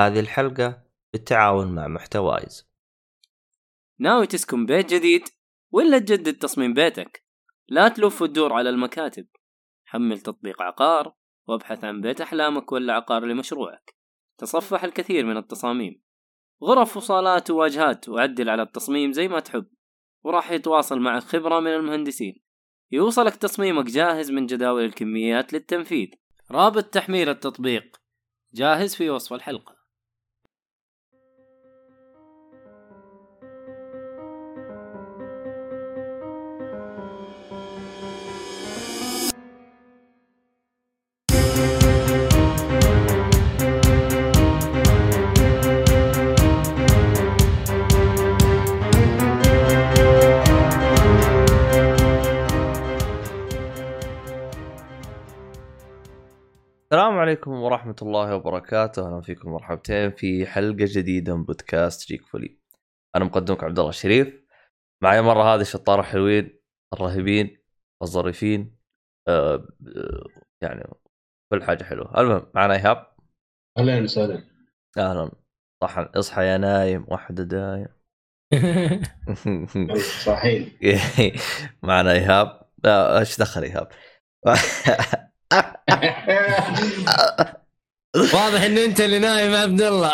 هذه الحلقة بالتعاون مع محتوايز ناوي تسكن بيت جديد ولا تجدد تصميم بيتك. لا تلف وتدور على المكاتب. حمل تطبيق عقار وابحث عن بيت أحلامك ولا عقار لمشروعك. تصفح الكثير من التصاميم. غرف وصالات وواجهات وعدل على التصميم زي ما تحب. وراح يتواصل معك خبرة من المهندسين. يوصلك تصميمك جاهز من جداول الكميات للتنفيذ. رابط تحميل التطبيق. جاهز في وصف الحلقة. السلام عليكم ورحمة الله وبركاته، أهلا فيكم مرحبتين في حلقة جديدة من بودكاست جيك فولي. أنا مقدمك عبد الله الشريف. معي مرة هذه الشطارة الحلوين الرهيبين الظريفين آه آه، يعني كل حاجة حلوة. المهم معنا إيهاب. أهلا وسهلا أهلا. صح إصحى يا نايم واحدة دايم. صحيح معنا إيهاب. لا إيش دخل إيهاب؟ واضح إن أنت اللي نايم يا عبد الله.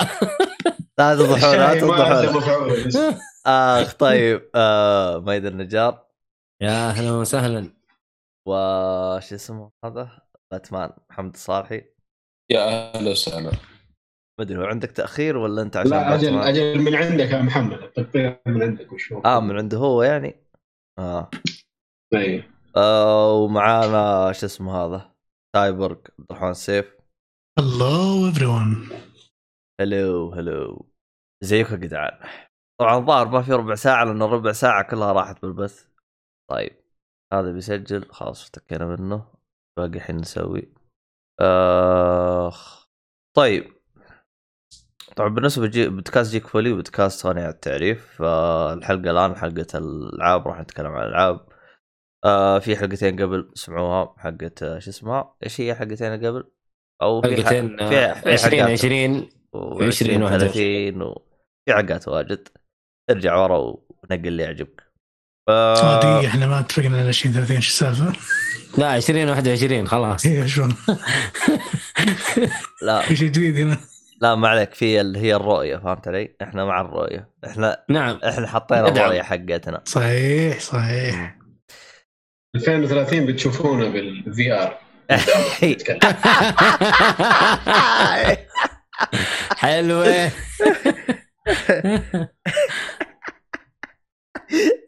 لا تضحون لا تضحون. أخ طيب آه ميد النجار. يا أهلا وسهلا. وش اسمه هذا؟ باتمان محمد الصالحي يا أهلا وسهلا. ما أدري هو عندك تأخير ولا أنت عشان لا أجل باتمان؟ أجل من عندك يا محمد التقرير من عندك وش هو. آه من عنده هو يعني؟ آه, أي. آه ومعانا شو اسمه هذا؟ سايبورغ عبد الرحمن السيف Hello everyone. hello hello زيكم يا جدعان. طبعا الظاهر ما في ربع ساعة لأن الربع ساعة كلها راحت بالبث. طيب هذا بيسجل. خلاص اشتكينا منه. باقي الحين نسوي. آخ. طيب. طبعا بالنسبة لجي... بودكاست GeekFully بودكاست غني عن التعريف فالحلقه الآن حلقة الألعاب راح نتكلم عن الألعاب. آه في حلقتين قبل سمعوها حقت آه، شو اسمها؟ إيش هي حلقتين قبل؟ أو في حلقتين في آه، في 20 حلقات 20 و 20 20 30 وفي حلقات واجد. ارجع ورا ونقل اللي يعجبك. آه، صادق إحنا ما اتفقنا على 20 30 شو السالفة؟ لا 20 21 خلاص. إيه شلون؟ لا. في شيء جديد هنا. لا ما عليك في اللي هي الرؤية فهمت علي؟ إحنا مع الرؤية. إحنا نعم. إحنا حطينا. الرؤية حقتنا. صحيح صحيح. 2030 بتشوفونا بال VR حلوة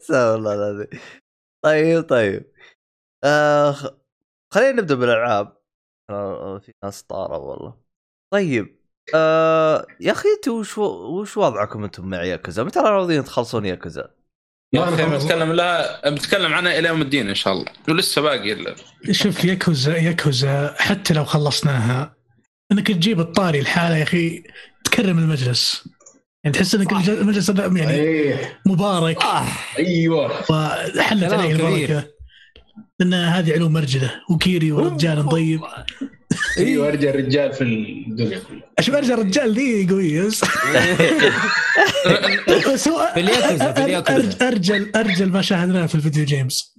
سوا والله العظيم. طيب طيب. آه خلينا نبدأ بالألعاب. آه في ناس طاروا والله. طيب آه يا أخي أنتوا وش وش وضعكم أنتم مع ياكوزا؟ متى راضيين تخلصون ياكوزا؟ يا أخي بتكلم لها بتكلم عنها إلى يوم الدين إن شاء الله. ولسه باقي ال- شوف ياكوزا ياكوزا حتى لو خلصناها إنك تجيب الطاري الحالة يا أخي تكرم المجلس. يعني تحس إنك المجلس هذا يعني مبارك. آه. أيوه. وحلت كلام عليه. البركه لأن هذه علوم مرجلة وكيري ورجال طيب. أيوه أرجع الرجال في الدنيا كلها. أشوف أرجع الرجال ذي قويه بس بس هو في الياكوزا، في الياكوزا. أرجل أرجل ما شاهدناه في الفيديو جيمز.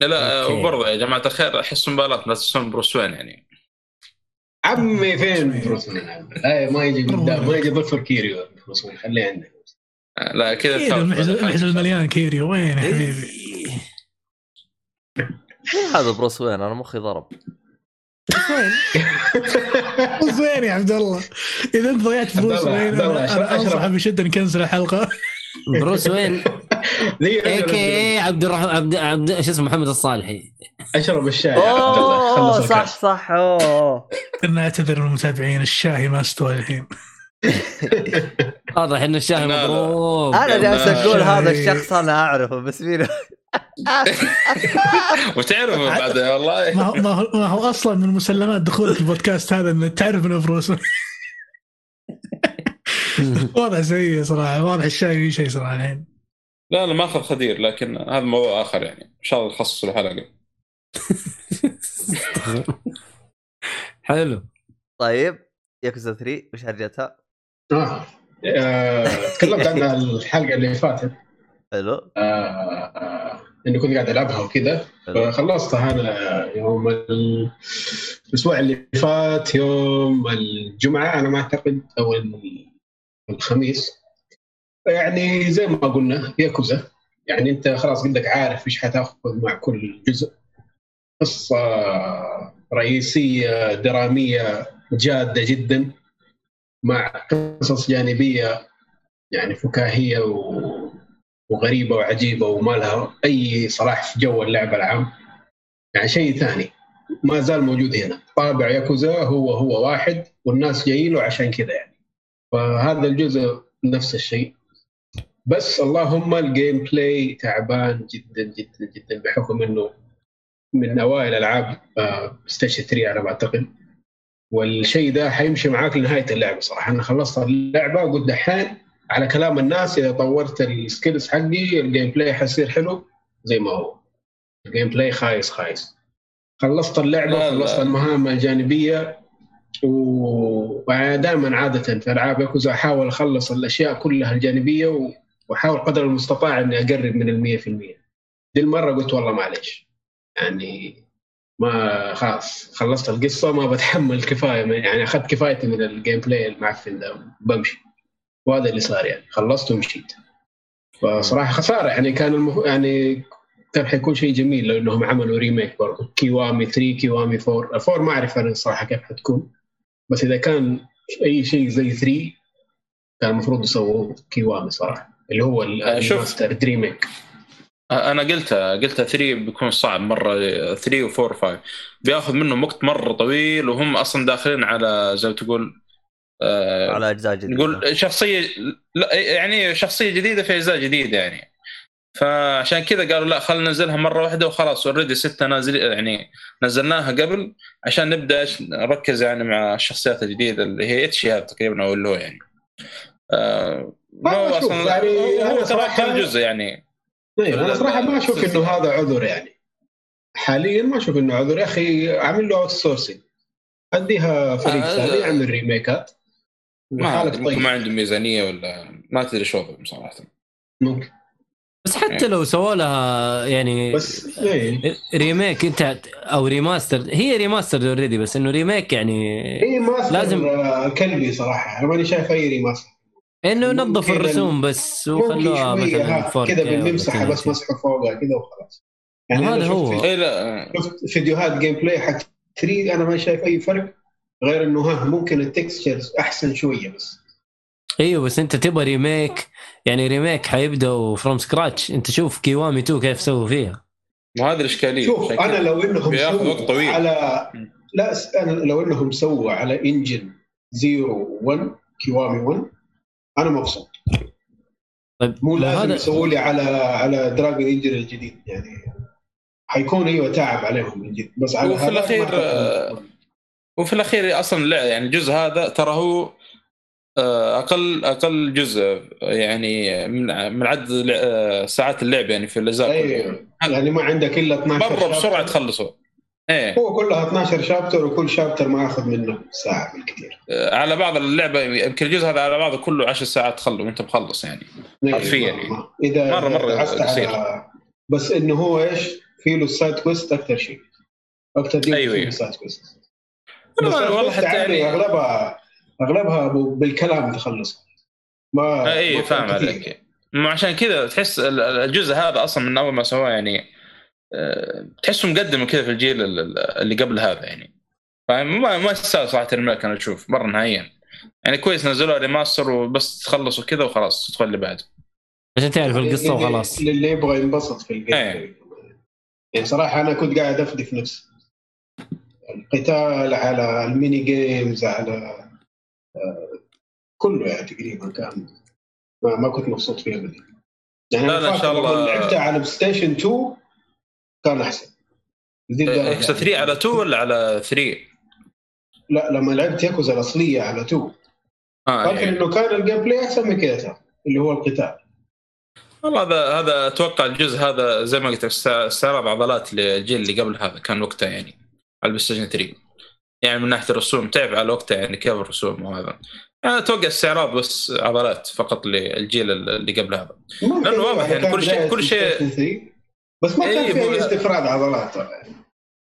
لا. وبرضه يا جماعة الخير أحس مبالاه لا تسمون بروس وين يعني. عمي فين بروس وين؟ ما يجي قدام ما يجي ظفر كيريو بروس وين؟ خليه عندك لا كذا المحزن المليان كيريو. وين يا حبيبي؟ مين هذا بروس وين؟ أنا مخي ضرب. بروس وين يا عبد الله. إذا أنت ضيعت الله، وين أنا. انصح بشدة نكنسل الحلقة. بروس وين؟ اي كي عبد الرحمن عبد عبد شو اسمه محمد الصالحي. اشرب الشاي أوه صح صح. أوه. كنا اعتذر من المتابعين الشاهي ما استوى الحين. واضح إن الشاهي. مضروب. أنا جالس أقول هذا. الشخص أنا أعرفه بس مين؟ وتعرف بعد والله. ما هو ما هو, ما هو أصلا من مسلمات دخولك البودكاست هذا انك تعرف إنه بروس. وضع سيء صراحة واضح الشاي في شيء صراحة الحين لا لا ما أخذ خدير لكن هذا موضوع آخر يعني. إن شاء الله نخصص له حلقه حلو. طيب ياكوزا 3 وش هرجتها؟ آه آه، تكلمت عنها الحلقة اللي فاتت. حلو. آه، آه، اني كنت قاعد ألعبها وكذا. فخلصتها أنا يوم ال- الأسبوع اللي فات يوم الجمعة. أنا ما أعتقد أو ال- الخميس. يعني زي ما قلنا ياكوزا. يعني أنت خلاص بدك عارف إيش حتأخذ مع كل جزء. قصة رئيسية درامية جادة جدا. مع قصص جانبية يعني فكاهية و... وغريبة وعجيبة وما لها أي صلة في جو اللعبه العام. يعني شيء ثاني ما زال موجود هنا. طابع ياكوزا هو هو واحد والناس جايين له عشان كذا يعني. فهذا الجزء نفس الشيء. بس اللهم ال gameplay تعبان جدا جدا جدا بحكم إنه من أوائل ألعاب Station 3 على ما أعتقد. والشيء ده حيمشي معاك لنهاية اللعبة صراحة. أنا خلصت اللعبة وقلت دحين على كلام الناس إذا طورت ال skills حقي ال gameplay حيصير حلو زي ما هو. ال gameplay خايس خايس. خلصت اللعبة لا، لا. خلصت المهام الجانبية ودائما عادة في ألعاب ياكوزا أحاول أخلص الأشياء كلها الجانبية وأحاول قدر المستطاع إني أقرب من المية في المية. دي المرة قلت والله معلش يعني ما خلاص خلصت القصة ما بتحمل كفاية يعني أخذت كفايتي من ال gameplay المعفن ده بمشي. وهذا اللي صار يعني. خلصت ومشيت. فصراحة خسارة. يعني كان المف... يعني كان حيكون شيء جميل لو إنهم عملوا remake برضه كيوامي 3 كيوامي 4 4 ما أعرف أنا الصراحه كيف حتكون. بس إذا كان أي شيء زي 3 كان المفروض يسووه كيوامي صراحة. اللي هو آه،. ال master remake أنا قلتها قلتها 3 بيكون صعب مرة. 3 و4 و5 بياخذ منهم وقت مرة طويل وهم أصلا داخلين على زي ما تقول آه على أجزاء جديدة. نقول شخصية لا يعني شخصية جديدة في أجزاء جديدة يعني. فعشان كذا قالوا لا خلينا ننزلها مرة واحدة وخلاص اوريدي ستة نازل يعني نزلناها قبل عشان نبدأ نركز يعني مع الشخصيات الجديدة اللي هي اتشي هذا تقريبا أو اللي هو يعني. آه ما هو أصلا يعني هو ترى كم جزء يعني. طيب أنا صراحة ما أشوف إنه هذا عذر يعني. حاليا ما أشوف إنه عذر. يا أخي اعمل له outsourcing أديها فريق آه، ثاني آه. يعمل remake ات ما طيب ما عندهم ميزانية ولا ما تدري شو وضعهم صراحة. ممكن. بس حتى لو سووا لها يعني بس إيه. remake أنت أو remaster هي remaster already بس إنه remake يعني remaster لازم- لازم كلبي صراحة. أنا ماني شايف أي remaster إنه ال- الرسوم بس وخلوها مثلا ها 4K كذا. بنمسحها بس 1080. مسحه فوقها كذا وخلاص. يعني هذا هو. لا. شفت فيديوهات gameplay حق 3 أنا ما شايف أي فرق. غير إنه ها ممكن ال textures أحسن شوية بس. إيوه بس أنت تبغى remake يعني remake حيبداوا from scratch أنت شوف كيوامي 2 كيف سووا فيها. ما هذه الاشكاليه شوف. أنا لو إنهم سووا وقت طويل. على. لا أنا لو إنهم سووا على engine 0 1 كيوامي 1 أنا مبسوط. طيب مو لازم هذا يسووا لي على على Dragon Engine الجديد يعني. حيكون أيوه تعب عليهم من جد. بس على وفي هذا وفي الأخير أصلا اللع- يعني الجزء هذا ترى هو آه، أقل أقل جزء يعني من من عدد آه، ساعات اللعب يعني في الاجزاء. أيوه يعني ما عندك إلا 12 مرة بسرعة. تخلصه إيه هو كلها 12 chapter وكل chapter ما ياخذ منه ساعة بالكثير آه، على بعض اللعبة يمكن الجزء هذا على بعضه كله 10 ساعات تخلص وانت مخلص يعني حرفياً إيه، يعني. ما- إذا مرة عزت قصير. بس إنه هو إيش في له ال side quest أكثر شيء أكثر دي في أيوة. ال side quest والله- حتى يعني- اغلبها أغلبها ب- بالكلام تخلص. ما اي فاهم. عليك. ما عشان كذا تحس ال- ال- الجزء هذا أصلا من أول ما سواه يعني آه، تحسه مقدم كذا في الجيل ال- ال- اللي قبل هذا يعني. فاهم؟ ما ما يستاهل صراحة الملك أنا أشوف مرة نهائيا. يعني كويس نزلوا remaster وبس تخلصوا كذا وخلاص تدخل اللي بعده. عشان تعرف القصة وخلاص. للي يبغى ينبسط في ال game إيه. يعني صراحة أنا كنت قاعد أفدي في نفسي. القتال على ال mini games على آه، كله يعني تقريبا كان ما, ما كنت مبسوط فيه ابدا يعني لا، لا، إن شاء الله. لعبتها على ستيشن 2 كان أحسن. إكس 3 على 2 ولا على 3؟ لا لما لعبت ياكوزا الأصلية على 2 آه فاكر يعني. إنه كان ال gameplay أحسن من كذا اللي هو القتال والله هذا هذا أتوقع الجزء هذا زي ما قلت لك است- استعراض عضلات للجيل اللي قبل هذا كان وقتها يعني البلاي ستيشن 3 يعني من ناحية الرسوم تعب على وقتها يعني كيف الرسوم وهذا أنا أتوقع استعراض بس عضلات فقط للجيل اللي قبل هذا. لأنه واضح يعني كان كل شيء- كل شيء- PlayStation 3. بس ما كان إيه، في أي استعراض عضلات.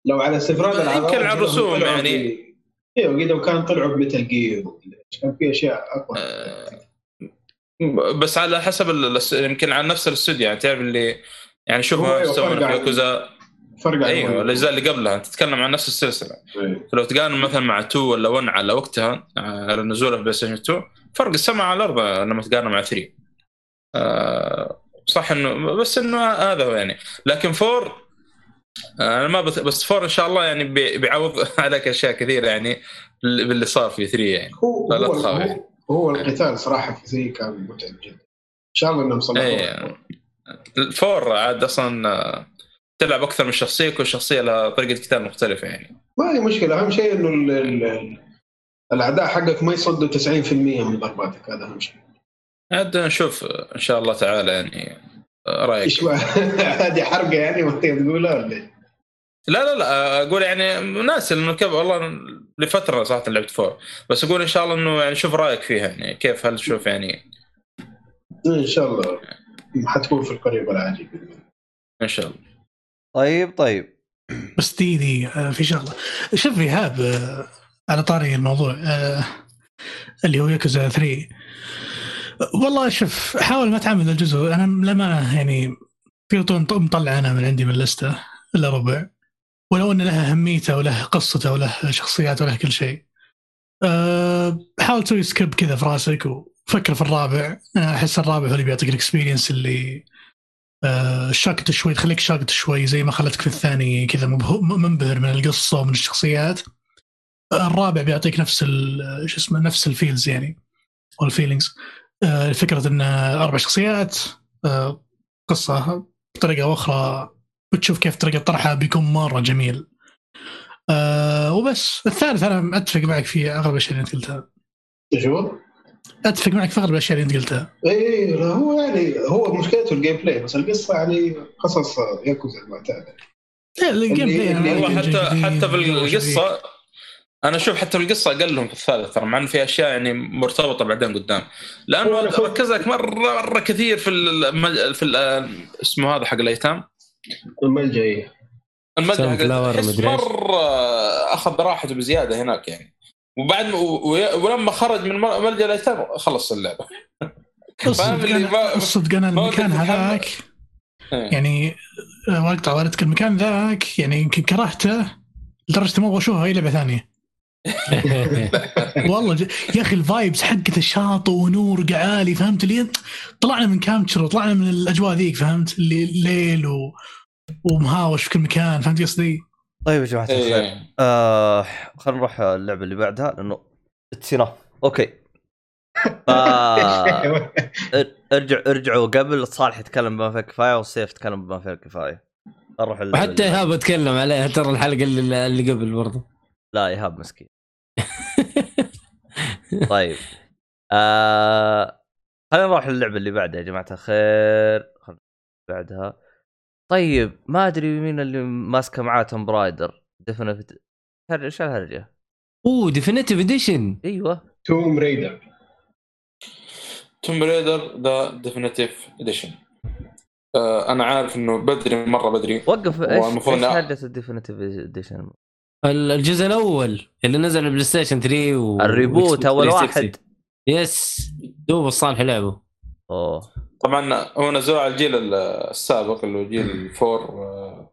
لو على استعراض يمكن العضلات على كانوا الرسوم يعني. في- أيوه كذا وكان طلعوا ب Metal Gear كان في أشياء أقوى. آه، بس على حسب يمكن على نفس الاستوديو يعني تعرف اللي يعني شوف ما أيوة، في ياكوزا. فرق عن أيوه. الأجزاء اللي قبلها. أنت تتكلم عن نفس السلسلة. إيه. فلو تقارن مثلا مع 2 ولا 1 على وقتها على نزوله في بلاي ستيشن 2 فرق السماء على الأرض لما تقارنه مع 3 آه، صح إنه بس إنه هذا هو يعني. لكن 4 آه، أنا ما بث... بس 4 إن شاء الله يعني بي- بيعوض عليك أشياء كثيرة يعني باللي صار في 3 يعني. هو لا، هو, تخاف. هو, القتال صراحة في 3 كان متعب جدا. إن شاء الله إنهم صلحوه. إيه. الفور عاد أصلا آه، تلعب أكثر من شخصية كل شخصية لها طريقة قتال مختلفة يعني. ما هي مشكلة أهم شيء إنه ال- ال- ال- الأعداء حقك ما يصدوا 90% من ضرباتك هذا أهم شيء. عاد نشوف إن شاء الله تعالى يعني رأيك؟ هذه حرقة يعني وانت تقولها ولا؟ لا لا لا أقول يعني ناس انه كيف والله لفترة صراحة لعبت فور. بس أقول إن شاء الله إنه يعني شوف رأيك فيها يعني كيف؟ هل تشوف يعني؟ إن شاء الله حتكون في القريب العاجل. إن شاء الله. طيب طيب. بس دي دي آه، في شغلة. شوف إيهاب آه، على طاري الموضوع آه، اللي هو ياكوزا 3 والله شوف حاول ما تعمل الجزء. أنا لما يعني في مطلع أنا من عندي من اللستة إلا ربع ولو إن لها أهميته وله قصته وله شخصيات وله كل شيء. حاول تسوي skip كذا في راسك وفكر في الرابع. أحس الرابع هو اللي بيعطيك ال experience اللي آه، shocked شوي تخليك shocked شوي زي ما خلتك في الثاني كذا منبهر من القصة ومن الشخصيات. الرابع بيعطيك نفس شو اسمه نفس ال feels يعني أو ال feelings. فكره إن أربع شخصيات آه، قصة بطريقة أخرى بتشوف كيف طريقة طرحها بيكون مرة جميل. آه وبس. الثالث أنا أتفق معك في أغلب الأشياء اللي أنت قلتها. هو؟ أتفق معك في اغلب الاشياء اللي أنت قلتها اي لا، هو يعني هو مشكلته ال gameplay بس القصة يعني قصص ياكوزا المعتاده لا ال gameplay أنا هو حتى حتى في. القصة أنا أشوف حتى في القصة أقل لهم في الثالث ترى مع انه في أشياء يعني مرتبطة بعدين قدام لأنه ركز لك مره مرة كثير في المج... في ال- اسمه هذا حق الأيتام الملجأ إيه. تحس مدري إيش. مرة أخذ راحته بزيادة هناك يعني وبعد. ولما خرج من مل- ملجا الايتام خلص اللعبة الصدق أنا المكان. هذاك يعني آه، واقطع والدك المكان ذاك يعني يمكن كرهته لدرجة ما أبغى اشوفه أي لعبة ثانية والله ج... يا أخي الفايبس حقت الشاطئ ونور قعالي فهمت اللي طلعنا من كامتشر وطلعنا من الأجواء ذيك فهمت اللي ليل و... ومهاوش في كل مكان فهمت قصدي؟ طيب يا جماعة الخير إيه. آه خلينا نروح اللعبة اللي بعدها لأنه اتسنا أوكي. ف... ارجع ارجعوا. قبل صالح يتكلم بما فيه كفاية والسيف يتكلم بما فيه كفاية. نروح وحتى. إيهاب اتكلم عليها ترى الحلقة اللي, اللي قبل برضه. لا إيهاب مسكين. طيب. آه... خلينا نروح للعبه اللي بعدها يا جماعة الخير. خلينا بعدها. طيب ما أدري مين اللي ماسكه معاه Tomb Raider definit إيش الهرجة؟ أوه definitive edition أيوه. Tomb Raider Tomb Raider the definitive edition أنا عارف إنه بدري مرة بدري. وقف إيش هرجة ال definitive edition؟ الجزء الأول اللي نزل على ال PlayStation 3 و ال reboot أول 360. واحد. yes دوب الصالح لعبه. أوه. طبعا هو نزلوه على الجيل ال- السابق اللي هو جيل ال four آه،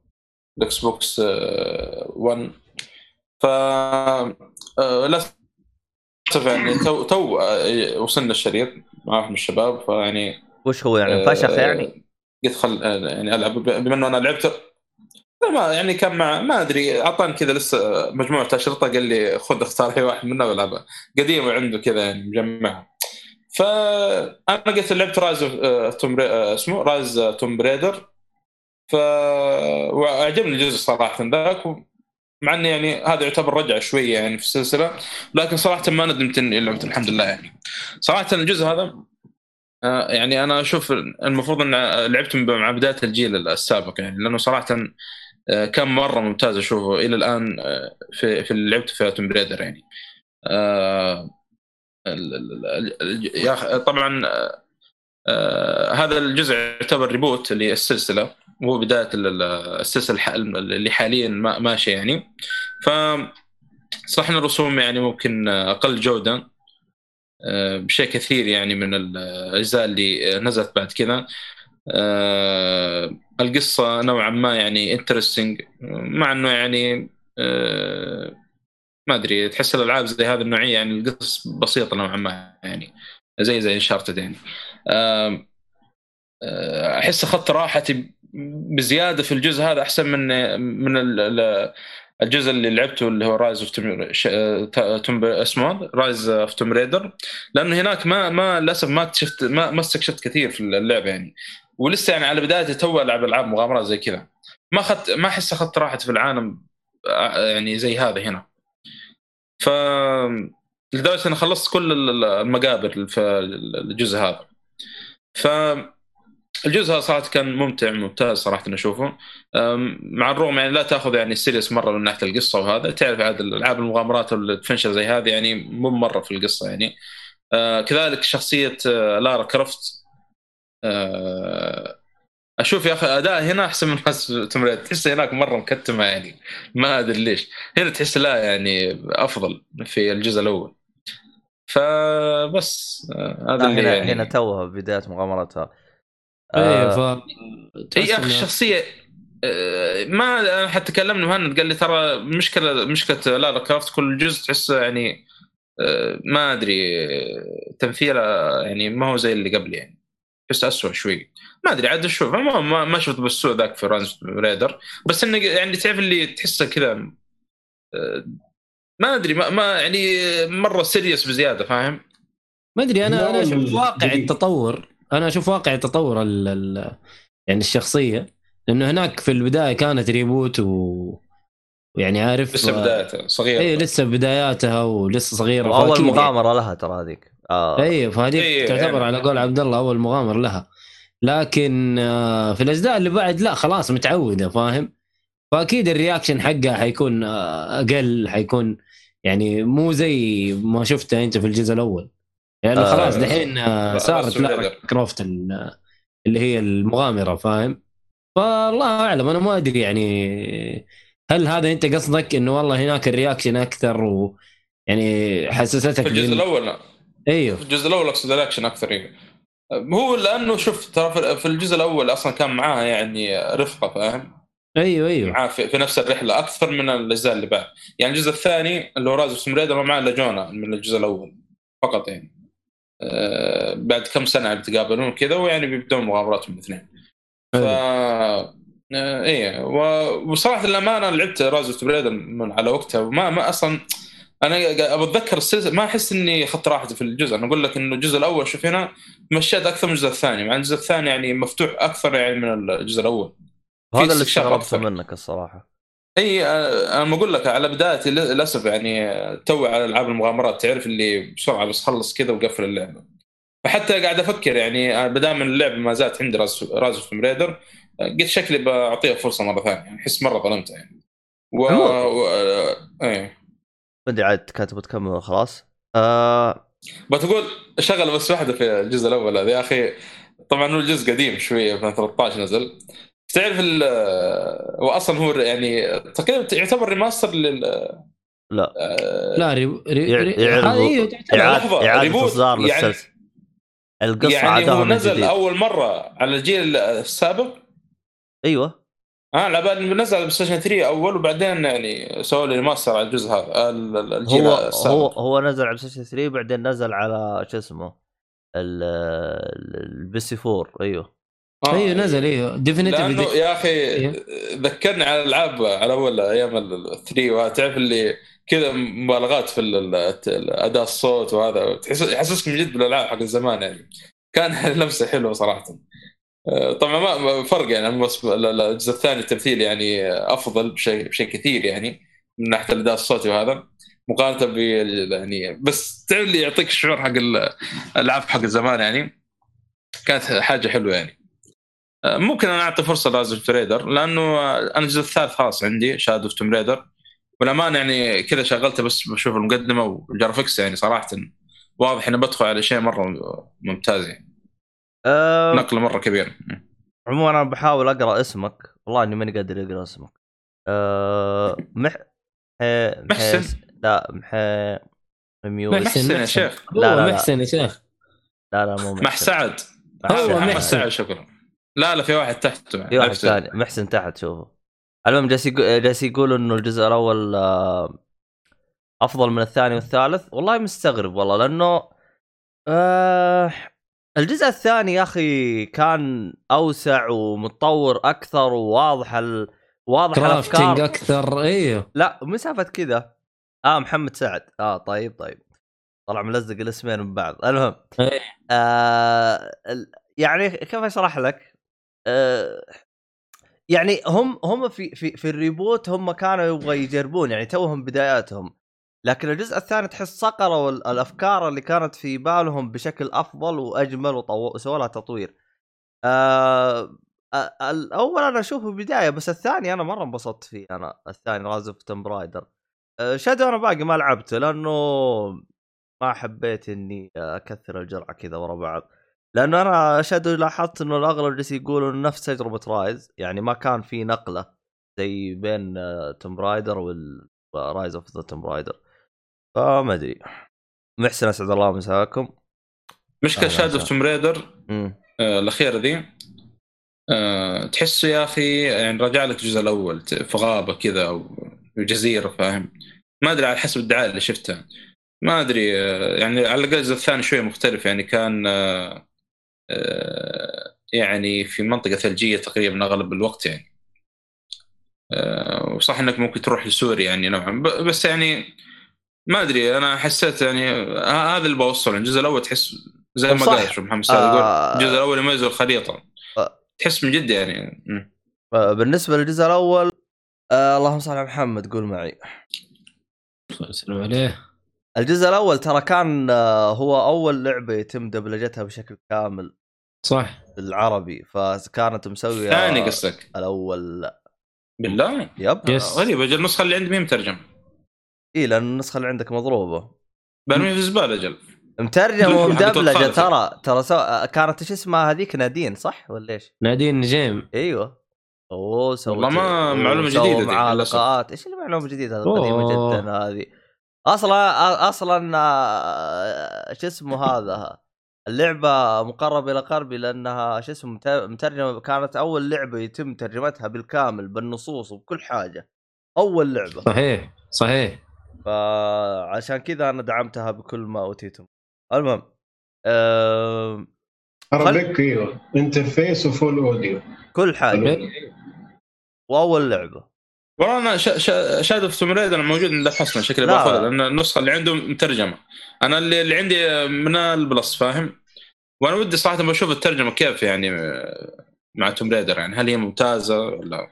ال Xbox آه، 1 ف آه، للأسف يعني تو تو آه، وصلنا الشريط مع واحد من الشباب فيعني وش هو يعني؟ آه، فشخ يعني؟ قلت خل آه، يعني ألعب بما إنه أنا لعبت لا ما يعني كان مع ما أدري أعطاني كذا لسه مجموعة أشرطة قال لي خذ اختار أي واحد منها والعبها قديمة عنده كذا يعني مجمعها فانا قلت لعبت Rise Tomb اسمه Rise Tomb Raider. ف وعجبني الجزء صراحة ذاك مع إنه يعني هذا يعتبر رجعة شوية يعني في السلسلة لكن صراحة ما ندمت إني لعبت الحمد لله يعني. صراحة الجزء هذا آه، يعني أنا أشوف المفروض إن لعبت مع بداية الجيل السابق يعني لأنه صراحة آه، كان مرة ممتاز أشوفه إلى الآن آه، في في لعبت في Tomb Raider يعني. طبعا آه، آه، هذا الجزء يعتبر reboot للسلسلة وهو بداية ال- ال- السلسلة اللي حاليا ما- ماشيه يعني. ف صح ان الرسوم يعني ممكن أقل جودة آه، بشيء كثير يعني من الأجزاء اللي نزلت بعد كذا. آه، القصة نوعا ما يعني interesting مع إنه يعني آه، ما أدري تحس الألعاب زي هذه النوعية يعني القصص بسيطة نوعا ما يعني زي زي Uncharted يعني. آه، أحس أخذت راحتي بزيادة في الجزء هذا أحسن من من ال- ال- الجزء اللي لعبته اللي هو Rise of Tomb اسمه Rise of Tomb Raider لأنه هناك ما ما للأسف ما اكتشفت ما ما استكشفت كثير في اللعبة يعني. ولسه يعني على بدايتي تو ألعب ألعاب مغامرات زي كذا. ما أخذت ما أحس أخذت راحتي في العالم آه، يعني زي هذا هنا. ف لدرجة إني خلصت كل ال- المقابر في الجزء هذا. ف الجزء هذا صراحة كان ممتع ممتاز صراحة إني أشوفه. مع الرغم يعني لا تأخذ يعني سيريس مرة من ناحية القصة وهذا. تعرف عاد الالعاب المغامرات والادفنشر زي هذه يعني مو مرة في القصة يعني. آه كذلك شخصية آه لارا كرافت آه أشوف يا أخي أداء هنا أحسن من ناس توم ريدر تحس هناك مرة مكتمة يعني. ما أدري ليش. هنا تحس لا يعني أفضل في الجزء الأول. فبس آه هذا لا، اللي هنا يعني. هنا توها بداية مغامرتها آه، ف اي يا أخي الشخصية آه، ما أنا حتى كلمني مهند قال لي ترى مشكلة مشكلة لارا كرافت كل جزء تحسه يعني آه، ما أدري آه، تمثيله يعني ما هو زي اللي قبل يعني. تحس اسوء شوي. ما أدري عاد أشوف ما, ما, ما شفت بالسوء ذاك في Rise Raider بس إنه يعني تعرف اللي تحسه كذا آه، ما أدري ما, ما يعني مرة serious بزيادة فاهم؟ ما أدري أنا أنا أشوف لا، واقع. التطور أنا أشوف واقع التطور ال ال يعني الشخصية لأنه هناك في البداية كانت reboot و ويعني عارف لسه بدايته صغير اي لسه بداياتها ولسه صغيرة فأكيد مغامره لها ترى هذيك. آه. اي فهذيك إيه، تعتبر يعني- على قول عبد الله أول مغامر لها. لكن آه، في الأجزاء اللي بعد لا خلاص متعودة فاهم؟ فأكيد ال reaction حقها حيكون آه، أقل حيكون يعني مو زي ما شفته أنت في الجزء الأول. يعني آه، خلاص دحين آه، لا، صارت لارا بدر. كروفت ال- اللي هي المغامرة فاهم؟ فالله أعلم أنا ما أدري يعني هل هذا أنت قصدك إنه والله هناك ال reaction أكثر و يعني حسستك في الجزء الأول لا. أيوه. في الجزء الأول اقصد الاكشن أكثر إيه. هو لأنه شوف ترى في- الجزء الأول أصلا كان معاه يعني رفقة فاهم؟ أيوه أيوه. معاه في, في نفس الرحلة أكثر من الأجزاء اللي بعد. يعني الجزء الثاني اللي هو راز وسمريدا ما معاه إلا جونا من الجزء الأول فقط يعني. آه بعد كم سنة بيتقابلون كذا ويعني بيبدون مغامراتهم الاثنين. ف آه، إيه وصراحة للأمانة لعبت راز وسمريدا من على وقتها وما ما أصلا أنا ابى أتذكر السلسله ما أحس إني أخذت راحتي في الجزء. أنا أقول لك إنه الجزء الأول شوف هنا مشيت أكثر من الجزء الثاني. مع الجزء الثاني يعني مفتوح أكثر يعني من الجزء الأول. هذا اللي استغربته. منك الصراحة. إي أنا بقول لك على بدايتي للأسف يعني تو على ألعاب المغامرات تعرف اللي بسرعة بس خلص كذا وقفل اللعبة. فحتى قاعد أفكر يعني بدام من اللعبة ما زالت عندي Rise of Raider قلت شكلي بعطيها فرصة مرة ثانية يعني أحس مرة ظلمتها يعني. و... و... إيه ما أدري عاد كاتب تكمل خلاص. آه بتقول شغله بس واحدة في الجزء الأول هذا. يا أخي طبعا هو الجزء قديم شوية في 13 نزل. تعرف ال واصلا هو يعني تقريبا يعتبر ريماستر لل لا. آه، لا ري... ري... ري... هذه أيوه تعتبر إعادة إعادة. إصدار يعني- للسلسلة. القصة يعني هو من نزل جديد. أول مرة على الجيل السابق؟ أيوه. آه بالي نزل على PlayStation 3 أول وبعدين يعني سووا لي remaster على الجزء هذا ال- ال- الجيل هو السابق. هو هو نزل على Play 3 بعدين نزل على شو اسمه ال- ال- ال PS 4 أيوه. آه، أيوه نزل أيوه. definitive لأنه يا أخي إيه. ذكرني على الألعاب على أول أيام ال three وتعرف اللي كذا مبالغات في ال- ال- اداء الصوت وهذا تحس يحسسك من جد بالألعاب حق زمان يعني. كان لمسة حلوة صراحة. طبعا ما فرق يعني أما بس ال- ال- الجزء الثاني التمثيل يعني أفضل بشيء بشيء كثير يعني من ناحية الأداء الصوتي وهذا. مقارنة ب يعني بس تعرف اللي يعطيك الشعور حق ال- الألعاب حق زمان يعني كانت حاجة حلوة يعني. آه، ممكن أنا أعطي فرصة ل Rise Tomb Raider لأنه آه، أنا الجزء الثالث خلاص عندي Shadow of Tomb Raider والأمانة يعني كذا شغلته بس بشوف المقدمة والجرافكس يعني صراحة واضح اني بدخل على شيء مرة ممتاز يعني. أه نقلة مرة كبيرة. عموما أنا بحاول أقرأ اسمك. والله إني ماني قادر اقرا اسمك. أه مح مح... محسن. لا مح ميول محسن. محسن يا. شيخ. لا، لا،. محسن يا شيخ. لا لا مو محسن. مح سعد. هو محسن. سعد شكرا. لا لا في واحد تحته في واحد. ثاني. محسن تحت شوفه المهم جالس يقول جالس يقول إنه الجزء الأول آه، أفضل من الثاني والثالث. والله مستغرب والله لأنه آه الجزء الثاني يا أخي كان أوسع ومتطور أكثر وواضح ال... واضح كرافتنج الأفكار. أكثر إيوه. لا مسافه كذا. آه محمد سعد. آه طيب طيب. طلع ملزق الاسمين من بعض. المهم. إيه. آه يعني كيف أشرح لك؟ آه يعني هم هم في في في ال reboot هم كانوا يبغى يجربون يعني توهم بداياتهم. لكن الجزء الثاني تحس صقلوا ال- الأفكار اللي كانت في بالهم بشكل أفضل وأجمل وسووا لها تطوير. آه آه، الأول أنا أشوفه بدايه بس الثاني أنا مرة انبسطت فيه أنا الثاني Rise of. آه Shadow أنا باقي ما لعبته لأنه ما حبيت إني أكثر الجرعه كذا ورا بعض لأنه أنا Shadow لاحظت إنه الأغلب جالس يقولوا نفس تجربة Rise يعني ما كان في نقلة زي بين Tomb Raider وال Rise of the Tomb Raider فما أدري. محسن أسعد الله مساكم مشكلة Shadow. Tomb Raider. آه، الأخيرة ذي. آه، تحسه يا أخي يعني رجع لك الجزء الأول في غابة كذا أو جزيرة فاهم؟ ما أدري على حسب الدعاية اللي شفتها. ما أدري آه، يعني على الأقل الجزء الثاني شوي مختلف. يعني كان آه، آه، يعني في منطقة ثلجية تقريبا أغلب الوقت يعني. آه، وصح إنك ممكن تروح لسوريا يعني نوعا. بس يعني ما أدري أنا حسيت يعني ه- هذا اللي بوصله. الجزء الأول تحس زي ما. قال شو محمد سعد يقول آه. الجزء الأول يميز الخريطة. آه. تحس من جد يعني. آه، بالنسبة للجزء الأول آه اللهم صل على محمد قول معي. سلام عليه. الجزء الأول ترى كان آه هو أول لعبة يتم دبلجتها بشكل كامل صح. بالعربي فكانت مسوية ثاني قصدك؟ الأول. لا بالله؟ Yep. Yes. غريب أجل النسخة اللي عندي مين مترجم اي لأن النسخة اللي عندك مضروبة. برمي في الزباله أجل مترجمه حقت ومدبلجه. ترى ترى سو... كانت إيش اسمها هذيك؟ نادين صح؟ ولا إيش؟ نادين نجيم. أيوه. أوه سوت والله ما معلومة سووا جديدة دي معاه للأسف. لقاءات إيش اللي معلومة جديدة؟ هذه قديمة. جدا هذه. أصلا أصلا آه، شو اسمه هذا؟ اللعبة مقربة إلى قربي لأنها شو اسمه مت- مترجمة كانت أول لعبة يتم ترجمتها بالكامل بالنصوص وبكل حاجة. أول لعبة. صحيح صحيح. فعشان كذا أنا دعمتها بكل ما أوتيتم. المهم آه خل- اربك أيوه interface و full audio كل حاجة. واول لعبه والله أنا شا شا Shadow of the Tomb Raider موجود عند الحصنه شكلي لا. بأخذها لأن النسخة اللي عنده مترجمة. أنا اللي, اللي عندي من ال Plus فاهم؟ وأنا ودي صراحة بشوف الترجمة كيف يعني مع Tomb Raider يعني. هل هي ممتازة ولا؟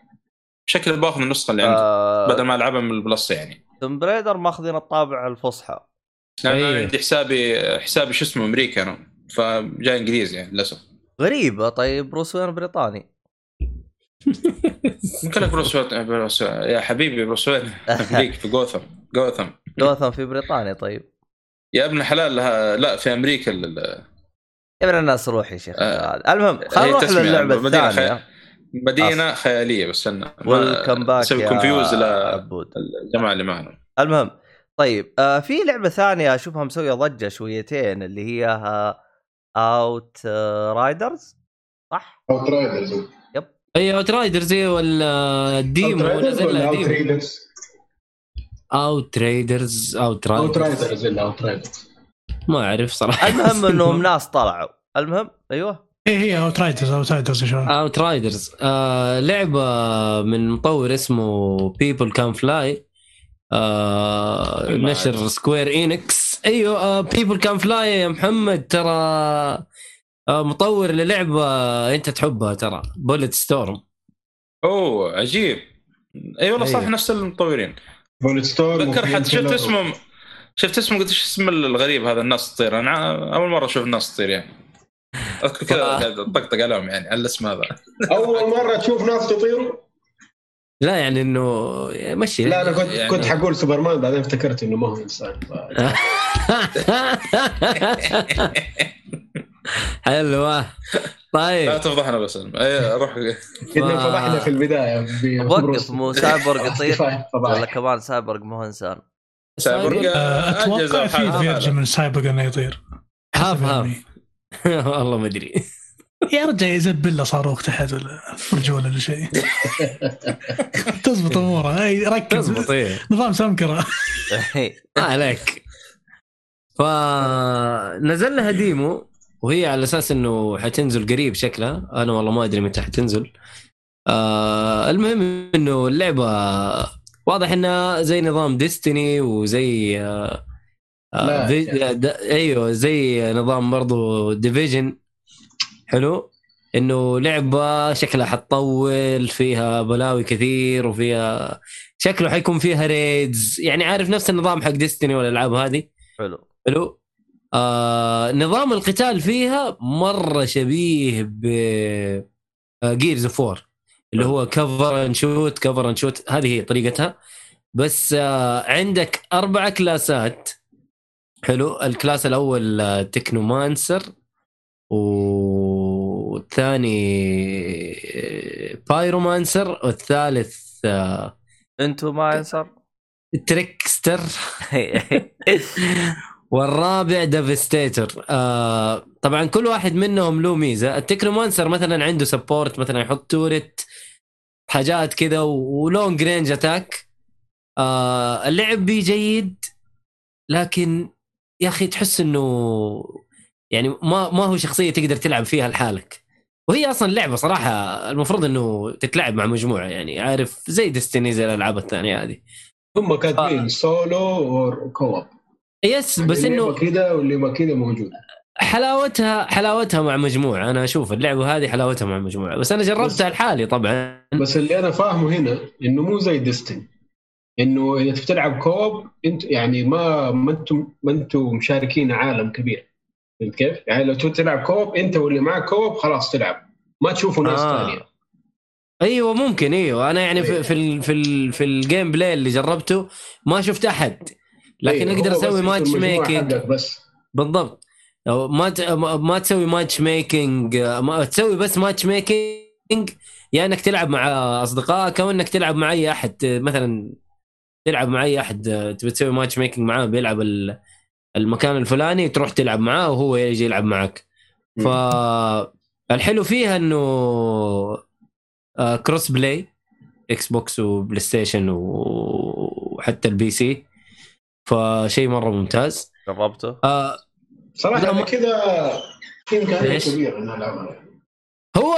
شكلي بأخذ النسخة اللي عندي آه بدل ما ألعبها من ال Plus يعني. توم بريدر ماخذين الطابع الفصحى. أيه. أنا عندي حسابي حسابي شو اسمه أمريكا أنا. فجاي إنجليزي يعني للأسف. غريبة. طيب بروس وين؟ بريطاني. يمكن لك بروس وين- بروس يا حبيبي بروس وين؟ أمريكا في جوثم. جوثم. جوثم في بريطانيا طيب. يا ابن الحلال لها لا في أمريكا يا ابن الناس روح يا شيخ. آه. المهم خلينا نروح تسمية للعبة الثانية. مدينة خيالية بس أنا والكم باك كونفيوز عبود. للجماعه اللي معنا. المهم طيب آه في لعبة ثانية أشوفها مسوية ضجة شويتين اللي هي آه Out آه riders صح؟ اوت رايدرز أي Outriders اي ولا ال demo نزل لها Out demo riders Outriders Out Outriders riders إلا Outriders ما أعرف صراحة. المهم إنهم ناس طلعوا. المهم أيوه. إيه هي Outriders Outriders يا شباب Outriders آه لعبة من مطور اسمه People Can Fly آه نشر Square Enix أيوه People Can Fly يا محمد ترى آه مطور للعبة أنت تحبها ترى بولت ستورم أوه عجيب. اي والله صح أيوه. نفس المطورين. Bulletstorm اتذكر حتى شفت اسمه شفت اسمه قلت إيش اسم الغريب هذا الناس تطير. أنا أول مرة أشوف الناس تطير يعني. أذكر كذا اطقطق عليهم يعني على الاسم هذا أول مرة تشوف ناس تطير؟ لا يعني إنه مشي. لا أنا كنت يعني- كنت حقول سوبرمان بعدين افتكرت إنه ما هو إنسان. ف... حلوة لا طيب تفضحنا بس. أي روح كنا فضحنا في البداية. وقف. مو سايبورغ يطير؟ ولا. كمان سايبورغ مو إنسان؟ سايبورغ أتوقع في version. من سايبر إنه يطير. هاف هاف. والله ما أدري. يا رجال يزبل له صاروخ تحت ولا ولا شيء. تزبط اموره إي ركز. تزبط إيه نظام سمكرة. ما عليك. فنزل لها demo وهي على أساس إنه حتنزل قريب شكلها. أنا والله ما أدري متى حتنزل آه المهم إنه اللعبة واضح إنها زي نظام Destiny وزي آه آه في يعني. د- أيوه زي نظام برضو Division حلو؟ إنه لعبه شكلها حتطول فيها بلاوي كثير وفيها شكله حيكون فيها raids يعني عارف نفس النظام حق Destiny والألعاب هذه؟ حلو. حلو؟ آه نظام القتال فيها مرة شبيه ب Gears of War اللي هو cover and shoot cover and shoot هذه هي طريقتها. بس آه عندك أربع class ات. حلو. ال class الأول آه، Technomancer والثاني آه، Pyromancer والثالث آه، انتو ما ينصر Trickster. والرابع Devastator. آه طبعا كل واحد منهم له ميزة. ال Technomancer مثلا عنده support مثلا يحط turret حاجات كذا و long range attack آه اللعب بيه جيد لكن يا أخي تحس إنه يعني ما ما هو شخصية تقدر تلعب فيها لحالك. وهي أصلا لعبة صراحة المفروض إنه تتلعب مع مجموعة يعني عارف زي Destiny زي الألعاب الثانية هذه. هم كاتبين آه. solo و co-op yes بس إنه كذا واللي ما كذا موجود. حلاوتها حلاوتها مع مجموعة. أنا أشوف اللعبة هذه حلاوتها مع مجموعة. بس أنا جربتها لحالي طبعا. بس اللي أنا فاهمه هنا إنه مو زي Destiny إنه إذا بتلعب co-op أنت يعني ما ما أنتم ما أنتم مشاركين عالم كبير. فهمت كيف؟ يعني لو تبغى تلعب co-op أنت واللي معك co-op خلاص تلعب. ما تشوفوا ناس آه. ثانية. أيوه ممكن أيوه. أنا يعني في أيوة. في ال في, ال في ال gameplay اللي جربته ما شفت أحد. لكن أيوة، أقدر أسوي matchmaking بس. بالضبط. ما ت- ما تسوي matchmaking ما تسوي بس matchmaking يا إنك تلعب مع أصدقائك أو إنك تلعب مع أي أحد مثلا تلعب مع أي أحد تبي تسوي matchmaking معاه بيلعب ال- المكان الفلاني تروح تلعب معاه وهو يجي يلعب معك. فالحلو فيها إنه cross-play Xbox و PlayStation و- وحتى ال PC فشيء مرة ممتاز. جربته؟ آه صراحة كذا في إمكانية إيش؟ كبيرة ألعبها. هو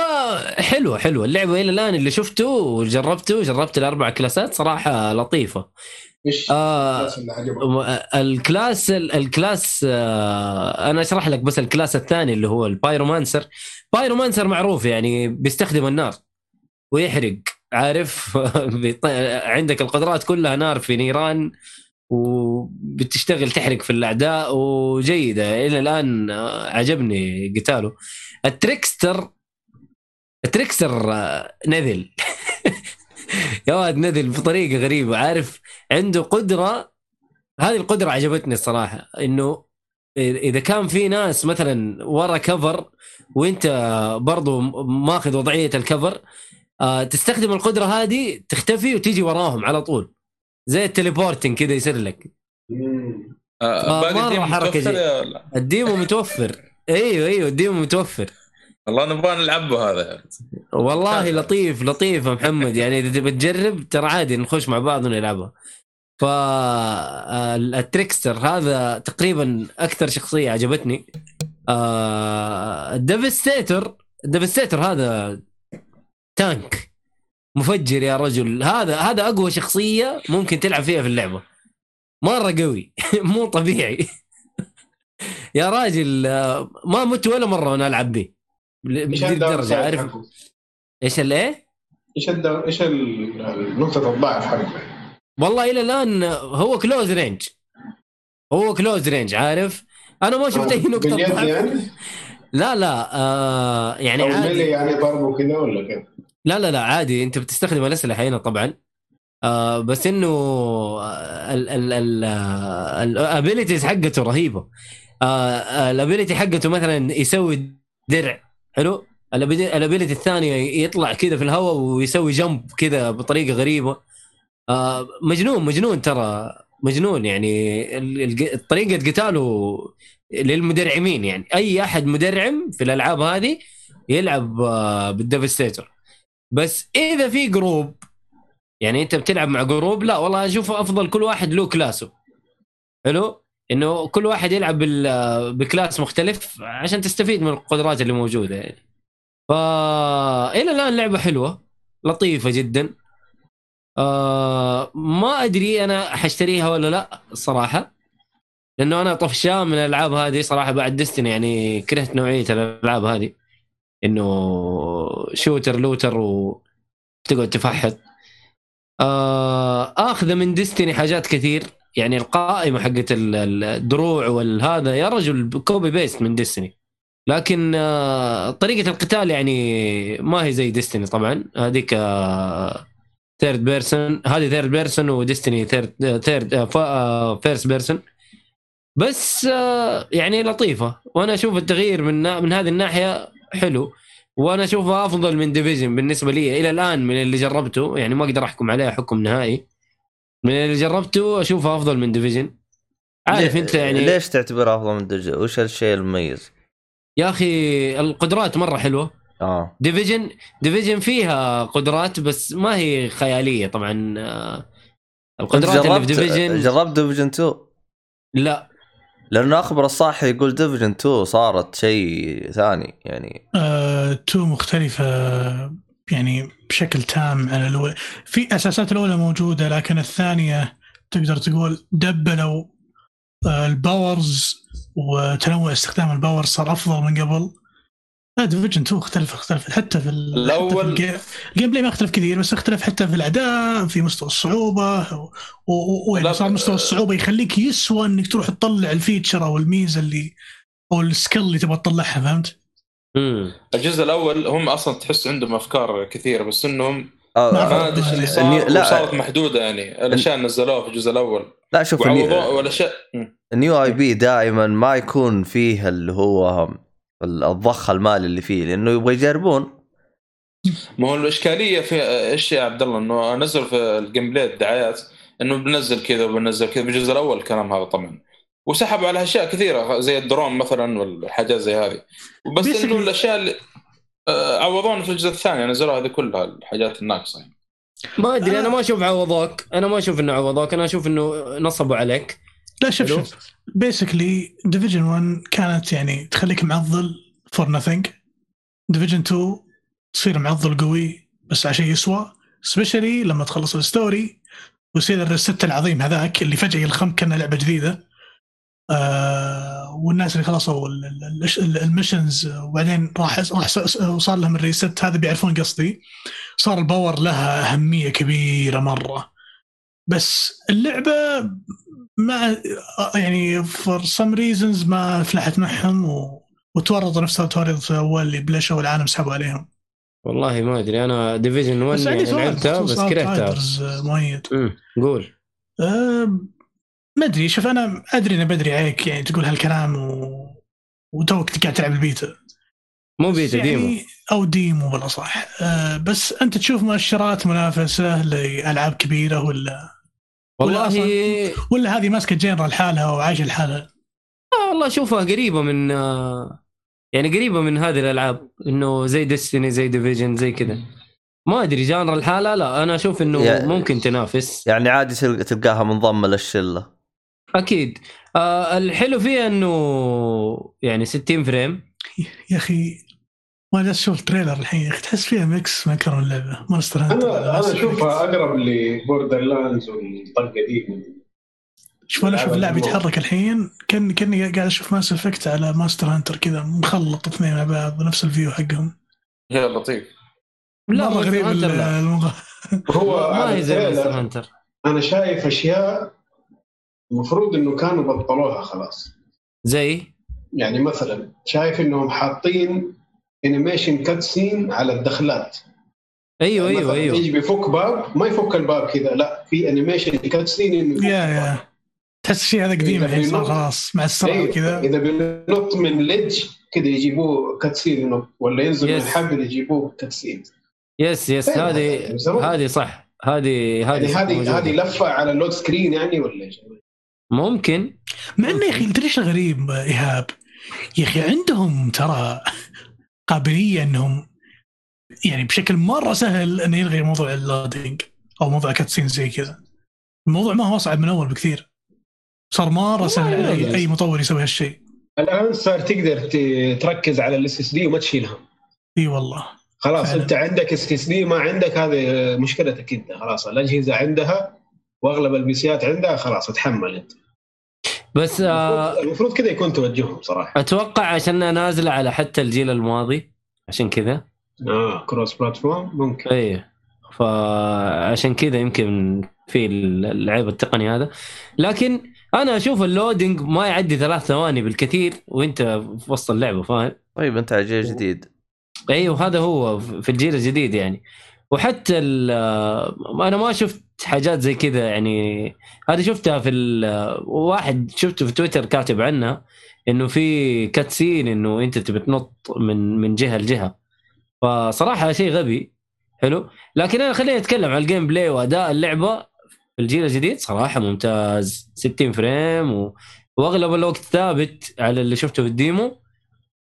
حلوة حلوة اللعبه إلى الآن اللي شفته وجربته جربت الأربع كلاسات صراحة لطيفة. إيش؟ آه؟ ال class ال class آه أنا أشرح لك بس ال class الثاني اللي هو ال Pyromancer. Pyromancer معروف يعني بيستخدم النار ويحرق عارف؟ عندك القدرات كلها نار في نيران وبتشتغل تحرق في الأعداء وجيدة. إلى الآن آه، عجبني قتاله. ال Trickster ال Trickster آه، نذل يا واد نذل بطريقة غريبة. عارف عنده قدرة هذه القدرة عجبتني الصراحة إنه إذا كان في ناس مثلا ورا cover وإنت برضو ماخذ وضعية ال cover آه، تستخدم القدرة هذه تختفي وتيجي وراهم على طول. زي ال teleporting كذا يصير لك. مم. آه، ولا؟ ال demo متوفر. أيوه أيوه ال demo متوفر. والله نبغى نلعبه هذا. والله. لطيف لطيف يا محمد. يعني إذا تبي تجرب ترى عادي نخش مع بعض ونلعبها فال Trickster هذا تقريبا أكثر شخصية عجبتني. آه، ال Devastator ال Devastator هذا tank. مفجر يا رجل. هذا هذا أقوى شخصية ممكن تلعب فيها في اللعبة. مرة قوي. مو طبيعي. يا راجل آه، ما مت ولا مرة وأنا ألعب به إيش الدرجه عارف؟ إيش الايه؟ إيش إيش نقطة الضعف حقه؟ والله إلى الآن هو close range هو close range عارف أنا ما شفت أي نقطة ضعف يعني؟ لا لا آه يعني عادي يعني ضربه كذا ولا كيف؟ لا لا لا عادي أنت بتستخدم الأسلحة هنا طبعا آه بس إنه ال abilities حقته رهيبة آه ال ability حقته مثلا يسوي درع حلو؟ ال ability الثانية يطلع كذا في الهواء ويسوي jump كذا بطريقة غريبة. آه مجنون مجنون ترى مجنون يعني. طريقة قتاله للمدرعمين يعني. أي أحد مدرعم في الألعاب هذه يلعب آه، بال Devastator بس إذا في group يعني أنت بتلعب مع group لا والله أشوف أفضل كل واحد له class ه. حلو؟ إنه كل واحد يلعب ب class مختلف عشان تستفيد من القدرات اللي موجودة يعني. فا إلى الآن لعبة حلوة لطيفة جدا. آه ما أدري أنا حاشتريها ولا لا الصراحه لأنه أنا طفشان من الألعاب هذه صراحة بعد Destiny يعني كرهت نوعية الألعاب هذه. إنه shooter looter وتقعد تفحط. آه اخذ من Destiny حاجات كثير. يعني القائمة حقت ال- ال- الدروع والهذا يا رجل copy paste من Destiny لكن آه طريقة القتال يعني ما هي زي Destiny طبعا. هذيك third person هذه third person و Destiny third third first person بس آه يعني لطيفة. وأنا أشوف التغيير من من هذه الناحية حلو. وأنا أشوفها أفضل من Division بالنسبة لي إلى الآن من اللي جربته. يعني ما أقدر أحكم عليها حكم نهائي. من اللي جربته اشوفها أفضل من Division عارف أنت يعني ليش تعتبرها أفضل من Division؟ وش الشيء المميز؟ يا أخي القدرات مرة حلوة. آه. Division Division فيها قدرات بس ما هي خيالية طبعا. آه، القدرات اللي في Division جربت Division 2 لا. لأنه أخبر الصح يقول Division 2 صارت شيء ثاني يعني. آه، two مختلفة. يعني بشكل تام عن الأولى في أساسات الأولى موجودة لكن الثانية تقدر تقول دبلوا آه، ال powers وتنوع استخدام ال power صار أفضل من قبل لا Division 2 اختلف اختلف حتى في ال- الأول- حتى في ال game ال gameplay ما اختلف كثير بس اختلف حتى في الأداء في مستوى و- ويعني صار مستوى الصعوبة يخليك يسوى إنك تروح تطلع ال feature أو الميزة اللي أو ال skill اللي تبغى تطلعها فهمت؟ مم. الجزء الأول هم أصلا تحس عندهم أفكار كثيرة بس إنهم آه ما آه ما أدري إيش اللي صار ال new- لا. وصارت محدودة يعني الأشياء اللي نزلوها في الجزء الأول لا شوف والاشياء. ال new IP دائما ما يكون فيه اللي هو الضخ المالي اللي فيه لأنه يبغى يجربون ما هو الإشكالية في إيش يا عبد الله إنه نزلوا في ال gameplay الدعايات إنه بنزل كذا وبنزل كذا في الجزء الأول الكلام هذا طبعا وسحبوا على أشياء كثيرة زي الدرون مثلا والحاجات زي هذه. Basically- انه الأشياء اللي آه، عوضونا في الجزء الثاني نزلوا هذه كلها الحاجات الناقصة يعني. ما أدري أنا ما أشوف عوضوك أنا ما أشوف إنه عوضوك أنا أشوف إنه نصبوا عليك. لا شوف. شوف. basically Division 1 كانت يعني تخليك معضل for nothing Division 2 تصير معضل قوي بس عشان يسوى specially لما تخلص ال story ويصير ال rest العظيم هذاك اللي فجأة يلخمك كانها لعبة جديدة. آه والناس اللي خلصوا ال- ال- ال- ال missions وبعدين راح راح وصار لهم ال rest هذا بيعرفون قصدي. صار ال power لها أهمية كبيرة مرة. بس اللعبة ما يعني for some reasons ما فلحت معهم و... وتورطوا نفس تورط اول اللي بلشوا العالم سحبوا عليهم. والله ما أدري أنا ديفيجن 1 بس عندي يعني لعبتها بس كرهتها. آه، مؤيد مم. قول. أه ما أدري شوف أنا أدري اني بدري عليك يعني تقول هالكلام و... وتوك قاعد تلعب البيتا. مو بيتا يعني demo. أو demo بالاصح أه بس أنت تشوف مؤشرات منافسة لألعاب كبيرة ولا ولا والله ولا هذه ماسكة genre لحالها وعايشه لحالها آه والله اشوفها قريبة من آه، يعني قريبة من هذه الألعاب إنه زي ديستني زي ديفيجن زي كذا. ما أدري genre لحاله لا أنا أشوف إنه يا- ممكن تنافس. يعني عادي تلق- تلقاها منضمة للشلة. أكيد. آه الحلو فيها إنه يعني 60 frame. يا أخي ما جالس أشوف ال trailer الحين. تحس فيها mix ما كرر اللعبه مونستر هانتر. أنا أنا أشوفها أقرب لبوردر لاندز والطقة دي. شوف أنا أشوف اللاعب. يتحرك الحين. كاني كأني قاعد أشوف ماس افكت على مونستر هانتر كذا مخلط اثنين مع بعض نفس ال view حقهم. يا لطيف. لا غريب. المغ... هو ما هي زي التريلر هانتر أنا شايف أشياء المفروض إنه كانوا بطلوها خلاص زي يعني مثلا شايف إنهم حاطين انيميشن كات سين على الدخلات أيوه أيوه مثلاً أيوه يجي بيفك باب ما يفك الباب كذا لا في انيميشن كاتسين إنه يفك يا. يا تحس الشيء هذا قديم الحين صار خلاص مع السرعة أيوة. وكذا إذا بينط من ledge كذا يجيبوه cutscene ينط ولا ينزل من Yes. الحبل يجيبوه cutscene yes yes هذه زمان. هذه صح هذه يعني هذه هذه موجودة. هذه لفة على ال load screen يعني ولا إيش؟ ممكن مع إنه يا أخي تدري إيش الغريب إيهاب؟ يا أخي عندهم ترى قابلية إنهم يعني بشكل مرة سهل إنه يلغي موضوع ال loading أو موضوع cutscene زي كذا. الموضوع ما هو أصعب من أول بكثير. صار مرة سهل اي, أي مطور يسوي هالشيء. الآن صار تقدر تركز على ال SSD وما تشيلها إي والله. خلاص فعلا. أنت عندك SSD ما عندك هذه مشكلتك أنت خلاص الأجهزة عندها وأغلب البيسيات عندها خلاص اتحمل أنت بس آه المفروض- المفروض كذا يكون توجههم صراحة. أتوقع عشان نازله على حتى الجيل الماضي عشان كذا. آه cross platform ممكن. اي فعشان كذا يمكن في العيب التقني هذا. لكن أنا أشوف ال loading ما يعدي ثلاث ثواني بالكثير وأنت في وسط اللعبة فاهم؟ طيب أنت على جيل جديد. أيوه هذا هو في الجيل الجديد يعني. وحتى أنا ما شفت حاجات زي كذا يعني هذه شفتها في واحد شفته في تويتر كاتب عنها إنه في cutscene إنه أنت تبي تنط من من جهة لجهة. فصراحة شيء غبي. حلو؟ لكن أنا خليني أتكلم عن ال gameplay وأداء اللعبة. في الجيل الجديد صراحة ممتاز. 60 frame و... وأغلب الوقت ثابت على اللي شفته في ال demo.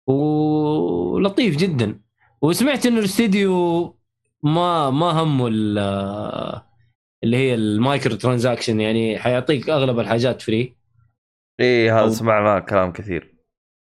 ولطيف جدا. وسمعت إنه الاستديو ما ما همه ال- اللي هي ال microtransaction يعني حيعطيك أغلب الحاجات free. إيه هذا أو- سمعناه كلام كثير.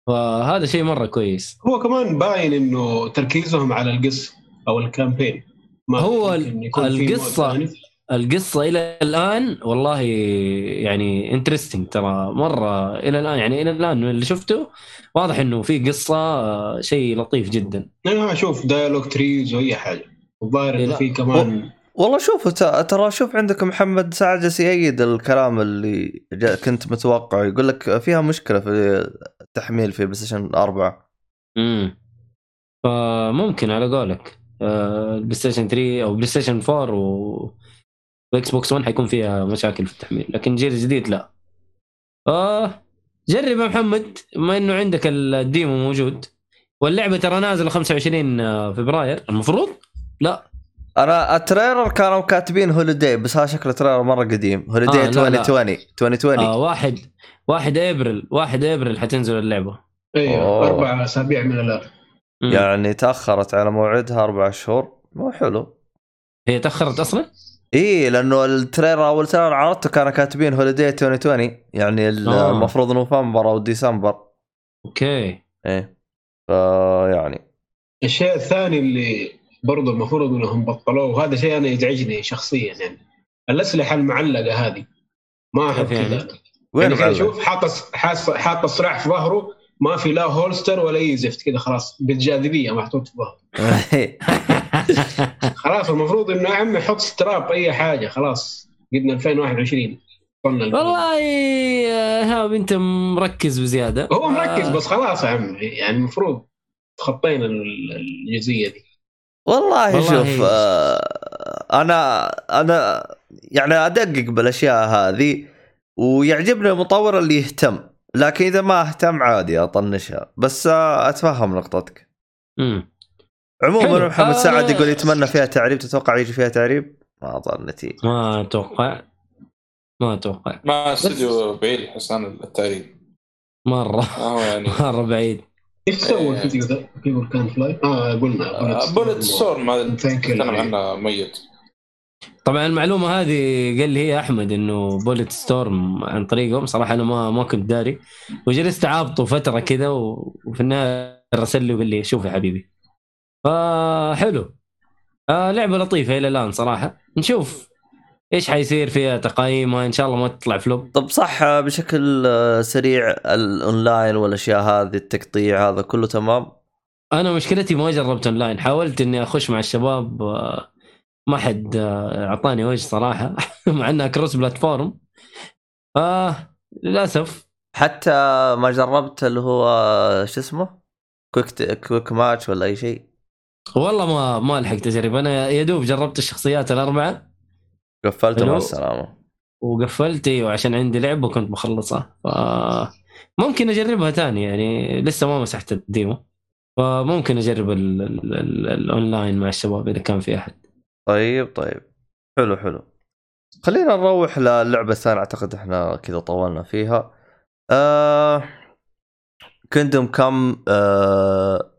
فهذا شيء مرة كويس. هو كمان باين إنه تركيزهم على القصة أو ال campaign ما هو mode ثاني. القصة إلى الآن والله يعني interesting ترى. مرة إلى الآن يعني إلى الآن اللي شفته واضح إنه في قصة آه، شيء لطيف جدا. أنا أشوف dialogue trees واي حاجة. الظاهر إيه انه لا. في كمان والله شوفوا ت- ترى شوف عندك محمد سعد جالس يأيد الكلام اللي كنت متوقع يقول لك فيها مشكلة في التحميل في بلاي ستيشن 4 امم فممكن على قولك. آه، البلاي ستيشن 3 أو بلاي ستيشن 4 و واكس بوكس 1 حيكون فيها مشاكل في التحميل لكن الجيل الجديد لا. آه جرب يا محمد بما إنه عندك ال demo موجود. واللعبة ترى نازلة 25 فبراير. المفروض؟ لا. أنا ال trailer كانوا كاتبين holiday بس هذا شكله trailer مرة قديم. holiday آه، لا، لا. 2020 2020 آه واحد واحد ابريل واحد ابريل حتنزل اللعبة. أيوه أوه. أربع أسابيع من الآن. يعني تأخرت على موعدها أربع شهور. مو حلو. هي تأخرت أصلا؟ إيه لأنه ال trailer أول trailer عرضته كانوا كاتبين holiday 2020 يعني آه. المفروض نوفمبر أو ديسمبر. okay. إيه. فيعني الشيء الثاني اللي برضه المفروض إنهم بطلوه. وهذا شيء أنا يزعجني شخصيا يعني. الأسلحة المعلقة هذه ما احب يعني؟ كذا. وين يعني؟ شوف حاط حاط حاط الصراع في ظهره ما في لا هولستر ولا أي زفت كذا خلاص. بالجاذبية محطوط في ظهره. خلاص المفروض إنه يا عمي حط ستراب أي حاجة خلاص. قدنا 2021 وصلنا البلد. والله يا ايهاب أنت مركز بزيادة. هو مركز آه، بس خلاص يا عمي. يعني المفروض تخطينا ال- الجزئية دي. والله, والله شوف آه أنا أنا يعني أدقق بالأشياء هذه ويعجبني المطور اللي يهتم لكن إذا ما أهتم عادي أطنشها. بس آه أتفهم نقطتك. مم. عموما. محمد آه. سعد يقول يتمنى فيها تعريب تتوقع يجي فيها تعريب؟ ما أظن نتيجة. ما أتوقع. ما أتوقع. ما استوديو بعيد حسان التعريب. مرة. يعني مرة بعيد. إيش سوى. الفيديو ذا؟ بيبل كان فلاي؟ آه قلنا. بوليت ستورم هذا. تكلم عنه ميت. طبعا المعلومة هذه قال لي هي أحمد إنه بوليت ستورم عن طريقهم. صراحة أنا ما ما كنت داري. وجلست اعابطه فترة كذا وفي النهاية رسل لي وقال لي شوف يا حبيبي. فحلو. آه لعبة لطيفة إلى الآن صراحة. نشوف. إيش حيصير فيها تقييمها إن شاء الله ما تطلع flop. طب صح بشكل سريع الأونلاين والأشياء هذه التقطيع هذا كله تمام؟ أنا مشكلتي ما جربت أونلاين. حاولت إني أخش مع الشباب ما حد أعطاني وجه صراحة مع إنها cross platform آه للأسف. حتى ما جربت اللي هو شو اسمه؟ quick quick match ولا أي شيء؟ والله ما ما لحقت أجرب. أنا يا دوب جربت الشخصيات الأربعة. قفلته مع. السلامة. وقفلت إيوه عشان عندي لعبة وكنت مخلصها. ف ممكن أجربها تاني يعني لسه ما مسحت ال demo. فممكن أجرب ال- ال- ال- الأونلاين مع الشباب إذا كان في أحد. طيب طيب. حلو حلو. خلينا نروح للعبة الثانية. أعتقد إحنا كذا طولنا فيها. آه... Kingdom Come آه...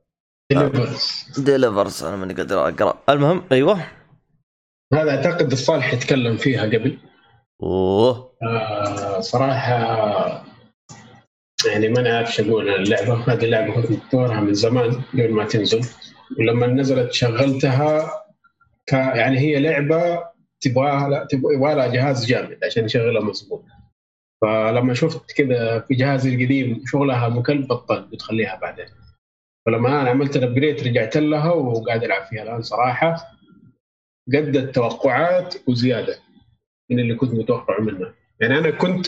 Deliverance. Deliverance أنا ماني قادر أقرأ. المهم أيوه. هذا أعتقد الصالح يتكلم فيها قبل. أوه. آه صراحة يعني ما نعرف شو أقول عن اللعبه هذه اللعبه كنت مطورها من زمان قبل ما تنزل. ولما نزلت شغلتها ك يعني هي لعبة تبغاها لا تبغى لها جهاز جامد عشان يشغلها مظبوط. فلما شفت كذا في جهازي القديم شغلها مكلف بطلت بتخليها بعدين. فلما أنا عملت الابجريد رجعت لها وقاعد ألعب فيها. الآن صراحة قد التوقعات وزيادة من اللي كنت متوقعه منها يعني أنا كنت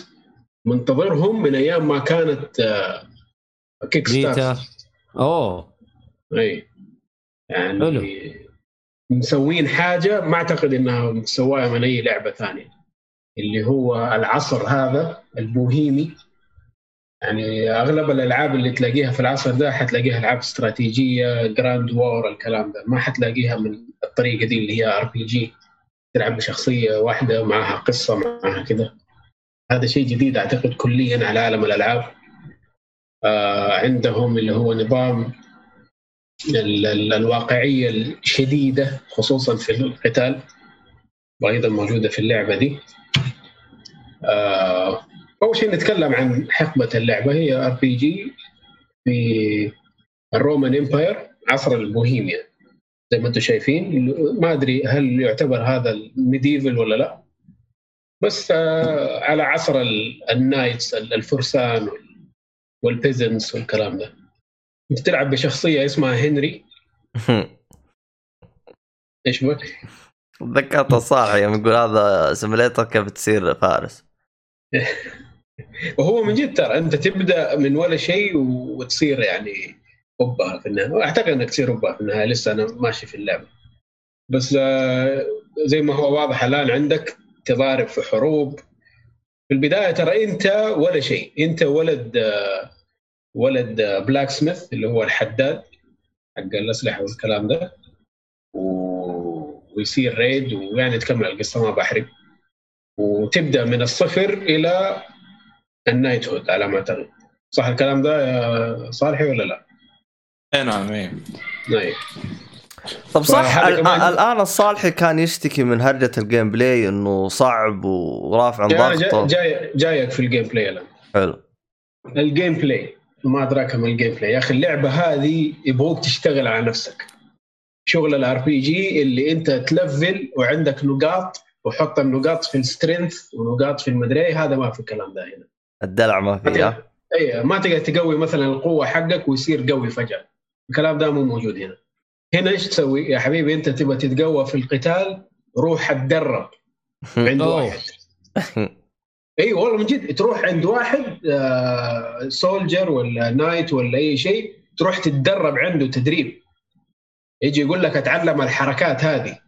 منتظرهم من أيام ما كانت آه، kick beta start أوه. إي. يعني حلو. مسوين حاجة ما أعتقد إنها مسواها من أي لعبة ثانية. اللي هو العصر هذا البوهيمي. يعني أغلب الألعاب اللي تلاقيها في العصر ده حتلاقيها ألعاب استراتيجية grand war الكلام ده. ما حتلاقيها من الطريقة دي اللي هي RPG تلعب بشخصية واحدة معها قصة معها كذا هذا شيء جديد أعتقد كليا على عالم الألعاب. آه عندهم اللي هو نظام ال- ال- الواقعية الشديدة خصوصا في القتال وأيضا موجودة في اللعبة دي. آه أول شيء نتكلم عن حقبة اللعبة هي RPG في ال Roman Empire عصر البوهيميا. زي ما أنتم شايفين. ما أدري هل يعتبر هذا ال medieval ولا لا. بس آه على عصر ال- ال knights الفرسان وال peasants والكلام ده. انت تلعب بشخصية اسمها هنري. إيش بك؟ تذكرت الصالح يوم يقول هذا simulator كيف تصير فارس. وهو من جد ترى أنت تبدأ من ولا شيء وتصير يعني قبضاي في النهاية. أعتقد إنك تصير قبضاي في النهاية. لسه أنا ماشي في اللعبة. بس آه، زي ما هو واضح الآن عندك تضارب في حروب. في البداية ترى أنت ولا شيء. أنت ولد آه، ولد blacksmith اللي هو الحداد حق الأسلحة والكلام ده. و- ويصير raid ويعني تكمل القصة ما بحرق. وتبدأ من الصفر إلى ال knighthood على ما أعتقد. صح الكلام ده يا صالحي ولا لا؟ اي نعم اي نعم طب صح الآن الصالحي كان يشتكي من هرجة ال gameplay إنه صعب ورافع جاي, ضغطه. جاي جايك في ال gameplay الآن. حلو. ال gameplay ما أدراك ما الجيم بلاي يا أخي اللعبة هذه يبغوك تشتغل على نفسك. شغل ال RPG اللي أنت ت level وعندك نقاط وحط النقاط في ال strength ونقاط في المدري إيه، هذا ما في الكلام ده هنا. الدلع ما فيها اي ما تقدر تقوي مثلا القوة حقك ويصير قوي فجأة. الكلام ده مو موجود هنا. هنا إيش تسوي يا حبيبي؟ أنت تبغى تتقوى في القتال روح اتدرب عند. واحد. إي والله من جد تروح عند واحد آه soldier ولا knight ولا أي شيء تروح تتدرب عنده تدريب. يجي يقول لك أتعلم الحركات هذه.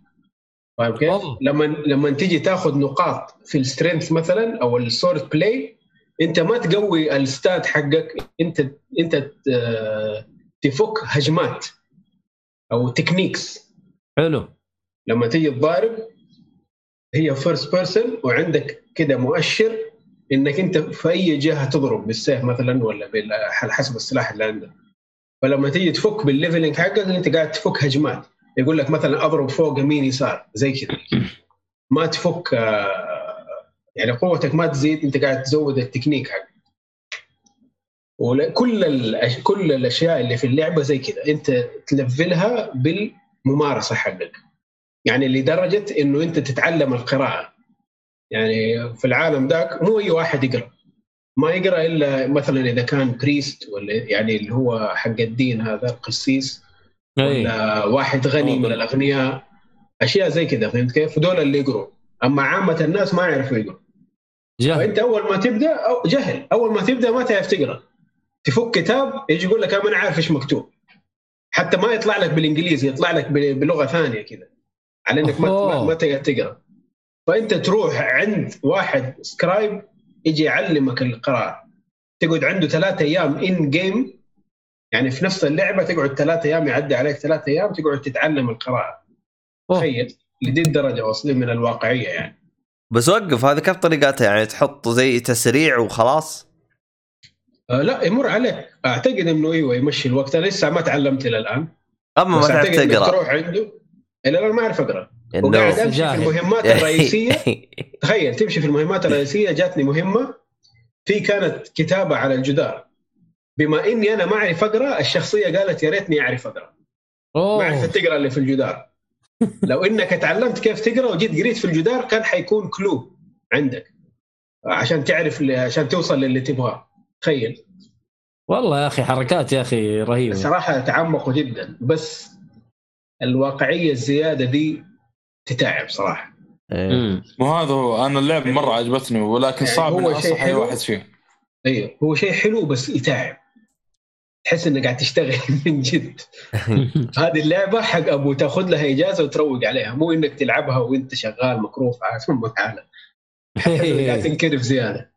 فاهم كيف؟ لما لما تيجي تاخذ نقاط في ال strength مثلا أو ال swordplay أنت ما تقوي ال stat حقك أنت أنت آه، تفك هجمات أو techniques حلو. لما تيجي تضارب هي first person وعندك كده مؤشر إنك أنت في أي جهة تضرب بالسيف مثلا ولا على حسب السلاح اللي عندك. فلما تيجي تفك بال leveling حقك أنت قاعد تفك هجمات. يقول لك مثلا أضرب فوق يمين يسار زي كذا ما تفك آه، يعني قوتك ما تزيد أنت قاعد تزود التكنيك حقك. وكل كل الأشياء اللي في اللعبة زي كذا. أنت تلفلها بالممارسة حقك. يعني لدرجة إنه أنت تتعلم القراءة. يعني في العالم ذاك مو أي واحد يقرأ. ما يقرأ إلا مثلا إذا كان بريست ولا يعني اللي هو حق الدين هذا القسيس ولا واحد غني من الأغنياء. أشياء زي كذا فهمت كيف؟ دول اللي يقروا أما عامة الناس ما يعرفوا يقروا جهل. فأنت أول ما تبدأ أو جهل. أول ما تبدأ ما تعرف تقرأ. تفك كتاب يجي يقول لك أنا عارف إيش مكتوب. حتى ما يطلع لك بالإنجليزي يطلع لك بلغة ثانية كذا على إنك ما أوه. ما- تقدر تقرأ. فأنت تروح عند واحد سكرايب يجي يعلمك القراءة. تقعد عنده ثلاثة أيام ان جيم يعني في نفس اللعبة تقعد ثلاثة أيام يعدي عليك ثلاثة أيام تقعد تتعلم القراءة. تخيل لدي الدرجه واصلين من الواقعية يعني. بس وقف هذه كيف طريقتها يعني تحط زي تسريع وخلاص؟ لا يمر عليك. أعتقد إنه إيوه يمشي الوقت. أنا لسه ما تعلمت إلى الآن. أما ما تعرف تقرأ. تروح عنده. الا أنا ما أعرف أقرأ. وقاعد أمشي في. المهمات الرئيسية. تخيل تمشي في المهمات الرئيسية جاتني مهمة. في كانت كتابة على الجدار. بما إني أنا ما أعرف أقرأ الشخصية قالت يا ريتني أعرف أقرأ. ما عرفت تقرأ اللي في الجدار. لو إنك تعلمت كيف تقرأ وجيت قريت في الجدار كان حيكون كلو عندك. عشان تعرف اللي- عشان توصل للي تبغاه. تخيل. والله يا أخي حركات يا أخي رهيبة. الصراحه تعمقوا جدا بس الواقعية الزيادة دي تتعب صراحة. مم. مو هذا هو أنا اللعبه مرة عجبتني ولكن يعني صعب هو شيء أنصح أي حلو. واحد فيه. أيوه هو شيء حلو بس يتعب. تحس انك قاعد تشتغل من جد. هذه اللعبة حق أبو تاخذ لها إجازة وتروق عليها مو إنك تلعبها وإنت شغال مكروف على ثم تعالى قاعد تنكرف زياده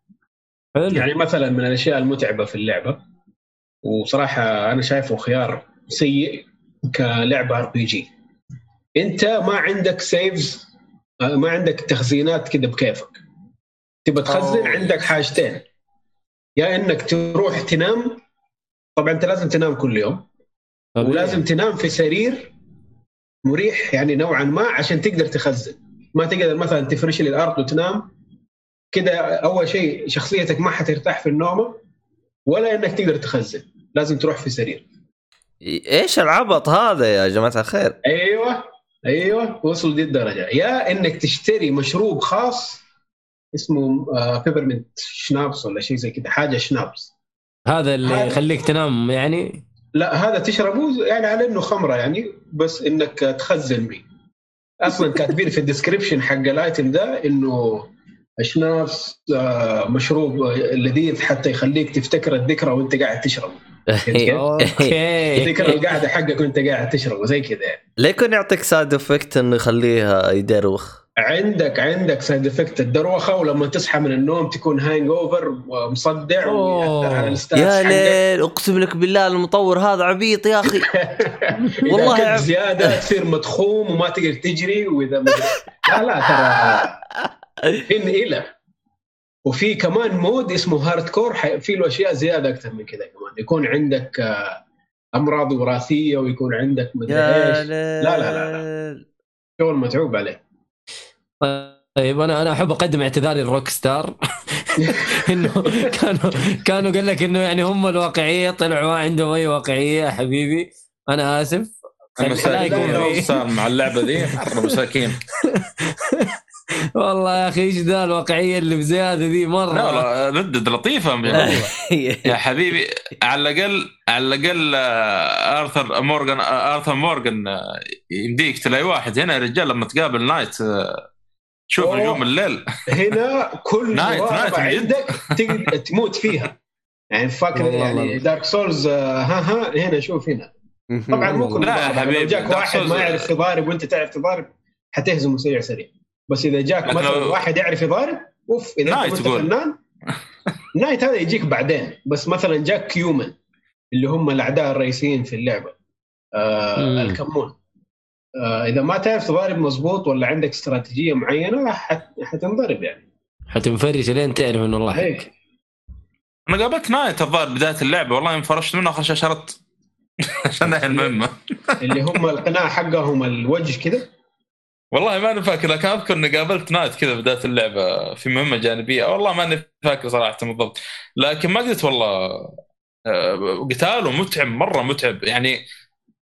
حلو. يعني مثلا من الأشياء المتعبة في اللعبة وصراحة أنا شايفه خيار سيء كلعبة RPG أنت ما عندك saves ما عندك تخزينات كده بكيفك. تبى تخزن أوه. عندك حاجتين. يا إنك تروح تنام طبعا أنت لازم تنام كل يوم. ولازم تنام في سرير مريح يعني نوعا ما عشان تقدر تخزن. ما تقدر مثلا تفرش لي الأرض وتنام. كده أول شيء شخصيتك ما حترتاح في النومة ولا إنك تقدر تخزن لازم تروح في سرير. إيش العبط هذا يا جماعة الخير؟ أيوه أيوه وصل دي الدرجة. يا إنك تشتري مشروب خاص اسمه بيبرمنت شنابس ولا شيء زي كده حاجة شنابس هذا اللي يخليك تنام يعني؟ لا هذا تشربه يعني على إنه خمرة يعني بس إنك تخزن به أصلا كاتبين في ال description حق ال item ده إنه schnapps آه، مشروب لذيذ حتى يخليك تفتكر الذكرى وأنت قاعد؟ okay تفتكر القعده حقك وأنت قاعد تشربه زي كذا يعني. ليه يكون يعطيك side effect إنه يخليه يدروخ؟ عندك عندك side effect الدروخة ولما تصحى من النوم تكون hangover ومصدع على يا ليل أقسم لك بالله المطور هذا عبيط يا أخي والله. زيادة تصير مضخوم وما تقدر تجري وإذا لا لا ترى إن إلى. وفي كمان mode اسمه hardcore في له أشياء زيادة أكثر من كذا كمان. يكون عندك آه، أمراض وراثية ويكون عندك مدري إيش. ليل. لا لا لا. شغل متعوب عليه. طيب أنا أنا أحب أقدم اعتذاري للروك ستار. إنه كانوا كانوا قال لك إنه يعني هم الواقعية طلعوا ما عندهم أي واقعية يا حبيبي. أنا آسف. لا لا، صار مع اللعبة ذي مره مساكين. والله يا أخي إيش ذا الواقعية اللي بزيادة ذي مرة لا لا ردد لطيفة يا حبيبي على الأقل على الأقل آه، آرثر مورغان آه، آرثر مورغان آه، يمديك تلاقي واحد هنا يا رجال لما تقابل knight شوف. نجوم الليل هنا كل knight- مواقع knight. عندك تقدر تموت فيها يعني فاكر يعني. Dark Souls ها ها هنا شوف هنا طبعا مو كل لا يا. حبيبي، لو جاك واحد ما يعرف يضارب وأنت تعرف تضارب حتهزمه سريع سريع بس إذا جاك مثلا لو- واحد يعرف يضارب أوف إذا knight انت تقول. فنان knight هذا يجيك بعدين. بس مثلا جاك Cuman اللي هم الأعداء الرئيسيين في اللعبة آه. ال Cuman. آه إذا ما تعرف تضارب مضبوط ولا عندك استراتيجية معينة حت... حتنضرب يعني. حتنفرش لين تعرف إنه الله حق هيك. أنا قابلت knight الظاهر بداية اللعبة والله يوم فرشت منه آخر شيء شردت عشان المهمة. اللي هم القناع حقهم الوجه كده والله ماني فاكر لكن أذكر إني قابلت knight كذا بداية اللعبة في مهمة جانبية. والله ماني فاكر صراحة بالضبط. لكن ما قلت والله آه، قتاله متعب مرة متعب. يعني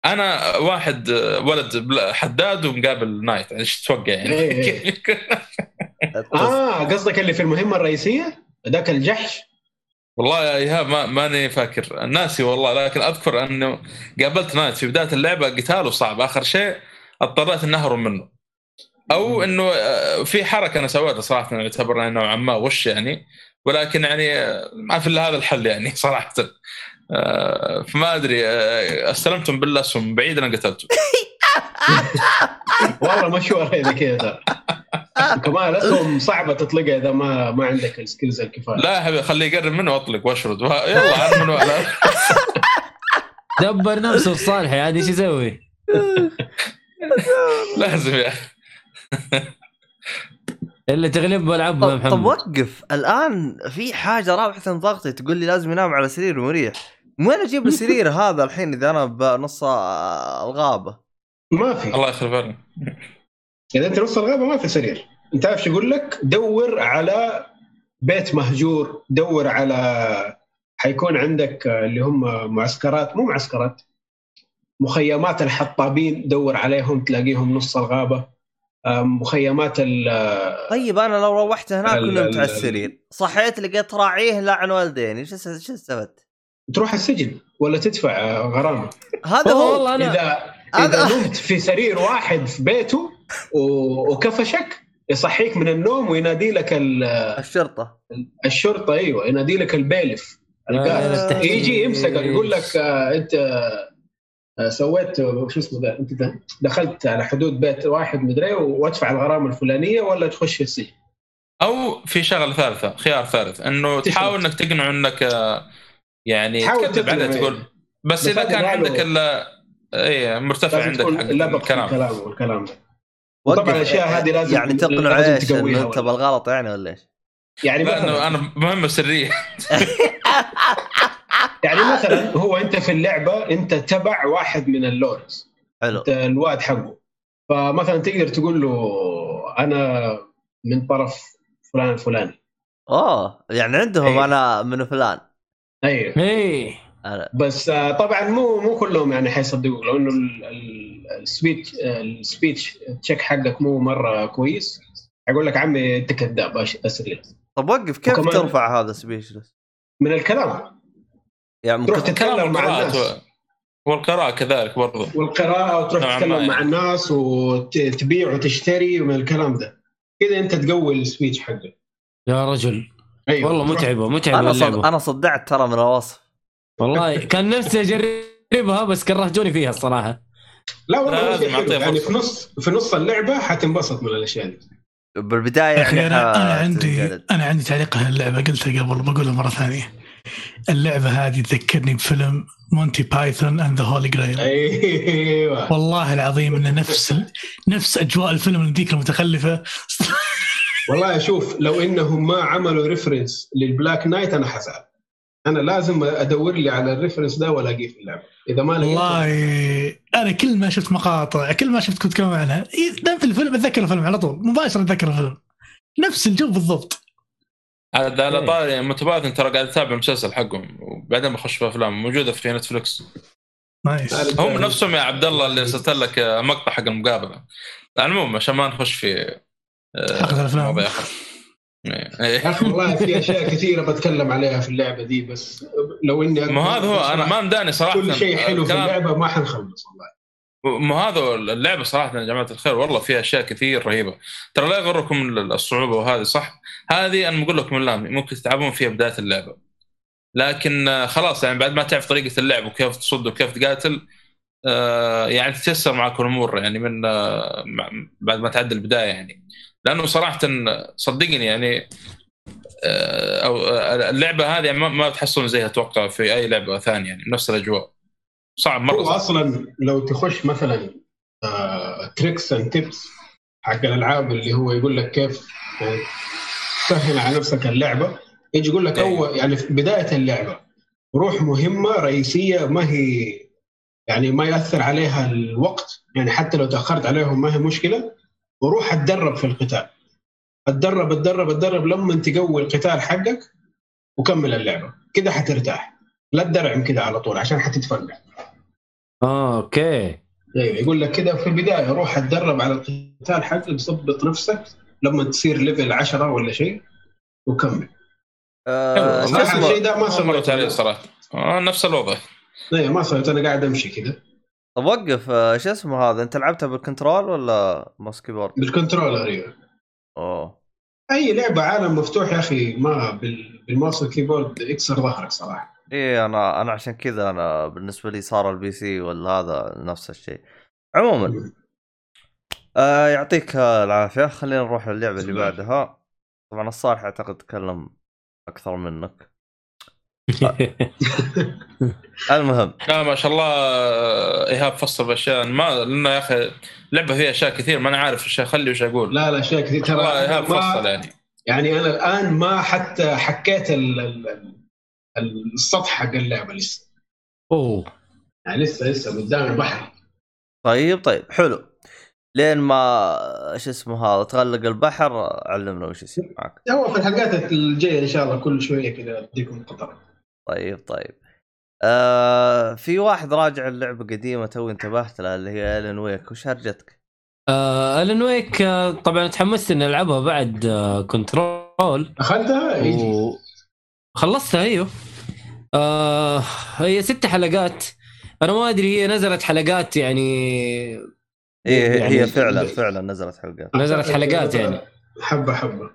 أنا واحد آه، ولد حداد ومقابل knight. إيش تتوقع يعني؟ إيه. آه قصدك اللي في المهمة الرئيسية؟ ذاك الجحش؟ والله يا إيهاب ما ماني فاكر. ناسي والله لكن أذكر إنه قابلت knight في بداية اللعبة. قتاله صعب. آخر شيء اضطريت إني أهرب منه. أو إنه آه، في حركة أنا سويتها صراحة أنا اعتبرها نوعا ما غش يعني. ولكن يعني آه، ما في إلا هذا الحل يعني صراحة. آه، فما أدري استلمتم بالاسهم بعيد أنا قتلته والله مشوار إذا كذا. كمان الاسهم صعبة تطلقها إذا ما ما عندك السكيلز الكفاية. لا يا حبيبي خليه يقرب منه وأطلق وأشرد. يلا عن من ولا. دبر نفسه الصالحي عاد إيش يسوي؟ لازم يا أخي اللي تغلب بلعبه يا طب, طب محمد. وقف. الآن في حاجة رابحه ضغطي. تقول لي لازم ينام على سرير مريح. من وين أجيب السرير هذا الحين إذا أنا بنص الغابة؟ ما في. الله يخلف بالك إذا أنت نص الغابة ما في سرير. أنت عارف شو يقول لك؟ دور على بيت مهجور. دور على حيكون عندك اللي هم معسكرات مو معسكرات مخيمات الحطابين. دور عليهم تلاقيهم نص الغابة. مخيمات ال- طيب أنا لو روحت هناك ال- السرير صحيت لقيت راعيه لعن والديني. شو شو استفدت؟ تروح السجن ولا تدفع غرامة؟ هذا هو. والله أنا إذا هذا- اذا نمت في سرير واحد في بيته وكفشك يصحيك من النوم وينادي لك ال- الشرطة. الشرطة أيوه ينادي لك البيلف آه. يجي يمسكك يقول لك آه، أنت سويت آه، شو اسمه ده أنت دخلت على حدود بيت واحد مدري وأدفع الغرامة الفلانية ولا تخش في السجن أو في شغلة ثالثة خيار ثالث إنه. تحاول إنك تقنعه إنك آه، يعني تحاول تكذب عليه تقول إيه. بس إذا كان عندك ال اي مرتفع عندك الكلام الكلام والكلام. طبعاً الأشياء هذه لازم- يعني تقنع إيش انت بالغلط يعني ولا إيش؟ يعني لا إنه أنا مهمه سريه يعني مثلا هو أنت في اللعبة أنت تبع واحد من اللورز. حلو. أنت الواد حقه. فمثلا تقدر تقول له أنا من طرف فلان الفلاني. اوه يعني عندهم إيه. أنا من فلان. أيوه إيه. أنا. بس آه، طبعا مو مو كلهم يعني حيصدقوك لو انه ال- ال- السبيتش السبيتش تشيك حقك مو مرة كويس. حيقول لك عمي أنت كذاب أسري. طب وقف كيف ترفع هذا سبيشلس؟ من الكلام. يعني تروح تتكلم مع والقراءة الناس. والقراءة كذلك برضو. والقراءة وتروح نوعاً ما تتكلم. مع الناس وتبيع وتشتري ومن الكلام ده. كذا انت تقوي ال speech حقك. يا رجل. أيوه. والله متعبة متعبة أنا صد... أنا صدعت ترى من الوصف والله كان نفسي أجربها بس كرهتوني فيها الصراحة. لا والله لا، لازم يعني. في نص في نص اللعبة حتنبسط من الأشياء دي. بالبداية يا أخي يعني أنا عندي. أنا عندي تعليق على اللعبة قلتها قبل بقولها مرة ثانية. اللعبة هذه تذكرني بفيلم Monty Python and the Holy Grail أيوه. والله العظيم انه نفس. نفس أجواء الفيلم ذيك المتخلفة. والله شوف لو إنهم ما عملوا reference لل Black Knight أنا حزعل. أنا لازم أدور لي على ال reference ده وألاقيه في اللعبة. إذا ما لقيته والله أنا كل ما شفت مقاطع كل ما شفت كنت كلام عنها. دام في الفيلم أتذكر الفيلم على طول مباشرة أتذكر الفيلم. نفس الجو بالضبط. عاد على إيه. طاري Monty Python ترى قاعد اتابع المسلسل حقهم وبعدين بخش في أفلام موجودة في Netflix نايس هم نفسهم يا عبد الله اللي ارسلت لك مقطع حق المقابلة المهم عشان ما نخش في آه،. مواضيع أخرى. إيه. يا أخي والله في أشياء كثيرة بتكلم عليها في اللعبة دي بس لو إني ما هذا هو أنا ما مداني صراحة كل شيء حلو في اللعبة ما حنخلص والله ما هذا اللعبة صراحة يا جماعة الخير والله فيها أشياء كثير رهيبة. ترى لا يغركم الصعوبة وهذه صح؟ هذه أنا بقول لكم الآن ممكن تتعبون فيها بداية اللعبة. لكن آه، خلاص يعني بعد ما تعرف طريقة اللعب وكيف تصد وكيف تقاتل آه، يعني تتيسر معك الأمور يعني من آه، بعد ما تعدي البداية يعني. لأنه صراحة صدقني يعني أو اللعبة هذه ما, ما تحصلون زيها أتوقع في أي لعبة ثانية يعني نفس الأجواء. صعب مرة هو صعب. أصلا لو تخش مثلا tricks and tips حق الألعاب اللي هو يقول لك كيف يعني تسهل على نفسك اللعبة يجي يقول لك إيه. اول يعني في بداية اللعبة روح مهمة رئيسية ما هي يعني ما يأثر عليها الوقت يعني حتى لو تأخرت عليهم ما هي مشكلة وروح اتدرب في القتال اتدرب اتدرب اتدرب لما تقوي القتال حقك وكمل اللعبة كده حترتاح لا تدرعم كده على طول عشان حتتفقع آه أوكي. أيوه يقول لك كده في البداية روح اتدرب على القتال حقك ظبط نفسك لما تصير level 10 ولا شيء وكمل. آه، صراحة الشيء ده ما سويته. عليه صراحة. آه نفس الوضع. أيوه ما سويت أنا قاعد أمشي كده. طب وقف آه، شو اسمه هذا؟ أنت لعبتها بال controller ولا mouse keyboard؟ بال controller أيوه أوه. أي لعبة عالم مفتوح يا أخي ما بال- بال mouse وال keyboard يكسر ظهرك صراحة. إيه أنا أنا عشان كذا أنا بالنسبة لي صار ال PC ولا هذا نفس الشيء. عموما آه يعطيك العافية. خلينا نروح للعبة اللي بعدها. طبعا الصالح أعتقد تكلم أكثر منك. المهم. لا ما شاء الله آه، إيهاب فصل بأشياء. ما لأنه يا أخي لعبة فيها أشياء كثير ما أنا عارف إيش أخلي وش أقول. لا لا أشياء كثير. ترى والله إيهاب ما- فصل يعني. يعني أنا الآن ما حتى حكيت ال- ال- السطح حق اللعبة لسه. أوه. يعني لسه لسه قدام البحر. طيب طيب حلو. لين ما شو اسمه هذا تغلق البحر علمنا وش يصير معك. هو في الحلقات الجاية إن شاء الله كل شوية كذا اديكم قطره طيب طيب. آه في واحد راجع اللعبة قديمة تو انتبهت لها اللي هي Alan Wake وش هرجتك؟ آه Alan Wake آه طبعا تحمست إني ألعبها بعد آه Control أخذتها؟ يجي خلصتها أيوه. آه هي ست حلقات. أنا ما أدري هي نزلت حلقات يعني إيه يعني هي فعلا فعلا نزلت حلقات. نزلت حلقات يعني. حبه حبة.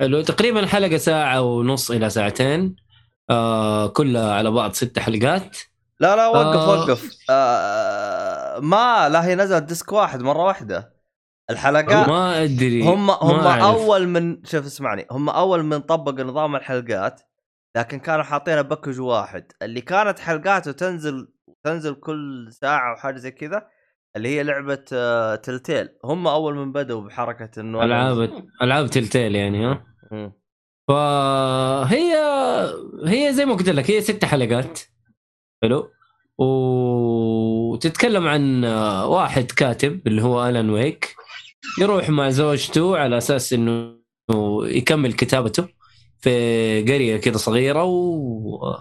حلو تقريبا حلقة ساعة ونص إلى ساعتين. آه كلها على بعض ست حلقات. لا لا وقف آه. وقف. آه ما لا هي نزلت ديسك واحد مرة واحدة. الحلقات ما أدري. هم هم. أول من شوف اسمعني. هم أول من طبق نظام الحلقات. لكن كانوا حاطينه package واحد. اللي كانت حلقاته تنزل تنزل كل ساعة وحاجه زي كذا اللي هي لعبة آه، Telltale هم أول من بدأوا بحركة إنه ألعاب ألعاب Telltale يعني ها؟ مم. فهي هي زي ما قلت لك هي ست حلقات. حلو؟ وتتكلم عن آه، واحد كاتب اللي هو Alan Wake يروح مع زوجته على أساس إنه يكمل كتابته. في قرية كذا صغيرة و...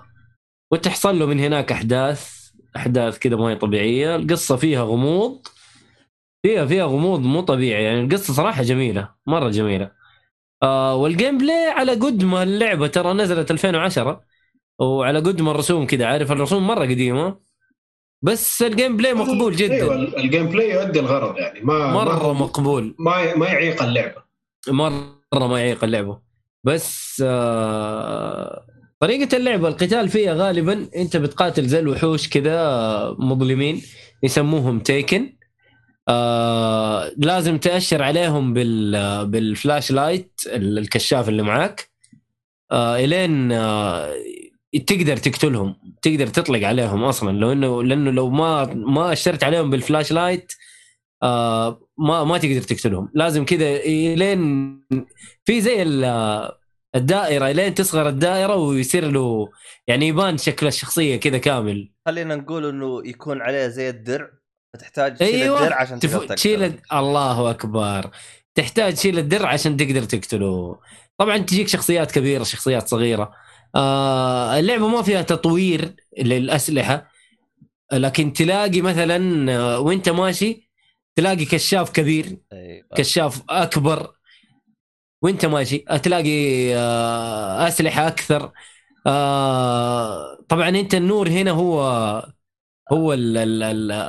وتحصل له من هناك أحداث أحداث كذا ما هي طبيعية. القصة فيها غموض فيها فيها غموض مو طبيعي يعني. القصة صراحة جميلة مرة جميلة. آه وال gameplay على قد ما اللعبة ترى نزلت 2010 وعلى قد ما الرسوم كذا عارف الرسوم مرة قديمة. بس ال gameplay مقبول أيوه جدا. ال gameplay يؤدي الغرض يعني ما مرة ما مقبول. ما, ما يعيق اللعبة. مرة ما يعيق اللعبة. بس آه طريقة اللعبة القتال فيها غالبا أنت بتقاتل زي الوحوش كذا آه، مظلمين يسموهم Taken آه لازم تأشر عليهم بال بال flashlight ال- الكشاف اللي معاك. إلين تقدر تقتلهم تقدر تطلق عليهم أصلا. لو إنه لأنه لو ما ما أشرت عليهم بال flashlight آه ما ما تقدر تقتلهم. لازم كذا الين في زي ال- الدائرة الين تصغر الدائرة ويصير له يعني يبان شكل الشخصية كذا كامل. خلينا نقول إنه يكون عليه زي الدرع فتحتاج تشيل أيوه الدرع عشان تف... تقدر تشيل. الد- الله أكبر. تحتاج تشيل الدرع عشان تقدر تقتله. طبعا تجيك شخصيات كبيرة شخصيات صغيرة. آه اللعبة ما فيها تطوير للأسلحة لكن تلاقي مثلا آه، وأنت ماشي تلاقي كشاف كبير أيوة. كشاف أكبر. وأنت ماشي تلاقي آه، أسلحة أكثر. آه، طبعا أنت النور هنا هو هو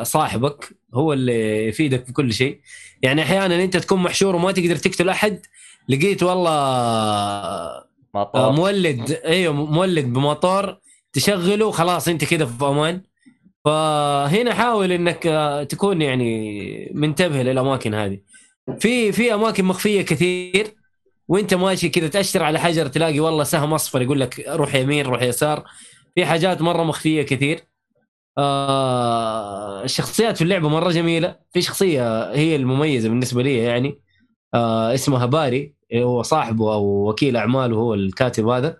صاحبك هو اللي يفيدك في كل شيء. يعني أحيانا أنت تكون محشور وما تقدر تقتل أحد لقيت والله آه، مطار. مولد أيوه مولد بموتور تشغله خلاص أنت كده في أمان. فهنا حاول إنك تكون يعني منتبه للأماكن هذه. في في أماكن مخفية كثير وأنت ماشي كذا تأشر على حجر تلاقي والله سهم أصفر يقول لك روح يمين روح يسار. في حاجات مرة مخفية كثير. آه الشخصيات في اللعبة مرة جميلة. في شخصية هي المميزة بالنسبة لي يعني آه اسمها باري هو صاحبه أو وكيل أعماله هو الكاتب هذا.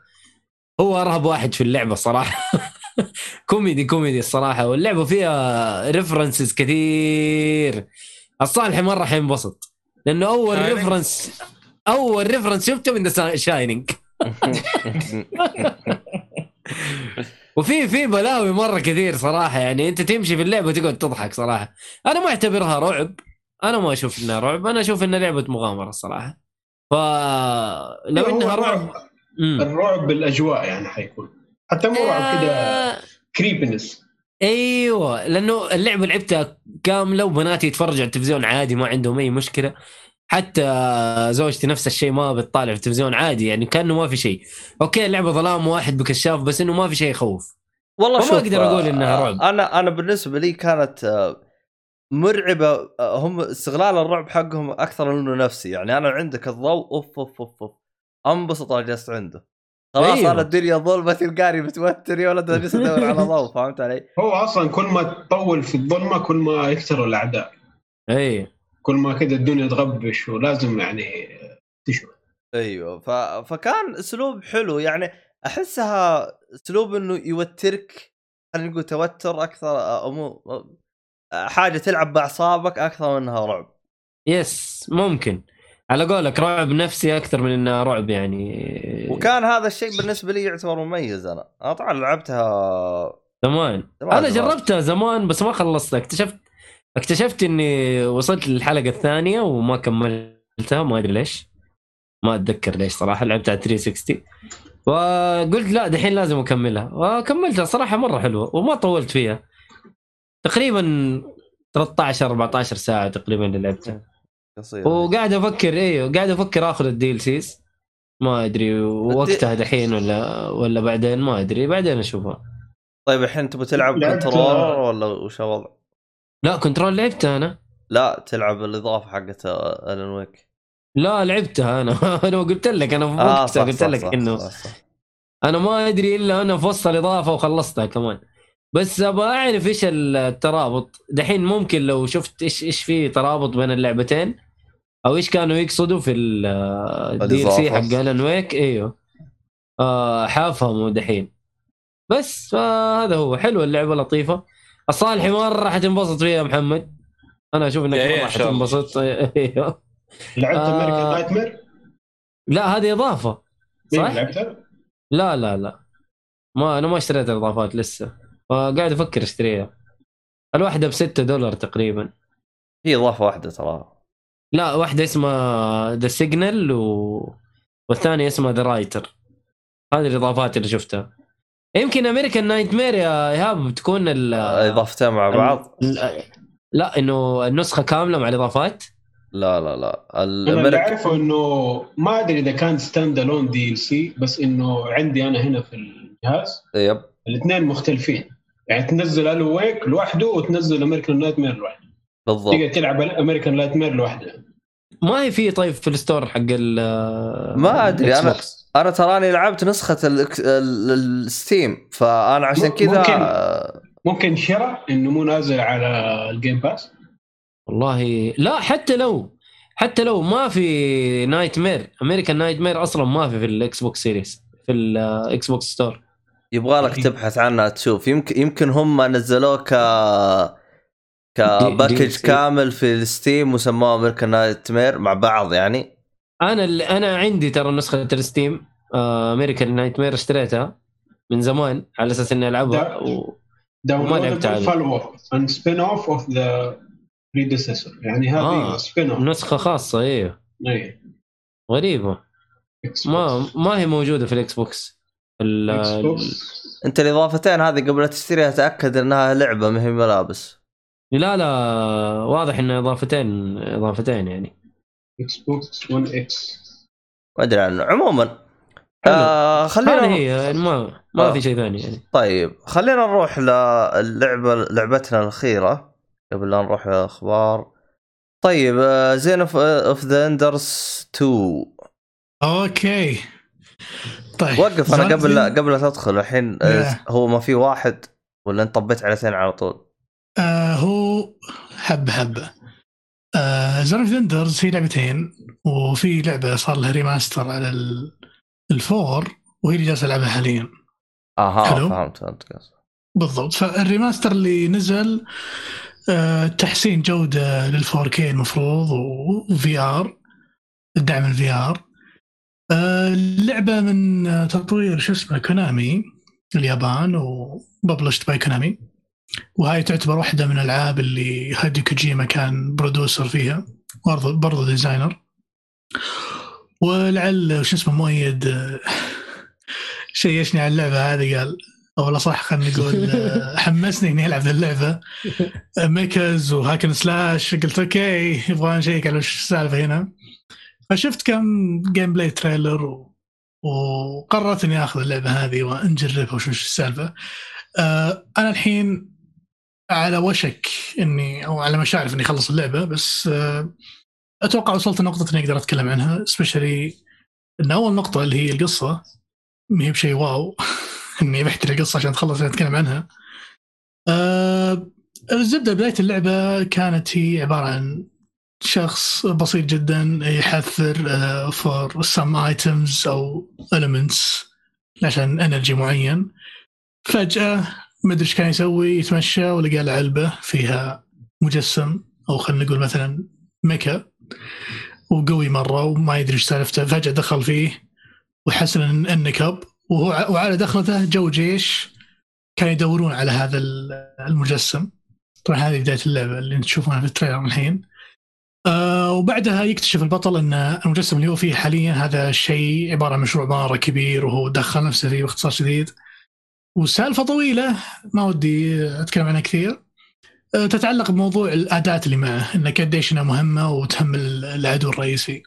هو أرهب واحد في اللعبة الصراحه كوميدي كوميدي الصراحة واللعبة فيها references كثير. الصالحي مرة حينبسط لأنه أول. reference أول reference شفته من ذا Shining وفي في بلاوي مرة كثير صراحة يعني أنت تمشي في اللعبة تقعد تضحك صراحة. أنا ما أعتبرها رعب أنا ما أشوف إنها رعب أنا أشوف إنها لعبة مغامرة الصراحه ف لو إنها رعب. الرعب بالأجواء يعني حيكون. حتى مو رعب كذا creepiness أيوه لأنه اللعبة لعبتها كاملة وبناتي يتفرجوا على التلفزيون عادي ما عندهم أي مشكلة. حتى زوجتي نفس الشيء ما بتطالع في التلفزيون عادي يعني كأنه ما في شيء. okay اللعبة ظلام واحد بكشاف بس إنه ما في شيء يخوف. والله شوف أقدر أقول إنها آه، رعب. أنا أنا بالنسبة لي كانت آه، مرعبة. آه، هم استغلال الرعب حقهم أكثر منه نفسي. يعني أنا عندك الضوء أوف أوف أوف أوف. أنبسط أنا جلست عنده. خلاص أيوه. أنا الدنيا ظلمة تلقاني متوتر يا ولد أنا أدور على ضوء فهمت علي؟ هو أصلا كل ما تطول في الظلمة كل ما يكثروا الأعداء. إي. كل ما كذا الدنيا تغبش ولازم يعني تشوف أيوه ف... فكان أسلوب حلو. يعني أحسها أسلوب إنه يوترك خلينا نقول توتر أكثر أو مو حاجة تلعب باعصابك أكثر منها رعب. يس ممكن. على قولك رعب نفسي أكثر من إنه رعب يعني. وكان هذا الشيء بالنسبة لي يعتبر مميز أنا. أنا طبعا لعبتها زمان. أنا زمان. جربتها زمان بس ما خلصتها. اكتشفت اكتشفت إني وصلت للحلقة الثانية وما كملتها ما أدري ليش. ما أتذكر ليش صراحة لعبتها على 360 وقلت لا دحين لازم أكملها. وكملتها صراحة مرة حلوة وما طولت فيها. تقريبا 13 14 ساعة تقريبا اللي لعبتها. قصيره وقاعد أفكر أيوه قاعد أفكر آخذ ال DLCs ما أدري وقتها دحين ولا ولا بعدين ما أدري بعدين أشوفها. طيب الحين تبغى تلعب controller ولا وش الوضع؟ لا controller لعبتها أنا. لا تلعب الإضافة حقت Alan Wake لا لعبتها أنا. أنا قلت لك أنا في وقتها قلت لك إنه آه،. أنا ما أدري إلا أنا في وسط الإضافة وخلصتها كمان. بس أبغى أعرف إيش الترابط. دحين ممكن لو شفت إيش إيش في ترابط بين اللعبتين؟ أو إيش كانوا يقصدوا في ال DLC. حق Alan Wake إيوه. آه حافهموا دحين. بس فهذا هو. حلو اللعبة لطيفة. الصالحي مرة حتنبسط فيها يا محمد. أنا أشوف إنك إيه مره الله. حتنبسط إيوه. لعبت آه. American Nightmare؟ لا هذه إضافة. صح؟ لعبتها؟ لا لا لا. ما أنا ما اشتريت الاضافات لسه. فقاعد أفكر أشتريها. الواحدة ب 6 دولار تقريبا. هي إضافة واحدة ترى. لا واحدة اسمها The Signal و... والثانية اسمها The Writer هذه الإضافات اللي شفتها. يمكن American Nightmare يا إيهاب تكون ال اضافتين مع بعض؟ ال- لا إنه النسخة كاملة مع الإضافات. لا لا لا. أنا اللي الامريكان اعرفه إنه ما أدري إذا كان standalone DLC بس إنه عندي أنا هنا في الجهاز. yep. الاثنين مختلفين. يعني تنزل Alan Wake لوحده وتنزل American Nightmare لوحده بالضبط تقدر تلعب American Nightmare لوحده ما هي في طيب في ال store حق ال ما أنا- box. أنا تراني لعبت نسخة ال Steam فأنا عشان كذا ممكن. ممكن شراء إنه مو نازل على ال Game Pass والله لا حتى لو حتى لو ما في نايت مير امريكان نايت مير أصلا ما في في ال Xbox Series في ال Xbox Store يبغى لك تبحث عنها تشوف. يمكن يمكن هم نزلوه ك ك package DLC. كامل في ال Steam وسموه American Nightmare مع بعض يعني. أنا ال- أنا عندي ترى نسخة ال Steam American Nightmare اشتريتها من زمان على أساس إني ألعبها. و... downloadable لعبت فولو اند spin-off اوف ذا بريديسيسور يعني هذه آه. سبين اوف نسخة خاصة أيوه اي غريبة. ما ما هي موجودة في الإكس بوكس ال- إكس بوكس. انت الاضافتين هذه قبل لا تشتريها تأكد انها لعبة ما هي ملابس. لا لا واضح انه إضافتين إضافتين يعني. Xbox 1 X ما أدري عنه. عموما. آه هذه خلينا هي يعني ما ما آه. في شيء ثاني يعني. طيب خلينا نروح للعبة لعبتنا الأخيرة. قبل لا نروح للأخبار. طيب Zone of the Enders 2 okay طيب. وقف أنا قبل لا قبل لا تدخل الحين آه، Yeah. هو ما في واحد ولا انت طبيت على اثنين على طول؟ آه هو حبه حبه آه Zone of هي لعبتين وفي لعبة صار لها remaster على ال- ال four وهي اللي جالس ألعبها حاليا. أها حلو. فهمت فهمت. بالضبط. فال remaster اللي نزل آه تحسين جودة لل 4K المفروض و VR دعم ال VR آه اللعبه من آه، تطوير شو اسمه Konami اليابان وببلشت باي كونامي. وهاي تعتبر واحدة من الألعاب اللي هادي كوجيما كان برودوسر فيها برضو برضو ديزاينر. ولعل شو اسمه مؤيد شيشني على اللعبة هذه قال أو والله صح خلينا نقول حمسني إني ألعب اللعبة. ميكز وهاكن سلاش قلت أوكي يبغى نشيك على وش السالفة هنا؟ فشفت كم جيم بلاي تريلر و... وقررت إني آخذ اللعبة هذه ونجربها وشو وش السالفة. آه أنا الحين على وشك اني أو على مشاعر إني أخلص اللعبة بس آه أتوقع وصلت لنقطة إني أقدر أتكلم عنها سبيشلي إن أول نقطة اللي هي القصة ما هي بشيء واو إني بحكي القصة عشان تخلص أتكلم عنها. آه الزبدة بداية اللعبة كانت هي عبارة عن شخص بسيط جدا يحثر فور سم items أو elements عشان energy معين. فجأة ما أدري إيش كان يسوي يتمشى ولقى له علبه فيها مجسم أو خلينا نقول مثلا mecha وقوي مرة وما يدري إيش سالفته. فجأة دخل فيه وحس ان النكب وهو وعلى دخلته جو جيش كانوا يدورون على هذا المجسم. طبعا هذه بداية اللعبة اللي تشوفونها في ال trailer الحين. آه وبعدها يكتشف البطل إن المجسم اللي هو فيه حاليا هذا الشيء عبارة عن مشروع مره كبير وهو دخل نفسه فيه باختصار شديد. وسالفة طويلة ما ودي أتكلم عنها كثير. آه تتعلق بموضوع الأداة اللي معه انه قديش إنها مهمة وتهمل العدو الرئيسي.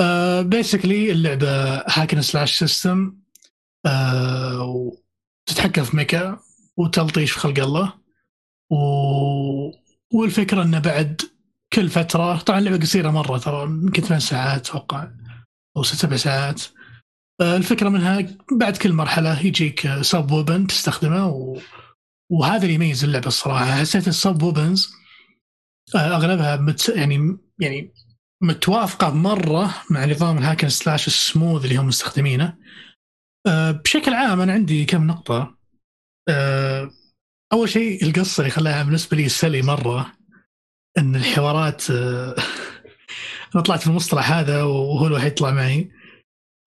آه basically اللعبة hack and slash system وتتحكم في mecha وتلطيش في خلق الله. و... والفكرة إنه بعد كل فترة طبعا اللعبة قصيرة مرة ترى يمكن ثمان ساعات أتوقع أو ست سبع ساعات. الفكرة منها بعد كل مرحلة يجيك sub weapon تستخدمه و... وهذا اللي يميز اللعبة الصراحة. حسيت ال sub weapons أغلبها مت... يعني يعني متوافقة مرة مع نظام ال hack and slash ال smooth اللي هم مستخدمينه. بشكل عام أنا عندي كم نقطة؟ أول شيء القصة اللي خلاها بالنسبة لي silly مرة. إن الحوارات أنا طلعت في المصطلح هذا وهو الوحيد يطلع معي.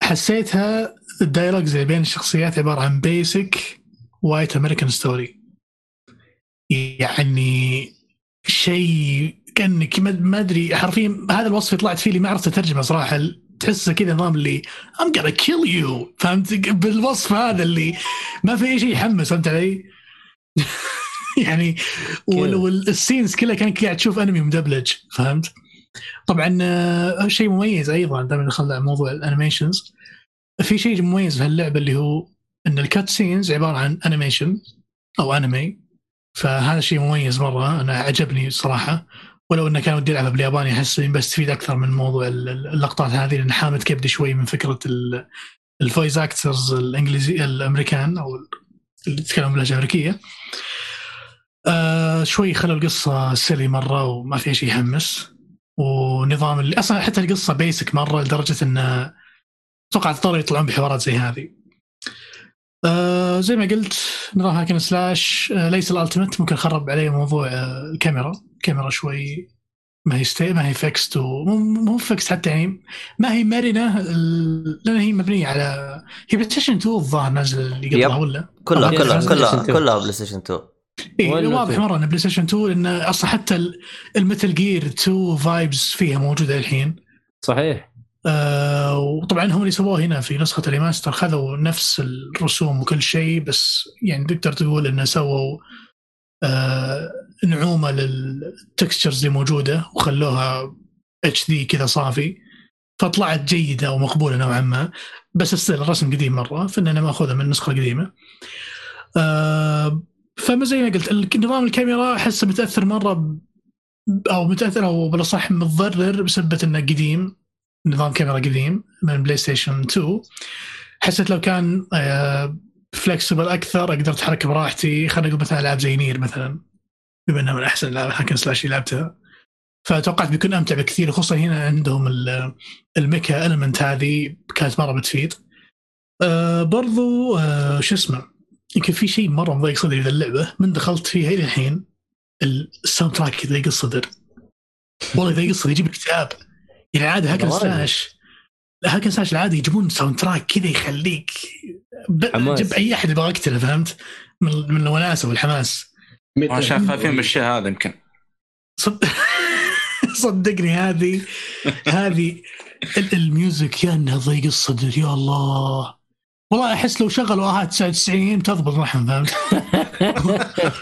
حسيتها ال dialogues اللي بين الشخصيات عبارة عن basic white American story يعني شيء كانك ما أدري حرفيا هذا الوصف طلعت فيه اللي ما عرفت أترجمه صراحة تحسه كذا نظام اللي I'm gonna kill you فهمت؟ بالوصف هذا اللي ما في أي شيء يحمس فهمت علي؟ يعني وال scenes كلها كانك قاعد تشوف انمي مدبلج فهمت؟ طبعا شيء مميز أيضا دائما دخلنا موضوع ال animations في شيء مميز في هاللعبة اللي هو إن ال cut scenes عبارة عن animation أو انمي فهذا شيء مميز مرة أنا عجبني صراحة. ولو إنه كان ودي العبها بالياباني أحس إني بستفيد أكثر من موضوع اللقطات هذه لأن حامت كبدي شوي من فكرة ال voice actors الانجليزي الأمريكان أو اللي يتكلمون باللهجة الأمريكية. آه شوي خلوا القصة silly مرة وما في شيء يحمس ونظام اللي أصلا حتى القصة basic مرة لدرجة انه أتوقع اضطروا يطلعون بحوارات زي هذه. آه زي ما قلت نظام hack and slash آه ليس ال ultimate. ممكن خرب عليه موضوع آه الكاميرا، الكاميرا شوي ما هي steady ما هي fixed مو fixed حتى يعني ما هي مرنة لأن هي مبنية على هي بلاي ستيشن 2 الظاهر نازل اللي قبلها ولا؟ كلها كلها كلها كلها بلاي ستيشن 2 اي واضح مرة إن بلاي ستيشن 2 لأن أصلا حتى ال Metal Gear 2 vibes فيها موجودة الحين. صحيح. آه وطبعا هم اللي سووه هنا في نسخة ال remaster خذوا نفس الرسوم وكل شيء بس يعني تقدر تقول إنه سووا آه نعومة لل textures اللي موجودة وخلوها HD كذا صافي. فطلعت جيدة ومقبولة نوعا ما بس الرسم قديم مرة فاننا ماخذها من النسخة القديمة. آه فما زي ما قلت نظام الكاميرا أحسه متأثر مرة. أو متأثر أو بالأصح متضرر بسبب إنه قديم نظام كاميرا قديم من بلاي ستيشن 2 حسيت لو كان flexible أكثر أقدر أتحرك براحتي. خلينا نقول مثلا ألعاب زي Nier مثلا بما إنها من أحسن الألعاب hack and slash اللي لعبتها. فتوقعت بيكون أمتع بكثير خصوصا هنا عندهم ال mecha element هذه كانت مرة بتفيد. أه برضو أه شو اسمه؟ يمكن في شيء مرة مضايق صدري في اللعبة من دخلت فيها إلى الحين ال soundtrack كذا يضيق الصدر والله يضيق الصدر يجيب اكتئاب يعني عاده hack and slash. hack and slash العادي يجيبون soundtrack كذا يخليك جيب أي أحد يبغى يقتله فهمت؟ من من الوناسة والحماس. عشان خايفين من الشيء هذا يمكن. صد... صدقني هذه هذه ال music يا انها ضيق الصدر يا الله. والله أحس لو شغلوا آهات 99 تضبط معهم فهمت؟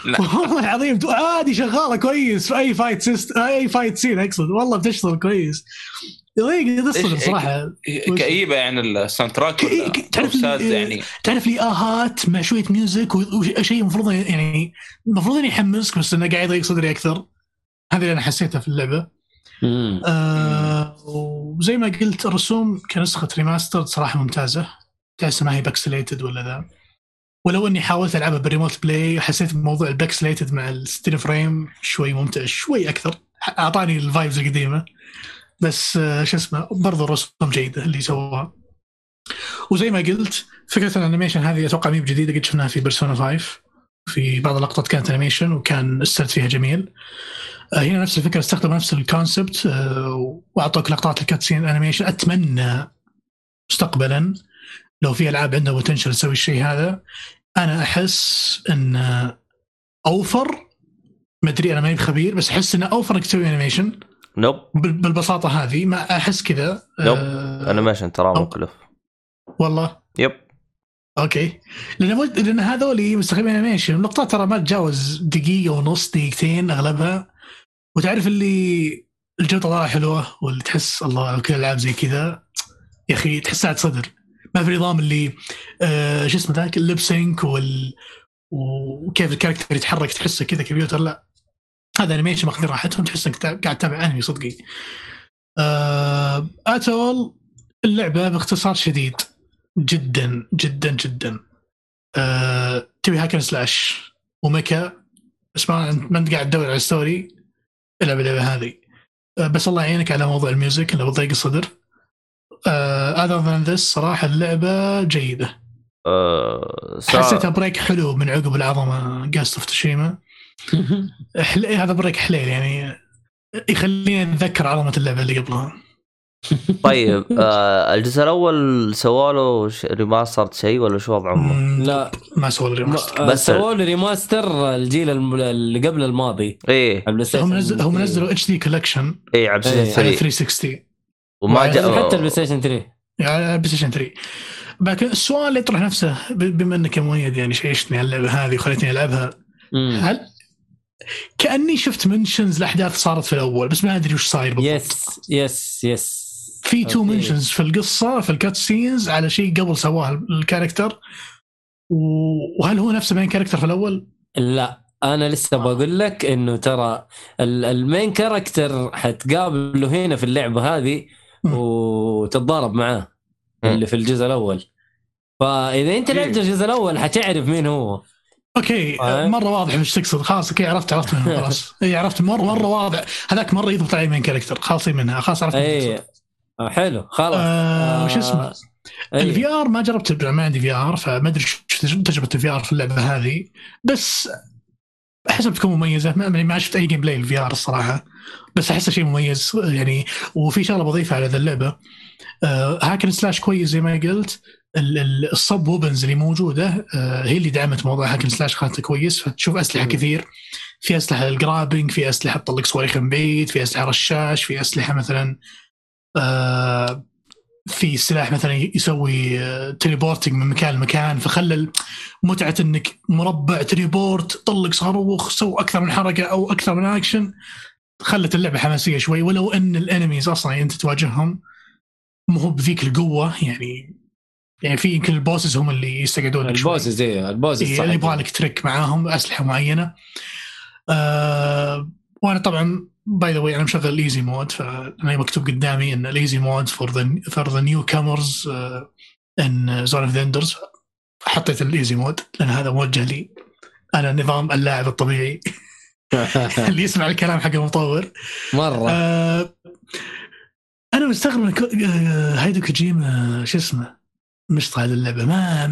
والله العظيم عادي شغالة كويس في أي fight سيست أي fight scene أقصد. والله بتشتغل كويس. يضيق إيش- صراحة. كئيبة يعني ال soundtrack تعرف يعني. تعرف لي آهات مع شوية music وشيء المفروض يعني المفروض انه يحمسك بس إنه قاعد يضيق صدري أكثر. هذا اللي أنا حسيته في اللعبة. آه وزي ما قلت الرسوم كنسخة remaster صراحة ممتازة. تحس ما هي pixelated ولا ذا ولو إني حاولت العبها بال remote play حسيت بموضوع ال pixelated مع ال still frame شوي ممتع شوي أكثر. أعطاني ال vibes القديمة. بس آه شو اسمه برضو الرسوم جيدة اللي سووها وزي ما قلت فكرة ال animation هذه أتوقع مي بجديدة قد شفناها في بيرسونا 5 في بعض اللقطات كانت animation وكان السرد فيها جميل. آه، هنا نفس الفكرة استخدموا نفس ال concept آه، وأعطوك لقطات ال cutscene animation أتمنى مستقبلا لو في ألعاب عندها potential تسوي الشيء هذا أنا أحس إن over ما أدري أنا ماني خبير بس أحس انه over إنك تسوي animation نوب. بال- بالبساطة هذه ما أحس كذا نوب. آه، animation ترى مكلف والله. Yep. Okay. لأن. لأن هذول مستخدمين animation اللقطات ترى ما تتجاوز دقيقة ونص دقيقتين أغلبها. وتعرف اللي الجودة طالعة حلوة واللي تحس الله لو كل الالعاب زي كذا. يا أخي تحسها تصدر. ما في نظام اللي آه شو اسمه ذاك ال lip sync وال وكيف ال character يتحرك تحسه كذا كمبيوتر لا. هذا animation ماخذين راحتهم تحس انك قاعد تتابع انمي صدقي. آه at all اللعبة باختصار شديد. جدا جدا جدا. آه تبي hack and slash و mecha بس ما أنت- ما أنت قاعد تدور على story العب اللعبة هذه. آه بس الله يعينك على موضوع ال music اللي بضيق الصدر. آه other than this صراحة اللعبة جيدة. آه سا- حسيتها break حلو من عقب العظمة Ghost of Tsushima حل... هذا break حليل يعني يخليني أتذكر عظمة اللعبة اللي قبلها. طيب آه الجزء الأول سووا له ش- remaster شيء ولا شو وضعهم؟ مم، لا. ما سووا ال remaster بس بس- سووا له remaster الجيل اللي قبل الماضي. إيه. هم نزل هم نزلوا HD collection إيه على إيه. على 3 360 وما جاء حتى البلاي ستيشن 3 يعني على بلاي ستيشن 3 لكن السؤال اللي يطرح نفسه ب- بما إنك يا مؤيد يعني شيشتني على اللعبه هذه وخليتني ألعبها مم. هل كأني شفت mentions لأحداث صارت في الأول بس ما أدري وش صاير بالضبط يس yes yes في two. mentions في القصة في ال cutscenes على شيء قبل سواه ال character وهل هو نفسه main character في الأول؟ لا أنا لسه بقول لك إنه ترى ال- ال main character حتقابله هنا في اللعبة هذه. وتتضارب معاه. اللي في الجزء الأول. فإذا أنت لعبت الجزء الأول حتعرف مين هو. okay آه. مرة واضح وش تقصد. خلاص okay عرفت عرفت منه خلاص. اي عرفت. مره مرة واضح. هذاك مرة يضبط علي main character خلاص منها. خلاص عرفت اي. آه، حلو. خلاص. آه، وش اسمه؟ أي. ال VR ما جربت ما عندي VR فما أدري شو تجربه ال VR في اللعبة هذه. بس أحسها بتكون مميزة. ما, ما شفت أي gameplay ال VR الصراحة. بس احسها شيء مميز يعني وفي شغلة بضيفها على ذا اللعبة. آه hack and slash كويس زي ما قلت. ال- ال- ال sub weapons اللي موجودة آه هي اللي دعمت موضوع hack and slash خلته كويس. فتشوف أسلحة مم. كثير. في أسلحة لل grabbing في أسلحة تطلق صواريخ من بعيد في أسلحة رشاش في أسلحة مثلا آه في سلاح مثلا يسوي teleporting من مكان لمكان. فخلى متعة إنك مربع teleport طلق صاروخ so أكثر من حركة أو أكثر من اكشن خلت اللعبة حماسية شوي ولو إن ال enemies أصلا أنت تواجههم مو هو بذيك القوة يعني يعني في يمكن ال bosses هم اللي يستقعدون ال boss زي ال boss إيه، اللي يبغى لك trick معاهم اسلحه معينة. آه وأنا طبعا by the way أنا مشغل ال easy mode فأنا مكتوب قدامي إن ال easy mode for the for the newcomers ان Zone of the Enders حطيت ال easy mode لأن هذا موجه لي أنا نظام اللاعب الطبيعي. اللي يسمع الكلام حق المطور مرة. آه أنا مستغرب من كو- آه، هايدو كوجيما شو اسمه مشط هذه اللعبة. ما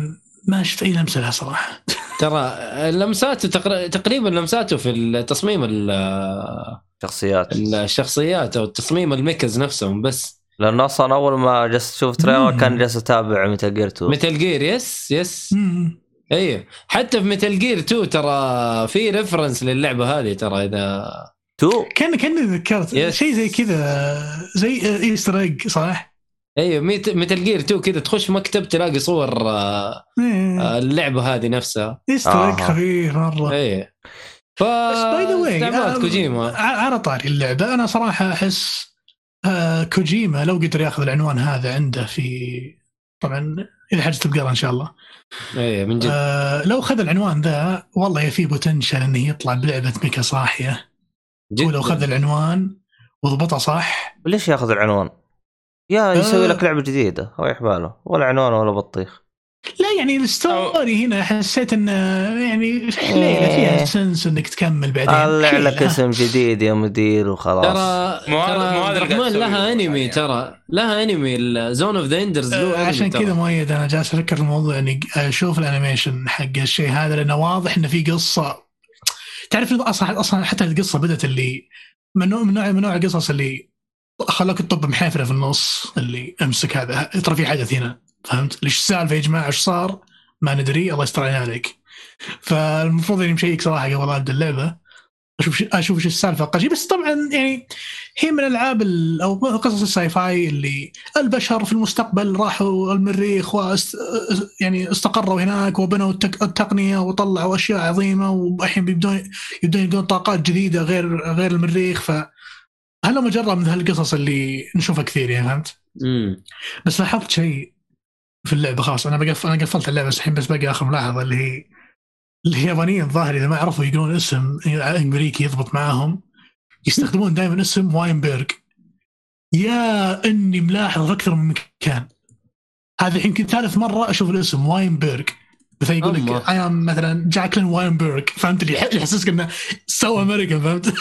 ما شفت أي لمسة لها صراحة. ترى لمساته تقر- تقريبا لمساته في التصميم ال- شخصيات. الشخصيات أو تصميم ال mechs نفسهم بس. لأنه أصلا أول ما جلست أشوف trailer. كان جالس أتابع Metal Gear 2 Metal Gear yes yes. مم. أيوه حتى في Metal Gear 2 ترى في reference للعبة هذه ترى إذا 2 كان كأني ذكرت Yes. شيء زي كذا زي Easter egg صح؟ أيوه Metal Gear 2 كذا تخش مكتب تلاقي صور إيه. آه، اللعبة هذه نفسها Easter egg آه. خفيف مرة إيه ف بس by the way كوجيما على طاري اللعبة أنا صراحة أحس آه، كوجيما لو قدر ياخذ العنوان هذا عنده في طبعا اذا حجت بقرا إن شاء الله. إيه من جد. آه لو خذ العنوان ذا والله في potential إنه يطلع بلعبة mecha صاحية. جد ولو خذ العنوان وضبطها صح. ليش ياخذ العنوان؟ يا يسوي آه. لك لعبة جديدة ريح باله ولا عنوان ولا بطيخ. لا يعني ال story هنا حسيت انه يعني حليله فيها sense إنك تكمل بعدين. طلع لك. اسم جديد يا مدير وخلاص. ترى مو هذا- ترى لها انمي يعني. ترى. لها انمي زون اوف ذا اندرز عشان كذا مؤيد أنا جالس أفكر في الموضوع إني أشوف الانيميشن حق الشيء هذا لأنه واضح انه في قصة. تعرف أصلا أصلا حتى القصة بدأت اللي من نوع من نوع من نوع القصص اللي خلاك تطب محافرة في النص اللي أمسك هذا. ترى في حدث هنا. فهمت؟ ليش السالفة يا جماعة إيش صار؟ ما ندري الله يستر عليك. فالمفروض إني مشيك صراحة قبل أبدأ اللعبة أشوف أشوف إيش السالفة بس طبعا يعني هي من الألعاب ال- أو قصص ال sci-fi اللي البشر في المستقبل راحوا المريخ واست يعني استقروا هناك وبنوا. التقنية وطلعوا أشياء عظيمة والحين بيبدون يبدون يلقون طاقات جديدة غير غير المريخ ف هل مجرة من هالقصص اللي نشوفها كثير يعني فهمت؟ امم بس لاحظت شيء في اللعبة خلاص. أنا بقف أنا قفلت اللعبة بس الحين بس باقي آخر ملاحظة اللي هي اليابانيين الظاهر إذا ما عرفوا يقولون اسم امريكي يضبط معاهم. يستخدمون دائما اسم واينبرغ. يعني ملاحظ أكثر من مكان. هذا يمكن ثالث مرة أشوف الاسم واينبرغ. مثلا يقول لك. I am مثلا جاكلين واينبرغ. فهمت اللي يح- يحسسك إنه so American فهمت؟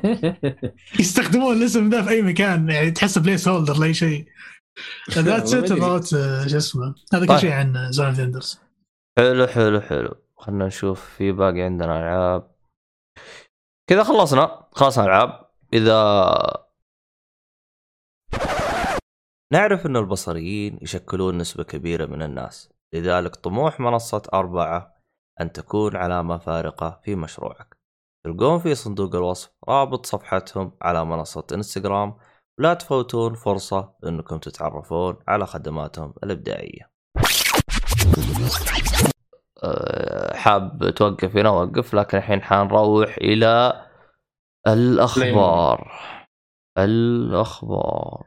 يستخدمون الاسم ذا في أي مكان. يعني تحس placeholder لأي شيء. that's it about شو اسمه. هذا كل طيب. شيء عن Zone of the Enders حلو حلو حلو. خلنا نشوف في باقي عندنا ألعاب. كذا خلصنا. خلصنا العاب إذا نعرف إن البصريين يشكلون نسبة كبيرة من الناس لذلك طموح منصة أربعة أن تكون علامة فارقة في مشروعك. تلقون في صندوق الوصف رابط صفحتهم على منصة إنستغرام ولا تفوتون فرصة إنكم تتعرفون على خدماتهم الإبداعية. أه، حاب توقف هنا وقف لكن الحين حنروح إلى الأخبار. الأخبار.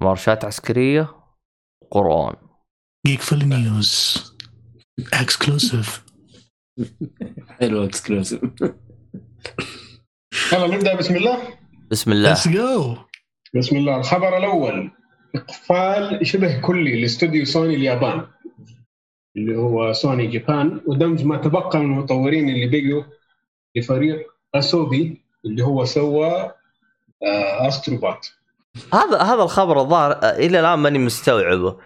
مارشات عسكرية قرآن. جيك فول news exclusive حلو exclusive يلا نبدأ بسم الله. بسم الله. let's go بسم الله. الخبر الأول. إقفال شبه كلي لاستوديو سوني اليابان اللي هو سوني Japan. ودمج ما تبقى من المطورين اللي بقوا لفريق أسوبي اللي هو سوى آه، أستروبوت. هذا هذا الخبر الظاهر إلى الآن ماني مستوعبه.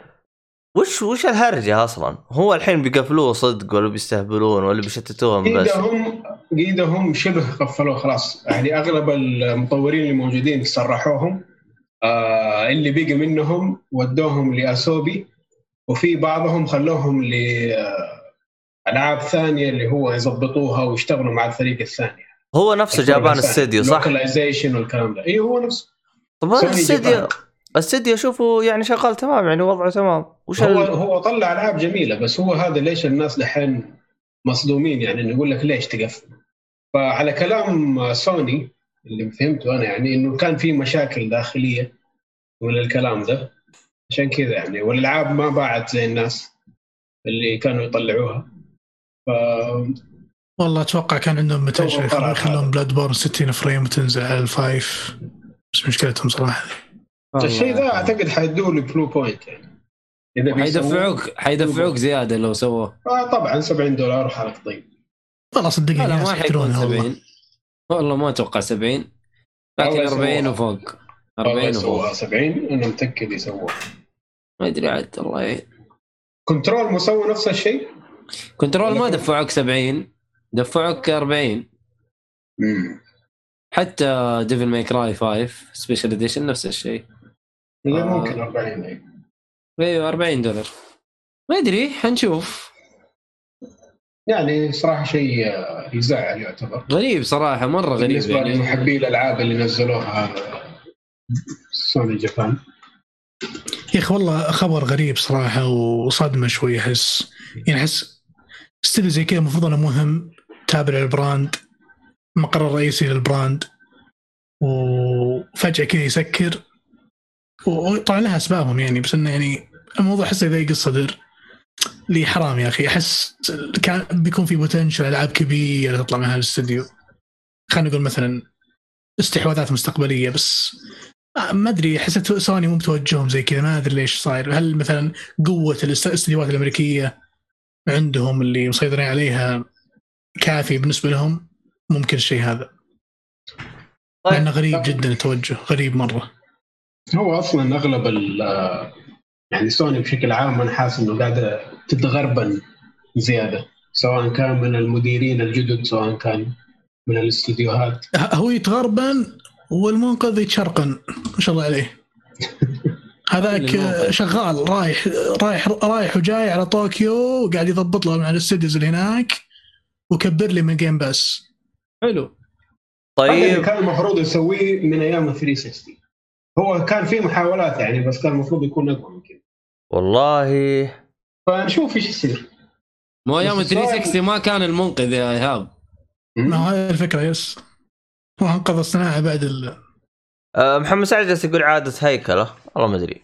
وش وش الهرجة أصلا؟ هو الحين بيقفلوه صدق ولا بيستهبلون ولا بيشتتوهم بس؟ قدهم قدهم شبه قفلوه خلاص يعني أغلب المطورين اللي موجودين صرحوهم آه اللي بقي منهم ودوهم لأسوبي وفي بعضهم خلوهم لالعاب ثانية اللي هو يظبطوها ويشتغلوا مع الفريق الثاني هو نفسه Japan Studio صح؟ localization والكلام ده اي هو نفسه طب هذا الاستديو. الاستديو أشوفه يعني شغال تمام يعني وضعه تمام وش هو ال... هو طلع ألعاب جميلة بس هو هذا ليش الناس دحين مصدومين؟ يعني انه يقول لك ليش تقفل؟ فعلى كلام سوني اللي فهمته أنا يعني إنه كان في مشاكل داخلية من الكلام ده. عشان كذا يعني والألعاب ما باعت زي الناس اللي كانوا يطلعوها. ف والله أتوقع كان عندهم قرار يخلون هذا. بلودبورن 60 frame وتنزل على ال five بس مشكلتهم صراحة. الشيء ذا أعتقد حيدوه لبلو بوينت يعني. إذا حيدفعوك حيدفعوك زيادة لو سووه. آه طبعا 70 دولار حالك طيب. والله صدقني لا ما حيكون يحترونها والله 70 والله ما أتوقع 70 لكن والله 40 يسووها. وفوق. والله 40 يسووها. وفوق. 70 أنا متاكد يسووها ما أدري عاد الله يعين كنترول مسوي نفس الشيء؟ كنترول ما دفعوك 70 دفعوك 40 امم حتى ديفل ماي كراي 5 Special Edition نفس الشيء. آه. ممكن 40 أي. أيوه 40 دولار. ما أدري حنشوف. يعني صراحة شيء آه، يزعل يعتبر. غريب صراحة مرة غريب بالنسبة يعني. لمحبي الألعاب اللي نزلوها سوني جابان. يا أخي والله خبر غريب صراحة وصدمة شوي أحس. يعني أحس استديو زي كذا المفروض أنه مهم تابع لل brand مقر الرئيسي لل brand وفجأة كذا يسكر. وطبعا لها أسبابهم يعني بس إنه يعني الموضوع أحسه يضيق الصدر. إي حرام يا أخي. أحس كان بيكون في potential ألعاب كبيرة تطلع من هذا الاستديو. خلينا نقول مثلا استحواذات مستقبلية بس ما- أدري أحس سوني مو بتوجههم زي كذا ما أدري ليش صاير. هل مثلا قوة الاست- الاستديوهات الأمريكية عندهم اللي مسيطرين عليها كافي بالنسبة لهم؟ ممكن الشيء هذا. لأنه غريب جدا التوجه غريب مرة. هو أصلا أغلب ال يعني سوني بشكل عام أنا حاسس إنه قاعدة تتغربن زيادة سواء كان من المديرين الجدد سواء كان من الاستديوهات. هو يتغربن والمنقذ يتشرقن ما شاء الله عليه. هذاك. شغال رايح رايح رايح وجاي على طوكيو وقاعد يضبط لهم على ال studios اللي هناك وكبر لي من جيم باس هذا حلو طيب. كان المفروض يسويه من أيام ال 360 هو كان في محاولات يعني بس كان المفروض يكون أقوى من كذا والله. فنشوف إيش يصير. مو السؤال- 360 ما كان المنقذ يا إيهاب. ما هذه الفكرة yes. هو أنقذ الصناعة بعد ال... آه، محمد سعد جالس يقول عادة هيكلة. والله ما أدري.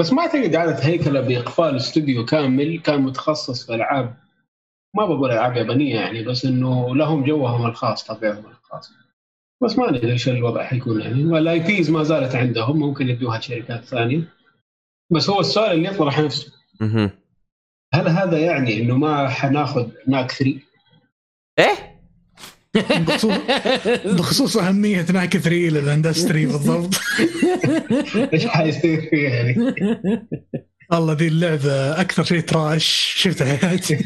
بس ما أعتقد عادة هيكلة بإقفال استوديو كامل كان متخصص في ألعاب. ما بقول ألعاب يابانية يعني بس إنه لهم جوهم الخاص طبيعهم الخاص. بس ما ندري إيش الوضع حيكون يعني وال IPs ما زالت عندهم ممكن يدوها شركات ثانية. بس هو السؤال اللي يطرح نفسه. هل هذا يعني إنه ما حناخذ ناك 3 إيه؟ بخصوص بخصوص أهمية ناك 3 لل industry بالضبط. إيش حيصير فيها يعني؟ والله ذي اللعبة أكثر شيء trash شفته في حياتي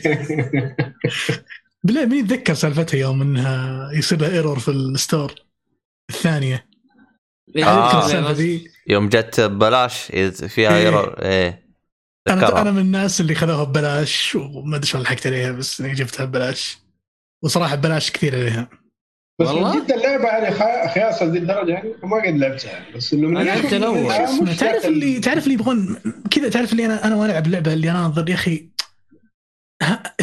بالله مين يتذكر سالفتها يوم إنها يصير لها error في ال store الثانية؟ آه. ذي؟ يوم جت ببلاش فيها إيه. ايرور إيه. أنا أنا من الناس اللي خذوها ببلاش وما أدري شلون لحقت عليها بس إني جبتها ببلاش. وصراحة ببلاش كثير عليها. بس والله؟ من جد اللعبة يعني خ- خياس لذي الدرجة يعني ما قد لعبتها. يعني بس إنه من لعبت تعرف اللي تعرف اللي يبغون كذا تعرف اللي أنا أنا وأنا ألعب اللعبه اللي اناظر يا أخي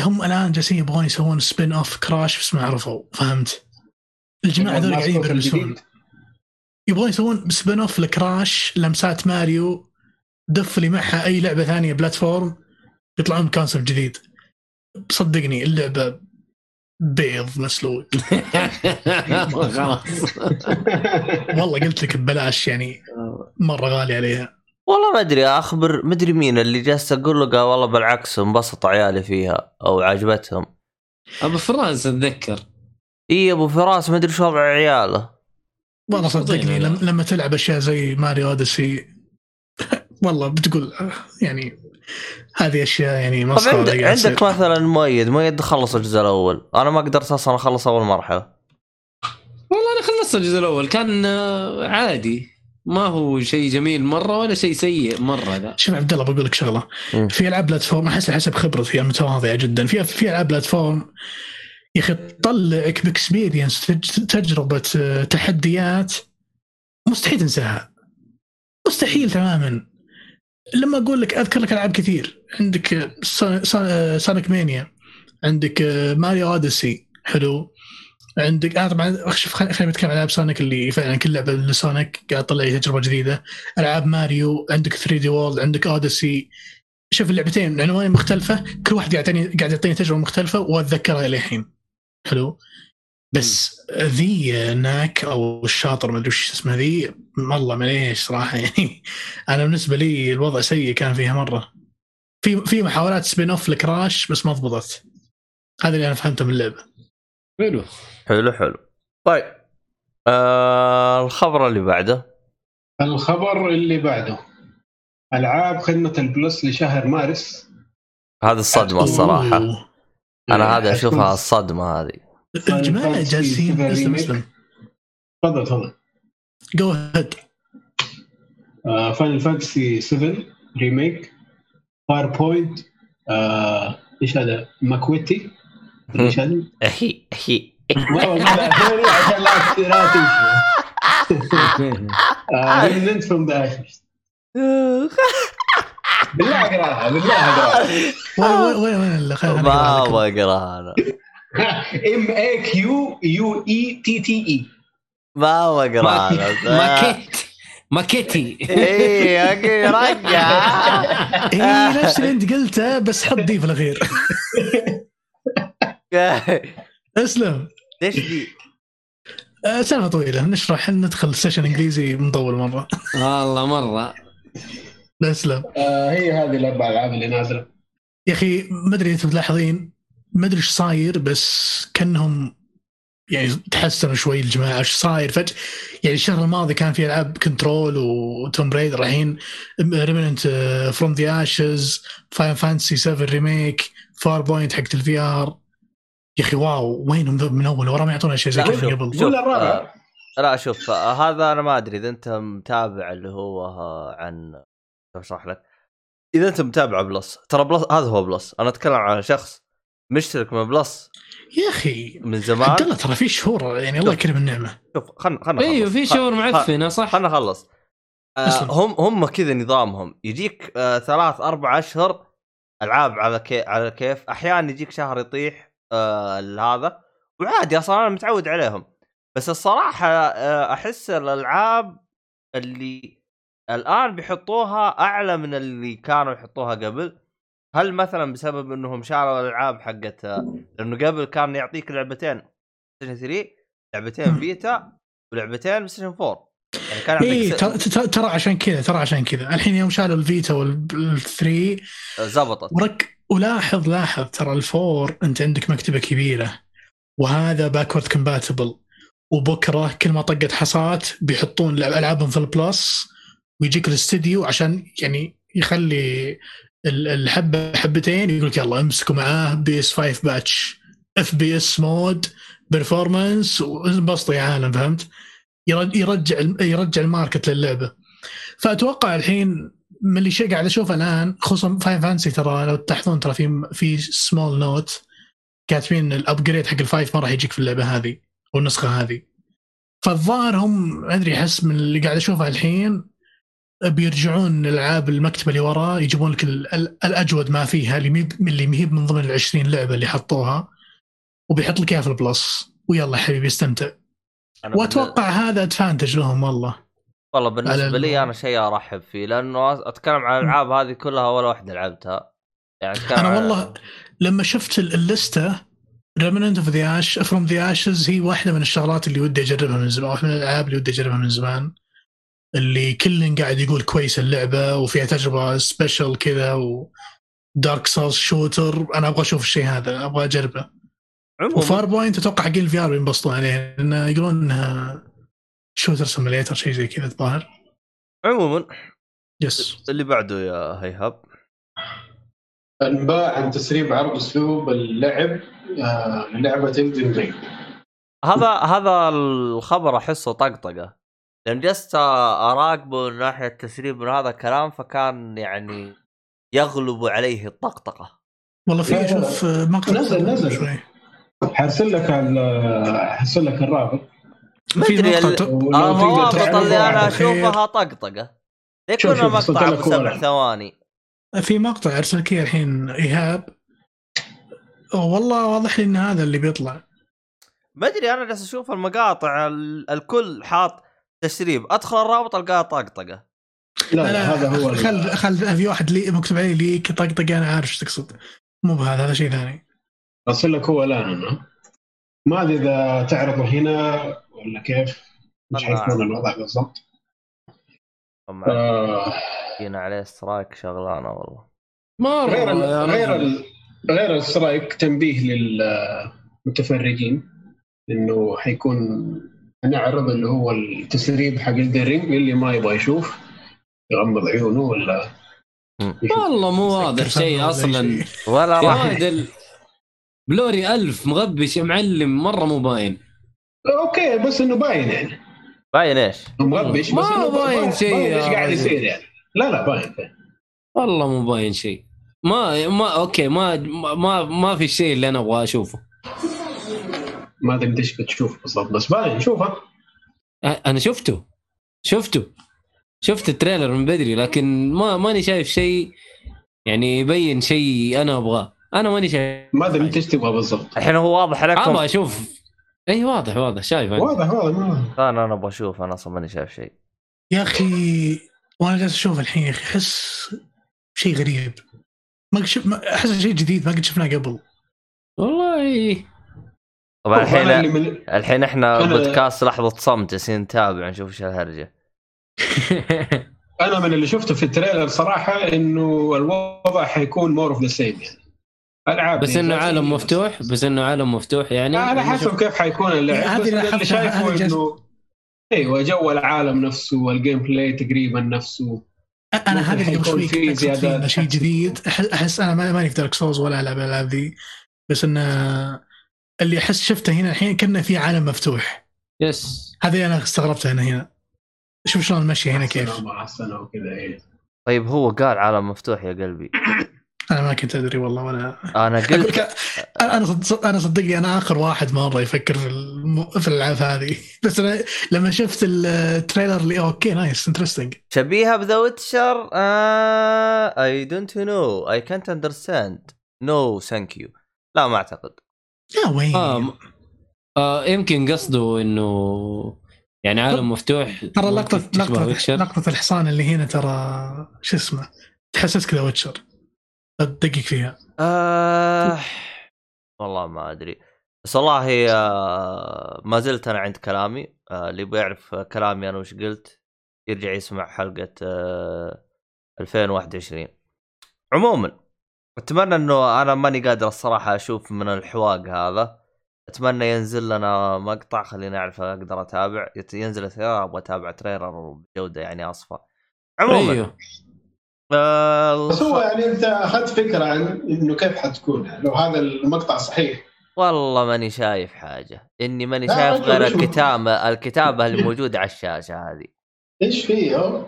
هم الآن جالسين يبغون يسوون spin off Crash بس ما عرفوا. فهمت؟ الجماعة هذول قاعدين الجديد. يبغون يسوون spin off ل Crash لمسات ماريو دف لي معها أي لعبة ثانية platform يطلعون ب concept جديد. صدقني اللعبة بيض مسلوق. خلاص. والله قلت لك ببلاش يعني مرة غالي عليها. والله ما أدري أخبر ما أدري مين اللي جالس أقول له قال والله بالعكس انبسط عيالي فيها أو عجبتهم. أبو فراس أتذكر. إي أبو فراس ما أدري شو وضع عياله. والله صدقني لما, تلعب أشياء زي Mario Odyssey والله بتقول يعني هذه أشياء يعني طب مسخره عند... قاعد عندك. مثلا مؤيد مؤيد خلص الجزء الأول. أنا ما قدرت أصلا أخلص أول مرحلة. والله أنا خلصت الجزء الأول كان عادي. ما هو شيء جميل مرة ولا شيء سيء مرة ذا شوف عبد الله بقول لك شغلة. في ألعاب platform أحس حسب خبرتي المتواضعه جدا. في في ألعاب platform يا أخي تطلعك ب experience تج- تجربة آه، تحديات مستحيل تنساها. مستحيل تماما. لما أقول لك أذكر لك ألعاب كثير. عندك آه، سون- سون- آه، Sonic Mania عندك آه، Mario Odyssey حلو. عندك أنا طبعا شوف خلينا نتكلم عن ألعاب Sonic اللي فعلا كل لعبة ل Sonic قاعد تطلع لي تجربة جديدة. ألعاب ماريو عندك 3D World عندك Odyssey. شوف اللعبتين عنوان مختلفة. كل واحد قاعد يعطيني قاعد يعطيني تجربة مختلفة وأتذكرها إلى الحين. حلو؟ بس ذي Knack أو الشاطر ما أدري وش اسمها ذي. والله معليش صراحة يعني أنا بالنسبة لي الوضع سيء كان فيها مرة. في في محاولات spin off ل Crash بس ما ضبطت. هذا اللي أنا فهمته من اللعبة. حلو. حلو حلو. طيب آه الخبر اللي بعده. الخبر اللي بعده. ألعاب خدمة ال Plus لشهر مارس. هذه الصدمة الصراحة. أنا هذا أشوفها الصدمة هذه. جالسين Super اسلم Remake. اسلم تفضل تفضل. go ahead Final Fantasy 7 Remake Farpoint إيش هذا؟ ماكويتي عشان لا Remnant From the بالله أقرأها بالله أقرأها. وين وين وين اللي خلينا ما نقرأ لكم. أبغى أقرأها أنا. M A Q U E T T E ما أبغى أقرأها أنا. Maquette Maquette. إي okay رجع. اي نفس اللي أنت قلته بس حط D في الاخير اسلم. ليش D؟ سالفه طويلة. نشرح. ندخل session إنجليزي مطول مرة. والله مرة. اسلم. آه، هي هذه الأربع ألعاب اللي نازلة. يا أخي ما أدري أنتم ملاحظين. ما أدري إيش صاير بس كأنهم يعني تحسنوا شوي الجماعة. إيش صاير؟ فجاه يعني الشهر الماضي كان في ألعاب Control و Tomb Raider الحين. Remnant From the Ashes Final Fantasy 7 Remake Farpoint حقت ال VR يا أخي wow وينهم من أول؟ ورا ما يعطونا شيء زي كذا قبل. شوف ولا الرابع. آه، لا شوف آه، هذا أنا ما أدري إذا أنت متابع اللي هو آه، عن كيف أشرح لك؟ إذا أنت متابع Plus ترى Plus هذا هو Plus. أنا أتكلم عن شخص مشترك من Plus يا أخي من زمان. عبد الله ترى في شهور يعني الله يكرم النعمة. شوف خلنا خلنا أيوه في شهور معفنة صح؟ خلنا نخلص. آه. هم هم كذا نظامهم. يجيك آه ثلاث أربع أشهر ألعاب على كي على كيف. أحيانا يجيك شهر يطيح آه هذا وعادي أصلا أنا متعود عليهم. بس الصراحة آه أحس الألعاب اللي الآن بيحطوها أعلى من اللي كانوا يحطوها قبل. هل مثلا بسبب إنهم شالوا الألعاب حقت لأنه قبل كان يعطيك لعبتين Station 3 لعبتين Vita ولعبتين Station 4 يعني كان اي ترى عشان كذا ترى عشان كذا. الحين يوم شالوا ال Vita وال three س- زبطت. ورك ولاحظ لاحظ ترى ال four انت عندك مكتبة كبيرة وهذا backward compatible وبكرة كل ما طقت حصات بيحطون ألعابهم في ال Plus ويجيك الاستديو عشان يعني يخلي ال- الحبه حبتين يقول لك يلا امسكوا معاه PS 5 patch FPS mode performance وانبسطوا يا عالم فهمت؟ يرج- يرجع يرجع ال market للعبة. فأتوقع الحين من اللي شيء قاعد أشوفه الآن خصوصا Final Fantasy ترى لو تلاحظون ترى في في small note كاتبين ال upgrade حق ال five ما راح يجيك في اللعبة هذه والنسخه هذه. فالظاهر هم ما أدري أحس من اللي قاعد أشوفه الحين بيرجعون الألعاب المكتبة اللي وراه يجيبون لك ال- ال- الأجود ما فيها اللي اللي مهيب من ضمن ال 20 لعبة اللي حطوها وبيحط لك إياها في ال Plus. ويلا حبيبي استمتع. أنا وأتوقع هذا advantage لهم والله. والله بالنسبة لي أنا شيء أرحب فيه لأنه أتكلم عن الألعاب هذه كلها ولا واحدة لعبتها. يعني أنا عن- والله لما شفت ال- اللستة Remnant of the Ash From the Ashes هي واحدة من الشغلات اللي ودي أجربها من زمان واحدة من الألعاب اللي ودي أجربها من زمان. اللي كل قاعد يقول كويس اللعبة وفيها تجربة special كذا و Dark Souls shooter أنا أبغى أشوف الشيء هذا أبغى أجربه. عموما و Farpoint أتوقع حقين ال VR بينبسطون عليه لأن يقولون إنها shooter simulator شيء زي كذا الظاهر. عموما yes اللي بعده يا إيهاب. أنباء عن تسريب عرض أسلوب اللعب آه، لعبه Elden Ring هذا هذا الخبر أحسه طقطقة. لأن جلست اراقبه من ناحية تسريب من هذا الكلام فكان يعني يغلب عليه الطقطقة. والله في. أشوف مقطع نزل- نزل. شوي. حرسل لك ال- حرسل لك الرابط. ما في أدري مقطع ال- تو- ولو تقدر الروابط تعرضه اللي أنا أشوفها طقطقة. يكون المقطع ابو سبع. ثواني. في مقطع أرسل لك الحين إيهاب. والله واضح لي إن هذا اللي بيطلع. ما أدري أنا جالس أشوف المقاطع ال- الكل حاط تسريب. أدخل الرابط ألقاها طقطقة. لا لا هذا هو خل خل في واحد لي مكتوب عليه ليك طقطقة أنا عارف إيش تقصد. مو بهذا هذا شيء ثاني. أرسل لك هو الآن أنا. ما أدري إذا تعرضه هنا ولا كيف. مش أنا حيكون الوضع بالضبط. طبعاً آه، عليه سترايك شغلانة والله. مره غير ال- يا غير رجل. ال- غير السترايك تنبيه للمتفرجين إنه حيكون نعرض اللي هو التسريب حق Elden Ring اللي ما يبغى يشوف يغمض عيونه ولا. والله مو واضح شيء أصلا. ولا راح blurry ألف مغبش معلم مرة مو باين. okay بس إنه باين يعني. باين إيش؟ مغبش ما بس إنه باين شيء باين إيش يا قاعد. يصير يعني. لا لا باين. والله مو باين شيء. ما ما okay ما ما ما في الشيء اللي أنا أبغى أشوفه. ما أدري إيش بتشوف بالضبط بس باين شوفها أ- أنا شفته. شفته. شفت ال trailer من بدري لكن ما ماني شايف شيء يعني يبين شيء أنا أبغاه. أنا ماني شايف ما أدري أنت إيش تبغى بالضبط. الحين هو واضح لكم؟ أبغى أشوف. اي واضح واضح. شايف أنا. واضح واضح أنا أنا أبغى أشوف. أنا أصلا ماني شايف شيء. يا أخي وأنا جالس أشوف الحين يا أخي أحس شيء غريب. ما قد شف... ما- أحس شيء جديد ما قد شفناه قبل. والله. طبعا الحين من... الحين إحنا أنا- بودكاست لحظة صمت. جالسين نتابع نشوف إيش الهرجة. أنا من اللي شفته في ال trailer صراحة إنه الوضع حيكون more of the same يعني. ألعاب بس إنه عالم مفتوح؟ بس إنه عالم مفتوح يعني؟ على أنا حسب كيف حيكون اللعب. هذه بس اللي شايفه هذه انه إيوه جو العالم نفسه وال gameplay تقريبا نفسه. أنا هذا اللي. انه شيء جديد. احس أنا ما- ماني في Dark Souls ولا ألعب الألعاب ذي بس إنه اللي أحس شفته هنا الحين كأنه في عالم مفتوح. yes هذا أنا استغربته هنا هنا. شوف شلون المشي هنا كيف. مع السنة وكذا إيه. طيب هو قال عالم مفتوح يا قلبي. أنا ما كنت أدري والله ولا أنا قلت أنا أنا صد- أنا صدقني أنا آخر واحد مرة يفكر في الم... في الألعاب هذه. بس أنا لما شفت ال trailer اللي okay nice interesting شبيهة ب The Witcher؟ اي دونت نو اي كانت اندرستاند نو ثانك you لا ما أعتقد. يا وين آه آه يمكن قصده إنه يعني عالم مفتوح ترى لقطه لقطه. لقطة الحصان اللي هنا ترى شو اسمه تحسسك كذا Witcher. تدقق فيها. آه والله ما أدري. بس والله آه ما زلت أنا عند كلامي. آه اللي بيعرف كلامي أنا وش قلت يرجع يسمع حلقة آه 2021 عموما أتمنى إنه أنا ماني قادر الصراحة أشوف من الحواق هذا. أتمنى ينزل لنا مقطع خليني أعرف أقدر أتابع. ينزل أبغى أتابع تريلر بجوده يعني اصفى عموما أيوه. آه بس هو يعني انت أخذت فكرة عن إنه كيف حتكون يعني لو هذا المقطع صحيح. والله ماني شايف حاجة. إني ماني شايف غير الكتابة اللي موجودة على الشاشة هذه. إيش فيه؟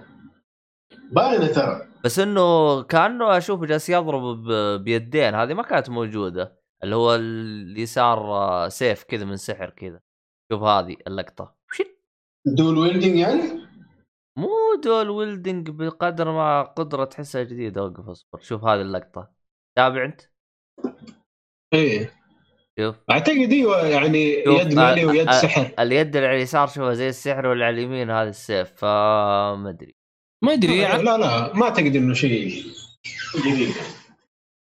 باينه ترى. بس إنه كأنه أشوفه جالس يضرب بيدين هذه ما كانت موجودة. اللي هو اليسار سيف كذا من سحر كذا. شوف هذه اللقطة. shit. dual wielding يعني؟ مو dual wielding بقدر ما قدرة تحسها جديدة وقف أصبر. شوف هذه اللقطة. تابع أنت؟ إيه. شوف. أعتقد إيوه يعني يد مالي ويد سحر. اليد اللي على اليسار شوفها زي السحر واللي على اليمين هذا السيف. فما أدري. ما أدري. لا لا ما أعتقد إنه شيء جديد.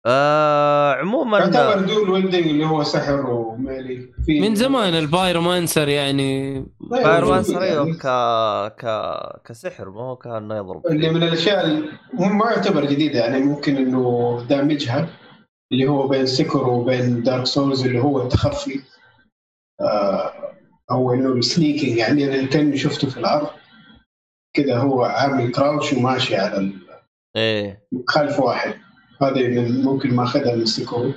آه عموما يعتبر dual wielding اللي هو سحر ومالي. في من زمان ال pyromancer يعني pyromancer يعني. أيوه ك ك كسحر ما هو كأنه يضرب. اللي من الأشياء اللي مو- ما يعتبر جديده يعني ممكن إنه دامجها اللي هو بين Sekiro وبين Dark Souls اللي هو التخفي. آه أو إنه ال sneaking يعني أنا اللي كان شفته في الأرض كذا هو عامل crouch وماشي على ال- إيه. خلف واحد. هذه من ممكن ماخذها من Sekiro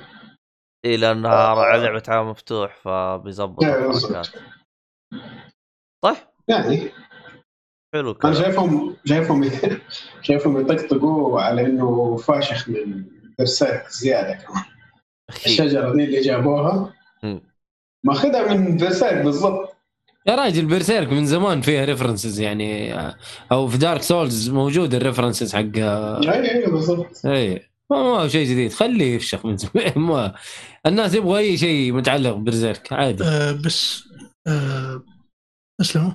اي لأنها لعبة عالم مفتوح فبيظبط إيه، الحركات طيب. يعني حلو أنا الكلام شايفهم شايفهم شايفهم يطقطقوا على إنه فاشخ من Berserk زيادة كمان. الشجرة دي اللي جابوها. ماخذها من Berserk بالضبط. يا راجل Berserk من زمان فيها references يعني أو في Dark Souls موجود ال references حق أي أي بالضبط. أي. ما هو شيء جديد. خليه يفشخ من زمان. ما الناس يبغى أي شيء متعلق ب Berserk. عادي. آه بس آه اسلموا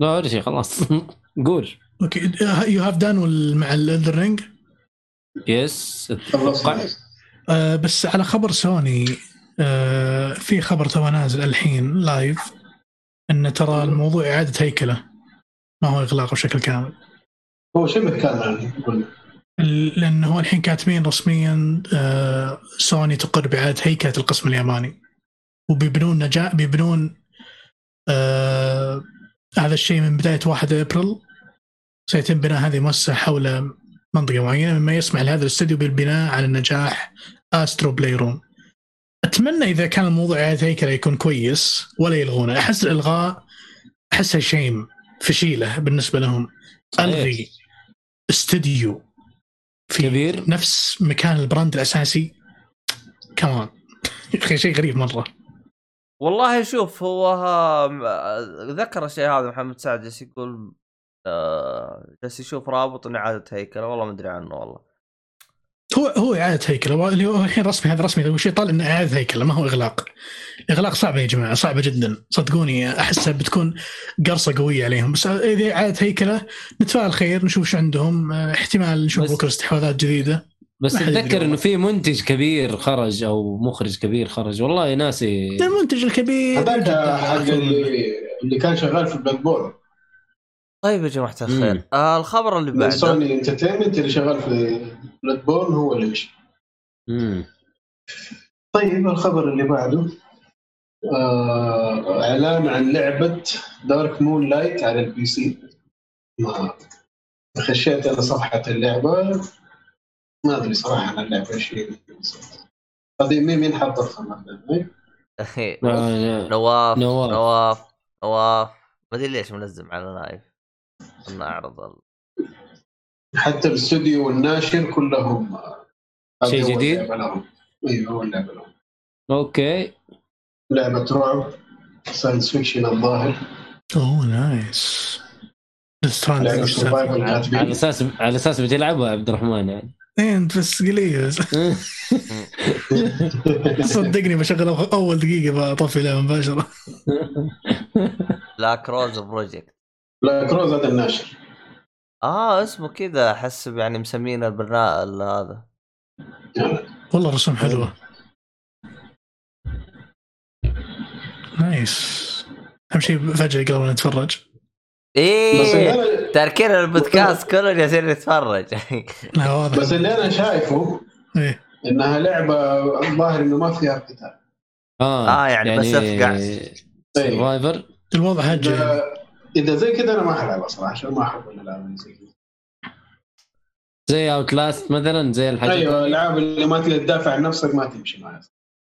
لا ولا شيء خلاص. قول. okay. You have done مع ال Elden Ring yes بس على خبر سوني آه في خبر تو نازل الحين live إن ترى الموضوع إعادة هيكلة. ما هو اغلاقه بشكل كامل. هو شبه كان يعني؟ لأن هو الحين كاتبين رسميا آه سوني تقر باعاده هيكلة القسم الياباني وبيبنون نجاح بيبنون آه هذا الشيء من بداية 1 أبريل. سيتم بناء هذه المؤسسة حول منطقة معينة. مما يسمح لهذا الاستوديو بالبناء على نجاح Astro Playroom أتمنى إذا كان الموضوع اعاده هيكلة يكون كويس ولا يلغونه. أحس الإلغاء احسها shame فشيلة بالنسبة لهم. ألغي استوديو. في كبير. نفس مكان ال brand الأساسي. كمان شيء غريب مرة. والله شوف هو ها- ذكر الشيء هذا محمد سعد جالس يقول آه جالس يشوف رابط اعاده هيكله والله ما أدري عنه والله. هو هو إعادة هيكله اللي هو الحين رسمي هذا رسمي وش يطال إنه إعادة هيكله ما هو إغلاق. إغلاق صعبة يا جماعة صعبة جدا. صدقوني أحسها بتكون قرصة قوية عليهم. بس إذا إعادة هيكله نتفائل خير نشوف شو عندهم آه، احتمال نشوف بكره استحواذات جديدة. بس اتذكر إنه. في منتج كبير خرج أو مخرج كبير خرج. والله ناسي. المنتج الكبير. هذاك حق. اللي اللي كان شغال في Bloodborne طيب يا جماعة. الخير آه الخبر اللي بعده سوني Entertainment اللي شغال في Bloodborne هو اللي مشي مم. طيب الخبر اللي بعده آه إعلان عن لعبة Dark Moonlight على ال PC ما خشيت أنا صفحة اللعبة ما أدري صراحة عن اللعبة إيش هي هذه مين مين حط الخبر ده؟ آه، نواف نواف. نواف نواف ما أدري ليش منزم على نايف ال... حتى الاستوديو والناشر كلهم شيء جديد؟ أيوه اول لعبه لهم. okay. لعبة رعب science fiction الظاهر. أوه nice. على أساس على أساس بتلعبها يا عبد الرحمن يعني. إيه، انت بس قليل. صدقني بشغل أول دقيقة بطفي لها مباشرة. Black Rose Project لا كروز هذا الناشر. آه اسمه كذا أحس يعني مسمين البرنامج هذا. والله رسوم حلوة. nice. أهم شيء فجأة قبل نتفرج إيه تركينا البودكاست كله جالسين نتفرج بس اللي أنا شايفه إيه. إنها لعبة الظاهر إنه ما فيها قتال. آه آه، يعني بس أفقع. survivor الوضع هجة. إذا زي كذا أنا ما حلعبها صراحة عشان ما احب الالعاب اللي زي كذا زي Outlast مثلا زي الحاجات أيوه. الألعاب اللي ما تقدر تدافع عن نفسك ما تمشي معي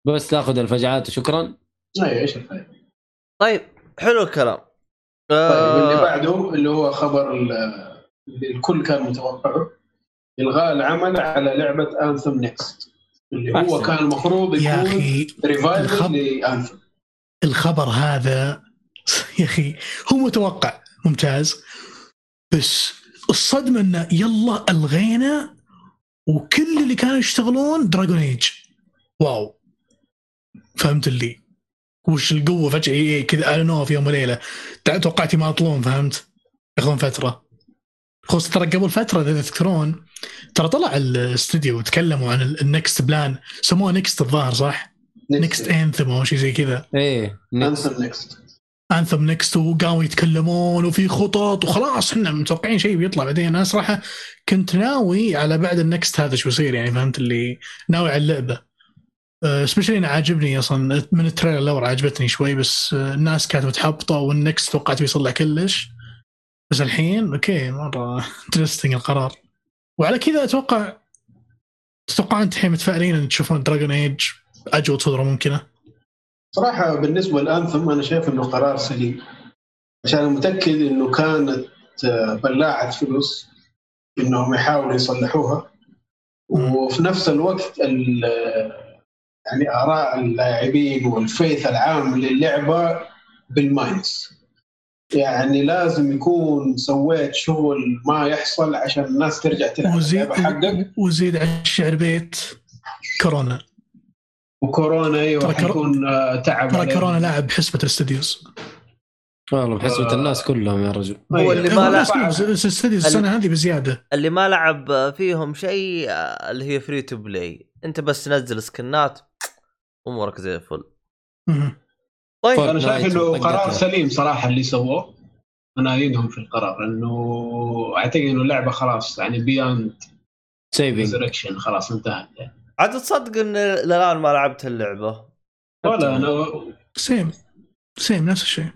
بس تأخذ الفجعات وشكرا. أيوه إيش الفائده طيب حلو الكلام. طيب اللي آه بعده اللي هو خبر ال- اللي الكل كان متوقعه. إلغاء العمل على لعبة Anthem Next اللي هو أحسن. كان المفروض يا يكون أخي revival الخب- ل Anthem الخبر هذا يا أخي هو متوقع. ممتاز. بس الصدمة انه يلا ألغينا وكل اللي كانوا يشتغلون Dragon Age wow. فهمت اللي؟ وش القوة فجأة؟ إيه كذا أعلنوها في يوم وليلة. توقعت يماطلون فهمت؟ ياخذون فترة. خصوصا ترى قبل فترة إذا تذكرون ترى طلع الاستوديو وتكلموا عن ال Next بلان سموه Next الظاهر صح؟ Next Anthem أو شيء زي كذا. إيه Anthem Next Anthem Next وقاموا يتكلمون وفي خطط وخلاص إحنا متوقعين شيء بيطلع. بعدين أنا صراحة كنت ناوي على بعد ال Next هذا شو يصير يعني فهمت؟ اللي ناوي على اللعبة. specially أنا عاجبني أصلا من ال trailer الأول عجبتني شوي بس آه، الناس كانت متحبطة وال Next توقعت بيصلح كلش. بس الحين okay مرة interesting القرار. وعلى كذا أتوقع تتوقعون أنت الحين متفائلين إن تشوفون Dragon Age اجود صورة ممكنة؟ صراحة بالنسبة ل Anthem أنا شايف إنه قرار سليم عشان متأكد إنه كانت آه، بلاعه فلوس إنهم يحاولوا يصلحوها. وفي نفس الوقت ال- يعني آراء اللاعبين وال faith العام للعبة بال minus. يعني لازم يكون سويت شغل ما يحصل عشان الناس ترجع تلعب وزيد حقك. وزيد على الشعر بيت كورونا. وكورونا أيوه حيكون آه، تعب ترى. كورونا لاعب حسبة ال studios والله بحسبة آه. الناس كلهم يا رجل هو أيوة. اللي هو ما الناس لعب ال studios السنة هذه بزيادة اللي ما لعب فيهم شيء آه، اللي هي free to play أنت بس نزل سكنات أمورك زي الفل مهم. طيب أنا شايف إنه. قرار سليم صراحة اللي سووه أنا ايدهم في القرار انه أعتقد إنه اللعبة خلاص يعني beyond saving resurrection خلاص انتهت يعني. عاد تصدق إن الان ما لعبت اللعبة. ولا أنا same same نفس الشيء.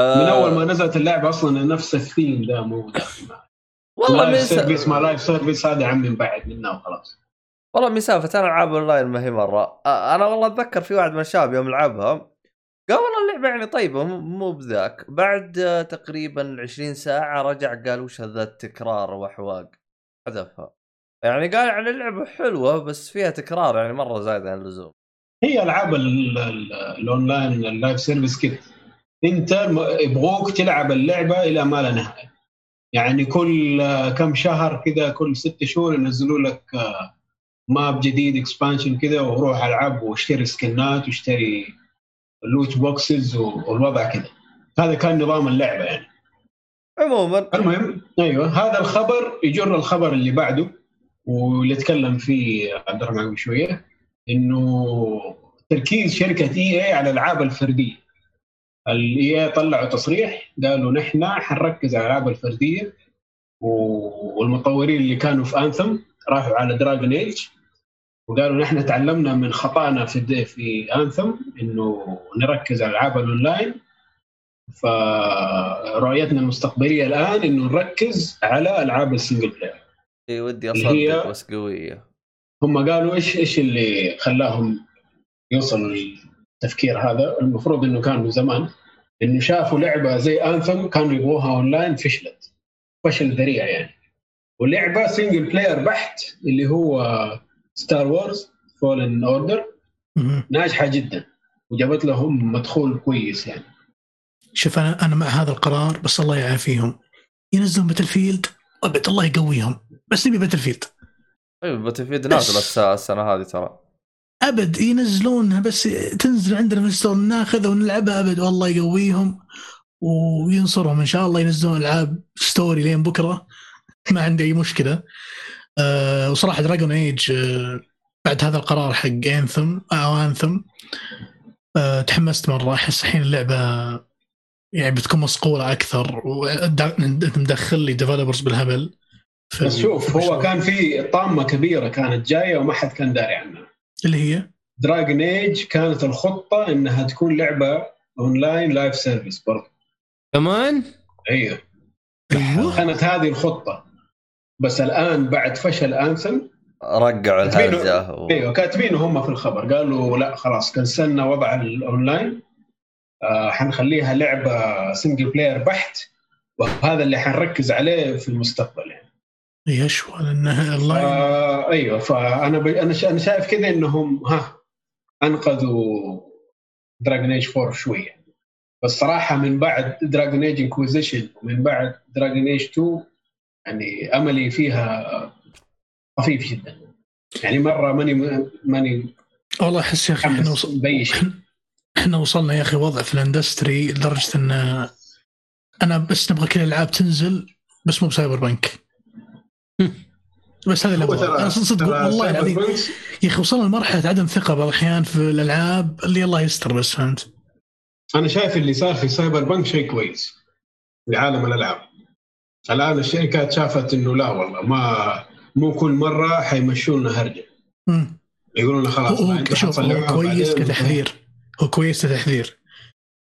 آه، من أول ما نزلت اللعبة أصلا نفس الثيم ده مو. والله live من service ما live service هذا عمي بعد منه وخلاص. والله مسافة أنا ألعاب اونلاين ما هي مرة. آه، أنا والله أتذكر في واحد من الشباب يوم لعبها قال والله اللعبة يعني طيبة مو- مو بذاك. بعد آه، تقريبا 20 ساعة رجع قال وش هذا التكرار وأحواق. حذفها. يعني قال يعني اللعبه حلوة بس فيها تكرار يعني مرة زايد عن اللزوم. هي ألعاب ال- ال- ال online ال live service كده أنت يبغوك تلعب اللعبة إلى ما لا نهاية. يعني كل كم شهر كذا كل ست شهور ينزلوا لك آه، map جديد expansion كذا وروح ألعب واشتري سكنات واشتري loot boxes والوضع كذا. هذا كان نظام اللعبة يعني. عموما. المهم أيوه هذا الخبر يجر الخبر اللي بعده. واللي تكلم فيه عبد الرحمن قبل شوية إنه تركيز شركة EA على الألعاب الفردية. ال EA طلعوا تصريح قالوا نحن حنركز على الألعاب الفردية والمطورين اللي كانوا في Anthem راحوا على Dragon Age وقالوا نحن تعلمنا من خطأنا في في Anthem إنه نركز على العاب الأونلاين. فرؤيتنا المستقبلية الآن إنه نركز على ألعاب ال single player اي ودي اللي هي- اصدق بس قوية. هم قالوا إيش إيش اللي خلاهم يوصلوا للتفكير هذا؟ المفروض إنه كان من زمان إنه شافوا لعبة زي Anthem كانوا يبغوها اونلاين فشلت. فشل ذريع يعني. ولعبة single player بحت اللي هو Star Wars Fallen Order. ناجحة جدا. وجابت لهم مدخول كويس يعني. شوف أنا أنا مع هذا القرار بس الله يعافيهم. ينزلون Battlefield الله يقويهم. بس نبي Battlefield أيوه Battlefield نازله الس- السنة هذه ترى. أبد ينزلونها بس تنزل عندنا في ال store ناخذها ونلعبها أبد. والله يقويهم وينصرهم. إن شاء الله ينزلون ألعاب story لين بكرة. ما عندي أي مشكلة. أه وصراحة Dragon Age أه بعد هذا القرار حق Anthem أو Anthem أه تحمست مرة. أحس الحين اللعبة يعني بتكون مصقولة أكثر. وانت مدخل لي developers بالهبل. في بس شوف هو كان في طامة كبيرة كانت جاية وما حد كان داري عنها. اللي هي؟ Dragon Age كانت الخطة إنها تكون لعبة online live service برضه كمان؟ أيوه أيوه. كانت هذه الخطة. بس الآن بعد فشل Anthem رقعوا الهرجة. و... أيوه كاتبينه هم في الخبر. قالوا لا خلاص كنسلنا وضع الاونلاين آه حنخليها لعبة single player بحت وهذا اللي حنركز عليه في المستقبل يعني. يشوى لانها الله. آه أيوه فأنا ب... أنا أنا شايف كذا إنهم ها أنقذوا Dragon Age 4 شوية. بس صراحة من بعد Dragon Age Inquisition ومن بعد Dragon Age 2 يعني أملي فيها طفيف جدا. يعني مرة ماني ماني والله أحس يا أخي إحنا متحمس وصل... باي شيء إحنا وصلنا يا أخي وضع في ال industry لدرجة إن أنا بس نبغى كل الالعاب تنزل بس مو ب Cyberpunk. بس هذا اللي أبغاه. أنا صدق والله العظيم. يا أخي وصلنا لمرحلة عدم ثقة بعض الاحيان في الألعاب اللي الله يستر بس فهمت؟ أنا شايف اللي صار في Cyberpunk شيء كويس لعالم الألعاب. الآن الشركات شافت إنه لا والله ما مو كل مرة حيمشوا لنا هرجه. يقولون لنا خلاص هو شوف هو كويس. كتحذير. هو كويس كتحذير.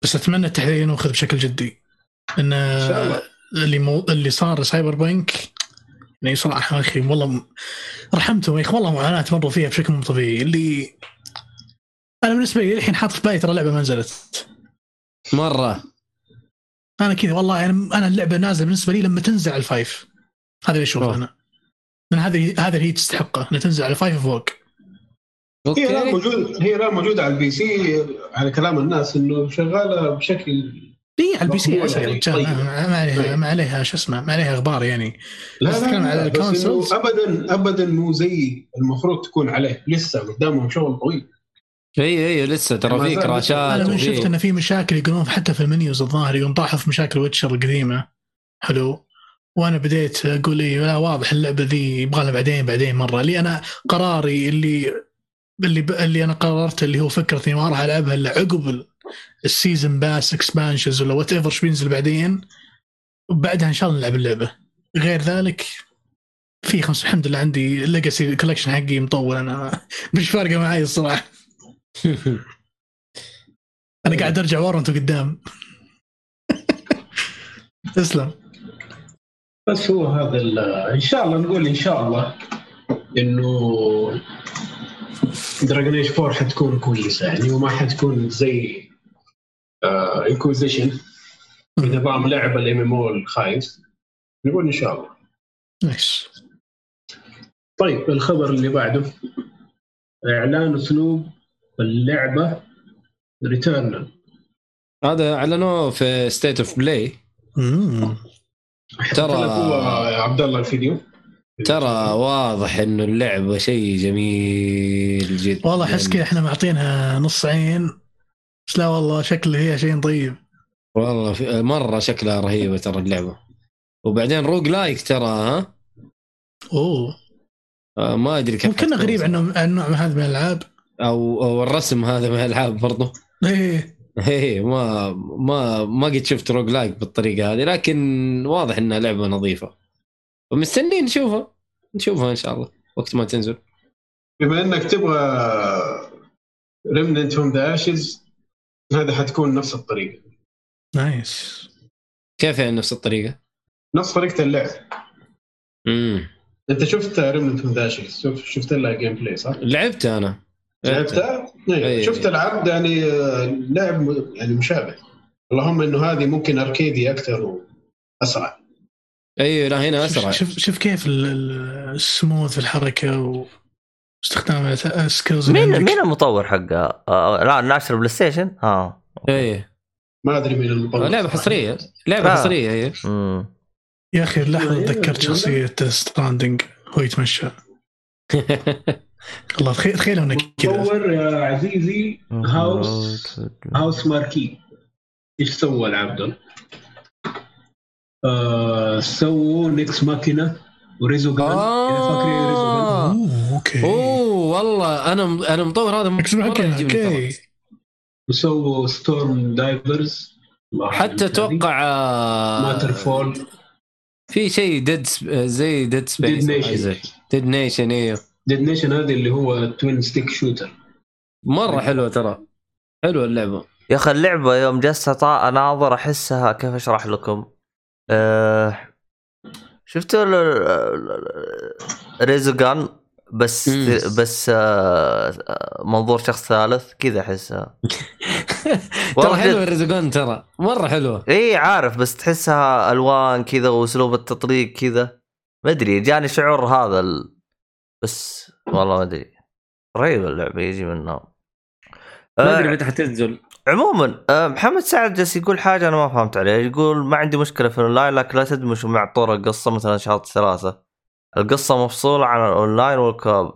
بس أتمنى التحذير ينوخذ بشكل جدي. الله. اللي مو... اللي صار Cyberpunk يعني صراحة يا أخي. والله رحمتهم يا أخي. والله معاناه مروا فيها بشكل مو طبيعي. اللي أنا بالنسبة لي الحين حاط في بالي ترى اللعبه ما نزلت. مرة. أنا كذا والله أنا أنا اللعبة نازلة بالنسبة لي لما تنزل على ال five. هذا اللي أشوفه. أنا. من هذه هذا اللي هي تستحقه إنها تنزل على ال five فوق هي لا okay. موجود هي لا موجودة على ال PC. على كلام الناس إنه شغالة بشكل إي على ال PC اسهل يا رجال طيب. ما ما عليها طيب. ما عليها شو اسمه ما عليها أخبار يعني لا بس لا, تتكلم لا, على ال consoles. ابدا ابدا مو زي المفروض تكون عليه لسه قدامهم شغل طويل إي إي لسه ترى في كراشات أنا شفت إنه في مشاكل يقولون حتى في ال menus الظاهر يقولون طاحوا في مشاكل Witcher القديمة حلو وأنا بديت أقول إي لا واضح اللعبة ذي يبغى لها بعدين بعدين مرة اللي أنا قراري اللي اللي. اللي أنا قررت اللي هو فكره اني ما راح ألعبها إلا عقب ال- ال season pass expansions ولا whatever بينزل بعدين. وبعدها إن شاء الله نلعب اللعبة. غير ذلك في خمس الحمد لله عندي ال Legacy Collection حقي مطول أنا مش فارقة معي الصراحة. أنا قاعد أرجع ورا وأنتم قدام. تسلم. بس هو هذا إن شاء الله نقول إن شاء الله إنه Dragon Age 4 حتكون كويسة يعني وما حتكون زي Inquisition بنظام لعبه ال MMO الخايس نقول إن شاء الله. nice. طيب الخبر اللي بعده. إعلان أسلوب اللعبة Returnal هذا اعلنوه في State of Play. ترى- عبد الله الفيديو. ترى واضح إنه اللعبة شيء جميل جدا. والله أحس كذا إحنا معطينها نص عين. بس لا والله شكله هي شيء طيب. والله في مرة شكلها رهيبه ترى اللعبة. وبعدين roguelike ترى ها؟ أوه. آه، ما أدري كيف ممكن غريب عن نوع هذا من الألعاب. أو أو الرسم هذا من الألعاب برضه إيه. إيه ما ما ما قد شفت roguelike بالطريقة هذه لكن واضح إنها لعبة نظيفة. ومستنيين نشوفها. نشوفها إن شاء الله وقت ما تنزل. بما إنك تبغى Remnant: From the Ashes هذا حتكون نفس الطريقة. nice. كيف يعني نفس الطريقة؟ نفس طريقة اللعب. امم أنت شفت Remnant: From the شفت لها gameplay صح؟ لعبت أنا. لعبتها؟ إيه. شفت العرض يعني آه، لعب يعني مشابه. اللهم إنه هذه ممكن أركيدي أكثر وأسرع. أيوه لا هنا أسرع. شوف شوف كيف ال- ال- السموث في الحركة واستخدام ال skills اللي مين. مين المطور حقها؟ آه لا ناشر PlayStation؟ آه إيه ما أدري مين المطور لعبة حصرية لعبة آه. حصرية إيه امم يا أخي اللحظة تذكرت. شخصية Stranding هو يتمشى الله تخيل تخيل إنك كذا مطور يا عزيزي House Housemarque إيش سوى العبد؟ آه سووا Nex Machina و Resogun إذا فاكرين Resogun آه. أوه أوكي. أوه والله أنا أنا مطور هذا أوكي. وسووا Stormdivers حتى أتوقع آه، Matterfall في شيء Dead زي Dead Space Dead Nation Dead Nation أيوه Dead Nation هذه اللي هو twin stick shooter مرة حلوة ترى. حلوة اللعبة. يا أخي اللعبة يوم جلست أناظر أحسها كيف أشرح لكم؟ آه ال- ريزوغان بس مم. بس آه آه، منظور شخص ثالث كذا أحسها. ترى حلوة جد. الريزوغان ترى مرة حلوة. إي عارف بس تحسها ألوان كذا وأسلوب التطريق كذا. ما أدري جاني شعور هذا ال... بس والله ما أدري. رهيبة اللعبة يجي منها. ما آه، ادري متى حتنزل. عموما. آه، محمد سعد جالس يقول حاجة أنا ما فهمت عليها. يقول ما عندي مشكلة في الأونلاين لكن لا تدمج مع طور القصة مثلا Uncharted ثلاثة. القصة مفصولة عن ال online وال co-op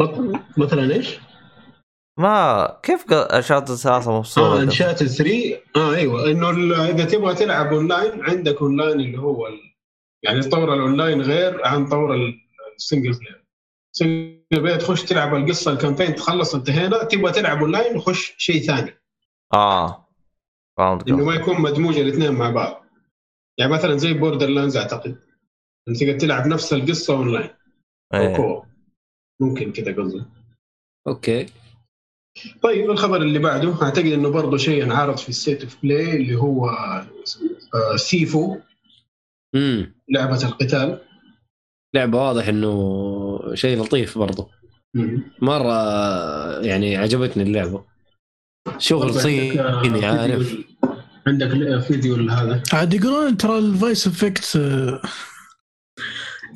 مط- مثلا إيش؟ ما كيف Uncharted ثلاثة آه مفصوله Uncharted 3 آه أيوه. إنه ال- إذا تبغى تلعب أونلاين عندك أونلاين اللي هو ال... يعني طور الأونلاين غير عن طور ال- single player single player تخش تلعب القصة ال campaign تخلص انتهينا. تبغى تلعب أونلاين وخش شيء ثاني. آه. فهمت إنه ما. يكون مدموج الاثنين مع بعض. يعني مثلا زي Borderlands أعتقد. أنت تقدر تلعب نفس القصة أونلاين. أو. co ممكن كذا قصدي أوكي. طيب الخبر اللي بعده. أعتقد إنه برضه شيء انعرض في ال State of Play اللي هو آه، Sifu. امم لعبة القتال. لعبة واضح إنه شيء لطيف برضو. مم. مرة يعني عجبتني اللعبة. شغل صيني آه، عارف فيديو- عندك فيديو هذا عاد يقولون ترى ال voice effect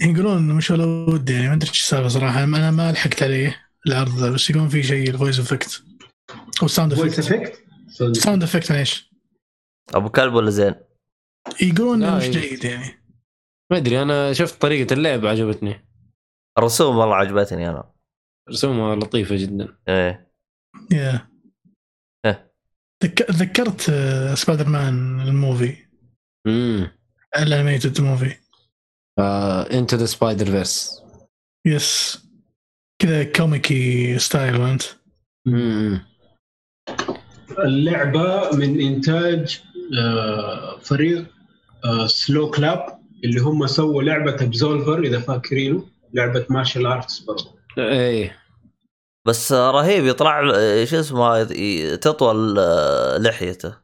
يقولون انه مش ولا بد يعني ما أدري إيش السالفة صراحة. أنا ما لحقت عليه العرض ذا بس يقولون في شيء ال voice effect أو ال sound voice effect effect ال sound effect معليش. أبو كلب ولا زين؟ يقولون إنه مش إيه. جيد يعني. ما أدري أنا شفت طريقة اللعب عجبتني. الرسوم والله عجبتني أنا. رسومها لطيفة جدا. إيه. يا إيه. ذك- ذكرت آه، Spider-Man ال movie. امم ال animated movie Into the Spider Verse yes كذا كوميكي style وانت امم اللعبة من إنتاج آه، فريق Sloclap اللي هم سووا لعبة Absolver إذا فاكرينه. لعبة martial arts برضه إيه. بس رهيب يطلع له- شو اسمه تطول لحيته.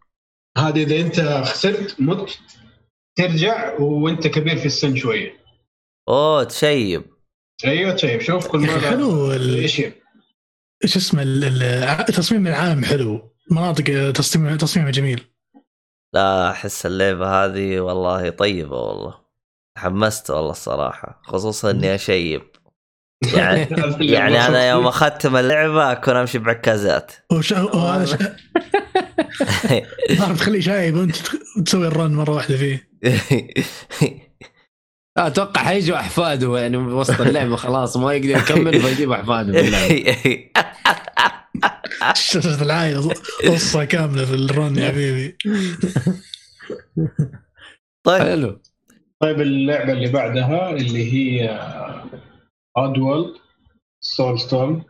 هذه إذا أنت خسرت مت ترجع وأنت كبير في السن شوية. أوه تشيب. أيوه طيب شوف كل مرة حلو إيش اسمه ال- ال- تصميم العالم حلو. مناطق تصميم تصميمها جميل. لا أحس اللعبة هذه والله طيبة والله. تحمست والله الصراحة خصوصا إني أشيب. يعني يعني أنا يوم اختم اللعبة أكون أمشي بعكازات. ضرب تخليه شايب وأنت تسوي ال run مرة واحدة فيه. أتوقع حيجوا احفاده يعني وسط اللعبة خلاص ما يقدر يكمل فيجيب احفاده شجرة العائلة قصة كاملة في ال run يا حبيبي. طيب. حلو. طيب اللعبة اللي بعدها اللي هي Oddworld Soulstorm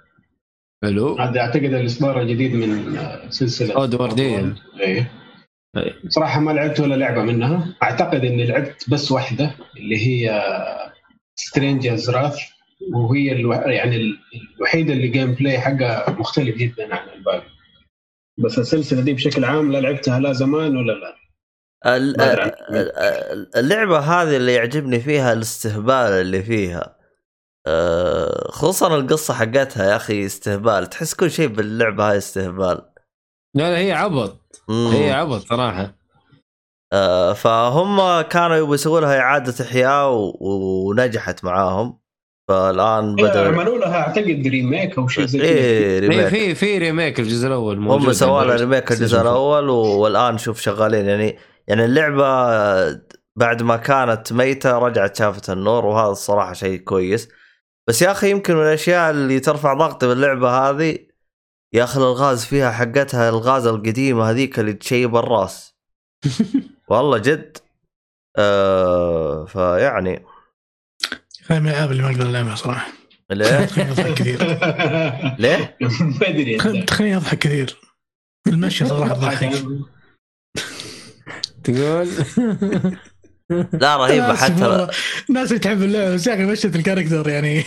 حلو. هذا أعتقد الإصدار الجديد من سلسلة Oddworld، إيه. إيه. إيه. صراحة ما لعبت ولا لعبة منها. أعتقد إني لعبت بس واحدة اللي هي Stranger's Wrath وهي ألو... يعني ال- الوحيدة اللي gameplay حقها مختلف جدا عن الباقي. بس السلسلة دي بشكل عام لا لعبتها لا زمان ولا لا. ال- ما أدري. عنك. ال- اللعبة هذه اللي يعجبني فيها الاستهبال اللي فيها. خصوصا القصة حقتها يا أخي استهبال. تحس كل شيء باللعبة هاي استهبال. لا لا هي عبط. مم. هي عبط صراحة. أه، فهم كانوا يبغوا يسووا لها إعادة إحياء و- ونجحت معاهم. فالآن هي بدأ عملوا لها أعتقد remake أو شيء زي كذا. إيه remake في في remake الجزء الأول موجود هم سووا لها. remake الجزء. الأول و- والآن شوف شغالين. يعني يعني اللعبة بعد ما كانت ميتة رجعت شافت النور وهذا الصراحة شيء كويس. بس يا أخي يمكن من الأشياء اللي ترفع ضغطي باللعبة هذه يا أخي الألغاز فيها حقتها الغاز القديمة هذيك اللي تشيب الراس. والله جد. آه فيعني. هاي من الالعاب اللي ما أقدر ألعبها صراحة. ليه؟ تخليني أضحك كثير. ليه؟ ما أدري تخ- تخليني أضحك كثير. المشي صراحة تضحك تقول. لا رهيبة حتى. مرة- ناس اللي تحب اللعبة بس يا أخي مشت ال character يعني؟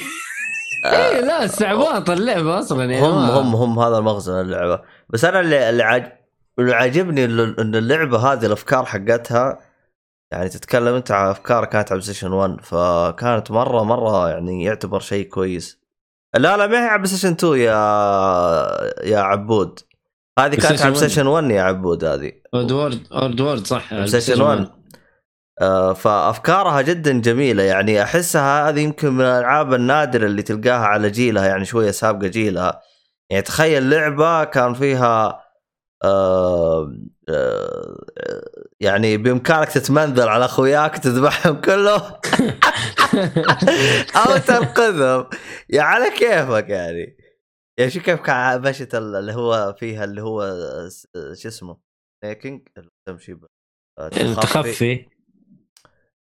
إيه لا استعباط اللعبة أصلا يعني هم هم هم هذا المغزى من اللعبة. بس أنا اللي اللي, عاج... اللي عاجبني إن اللعبة هذه الأفكار حقتها يعني تتكلم أنت عن أفكار كانت على station 1 فكانت مرة مرة يعني يعتبر شيء كويس. لا لا ما هي على station 2 يا يا عبود. هذه كانت على 1. station 1 يا عبود هذه. Oddworld Oddworld صح. station 1 آه، فأفكارها جدا جميلة. يعني أحسها هذه يمكن من الألعاب النادرة اللي تلقاها على جيلها يعني شوية سابقة جيلها. يعني تخيل لعبة كان فيها آه، آه، يعني بإمكانك تتمنذل على أخوياك تذبحهم كلهم. أو تنقذهم. يعني على كيفك يعني. يعني شو كيف كان مشت اللي هو فيها اللي هو شو اسمه؟ سنيكينج تمشي ب- آه، تخفي.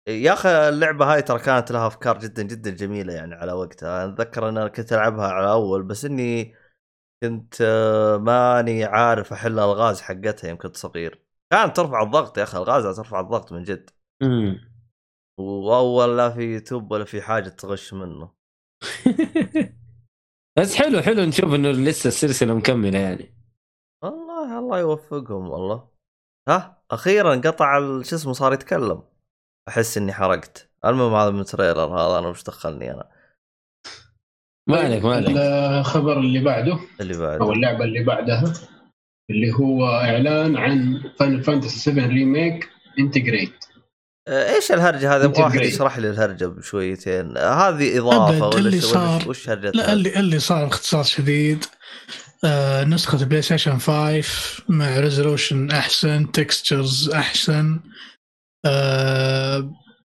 يا أخي اللعبة هاي ترى كانت لها أفكار جدا جدا جميلة يعني على وقتها. أتذكر إن أنا كنت ألعبها على اول بس إني كنت آه، ماني عارف أحل ألغاز حقتها يوم كنت صغير. كانت ترفع الضغط يا أخي ألغاز ترفع الضغط من جد. مم. واول لا في يوتيوب ولا في حاجة تغش منه. بس حلو حلو نشوف إنه لسه السلسلة مكملة يعني. والله الله يوفقهم والله. ها أخيرا قطع شو اسمه صار يتكلم. أحس إني حرقت. المهم هذا من trailer هذا أنا وش دخلني أنا؟ ما عليك ما عليك الخبر اللي بعده. اللي بعد أو اللعبة اللي بعدها اللي هو إعلان عن Final Fantasy 7 Remake Intergrade إيش الهرجة هذه أبغى واحد. يشرح لي الهرجة بشويتين. هذه إضافة أبد، ولا اللي شو- صار- وش هرجتها؟ لا اللي اللي صار باختصار شديد. آه نسخة ال PlayStation 5 مع resolution أحسن textures أحسن. آه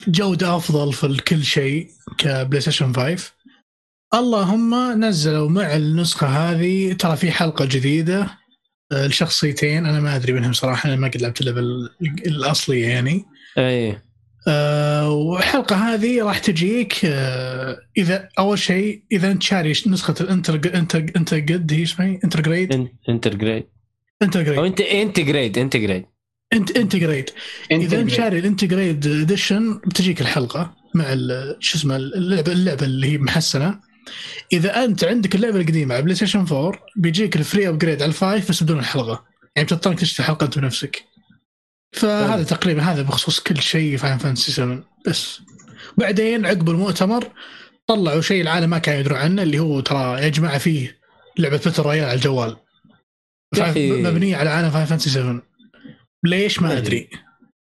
جودة أفضل في كل شيء ك PlayStation 5 اللهم نزلوا مع النسخة هذه. ترى في حلقة جديدة آه الشخصيتين أنا ما أدري منهم صراحة أنا ما قد لعبت اللعبة ال- الأصلية يعني. أي. آه، والحلقة هذه راح تجيك آه، إذا أول شيء إذا أنت شاري نسخة ال Inter انت انت قد هي اسمها Intergrade؟ Intergrade أو Intergrade. انت Intergrade Intergrade انت Intergrade إذا انت شاري ال Intergrade edition بتجيك الحلقة مع شو اسمه اللعبه اللعبة اللي هي محسنة. إذا أنت عندك اللعبة القديمة على PlayStation 4 بيجيك ال free upgrade على ال five بس بدون الحلقة. يعني بتضطر تشتري حلقة أنت بنفسك فهذا تقريبا هذا بخصوص كل شيء Final Fantasy 7 بس. بعدين عقب المؤتمر طلعوا شيء العالم ما كانوا يدرون عنه اللي هو ترى يا جماعة فيه لعبة battle royale على الجوال. مبنية على عالم Final Fantasy 7 ليش ما أدري.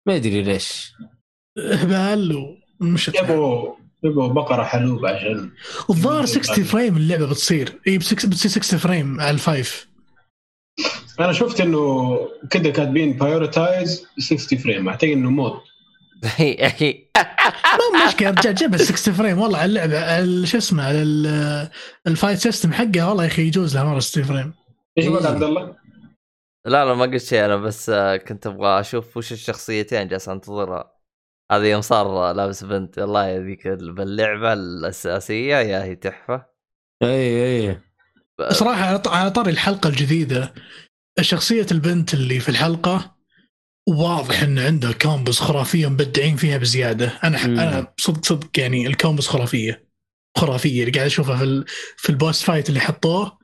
ما أدري ليش. هبال ومشت يبغوا يبغوا بقرة حلوب عشان والظاهر 60 frame اللعبة بتصير. اي بتصير 60 frame على ال five. أنا شفت إنه كده كاتبين prioritize 60 frame أعتقد إنه mode. مو مشكلة يا رجال جيب ال 60 frame والله على اللعبة ال- شو اسمه ال- ال fight system حقه والله يا أخي يجوز له مرة 60 frame إيش قلت إيه. عبد الله؟ لا لا ما قلت شيء أنا بس آه، كنت أبغى أشوف وش الشخصيتين جالس أنتظرها. هذه يوم صار لابس بنت. والله يا ذيك ال- باللعبة الأساسية يا هي تحفة. إي إي صراحة على طاري الحلقة الجديدة شخصية البنت اللي في الحلقة واضح إن عندها combos خرافية مبدعين فيها بزيادة. أنا مم. أنا صدق صدق يعني ال combos خرافية خرافية. اللي قاعد أشوفها في ال... في ال boss fight اللي حطوه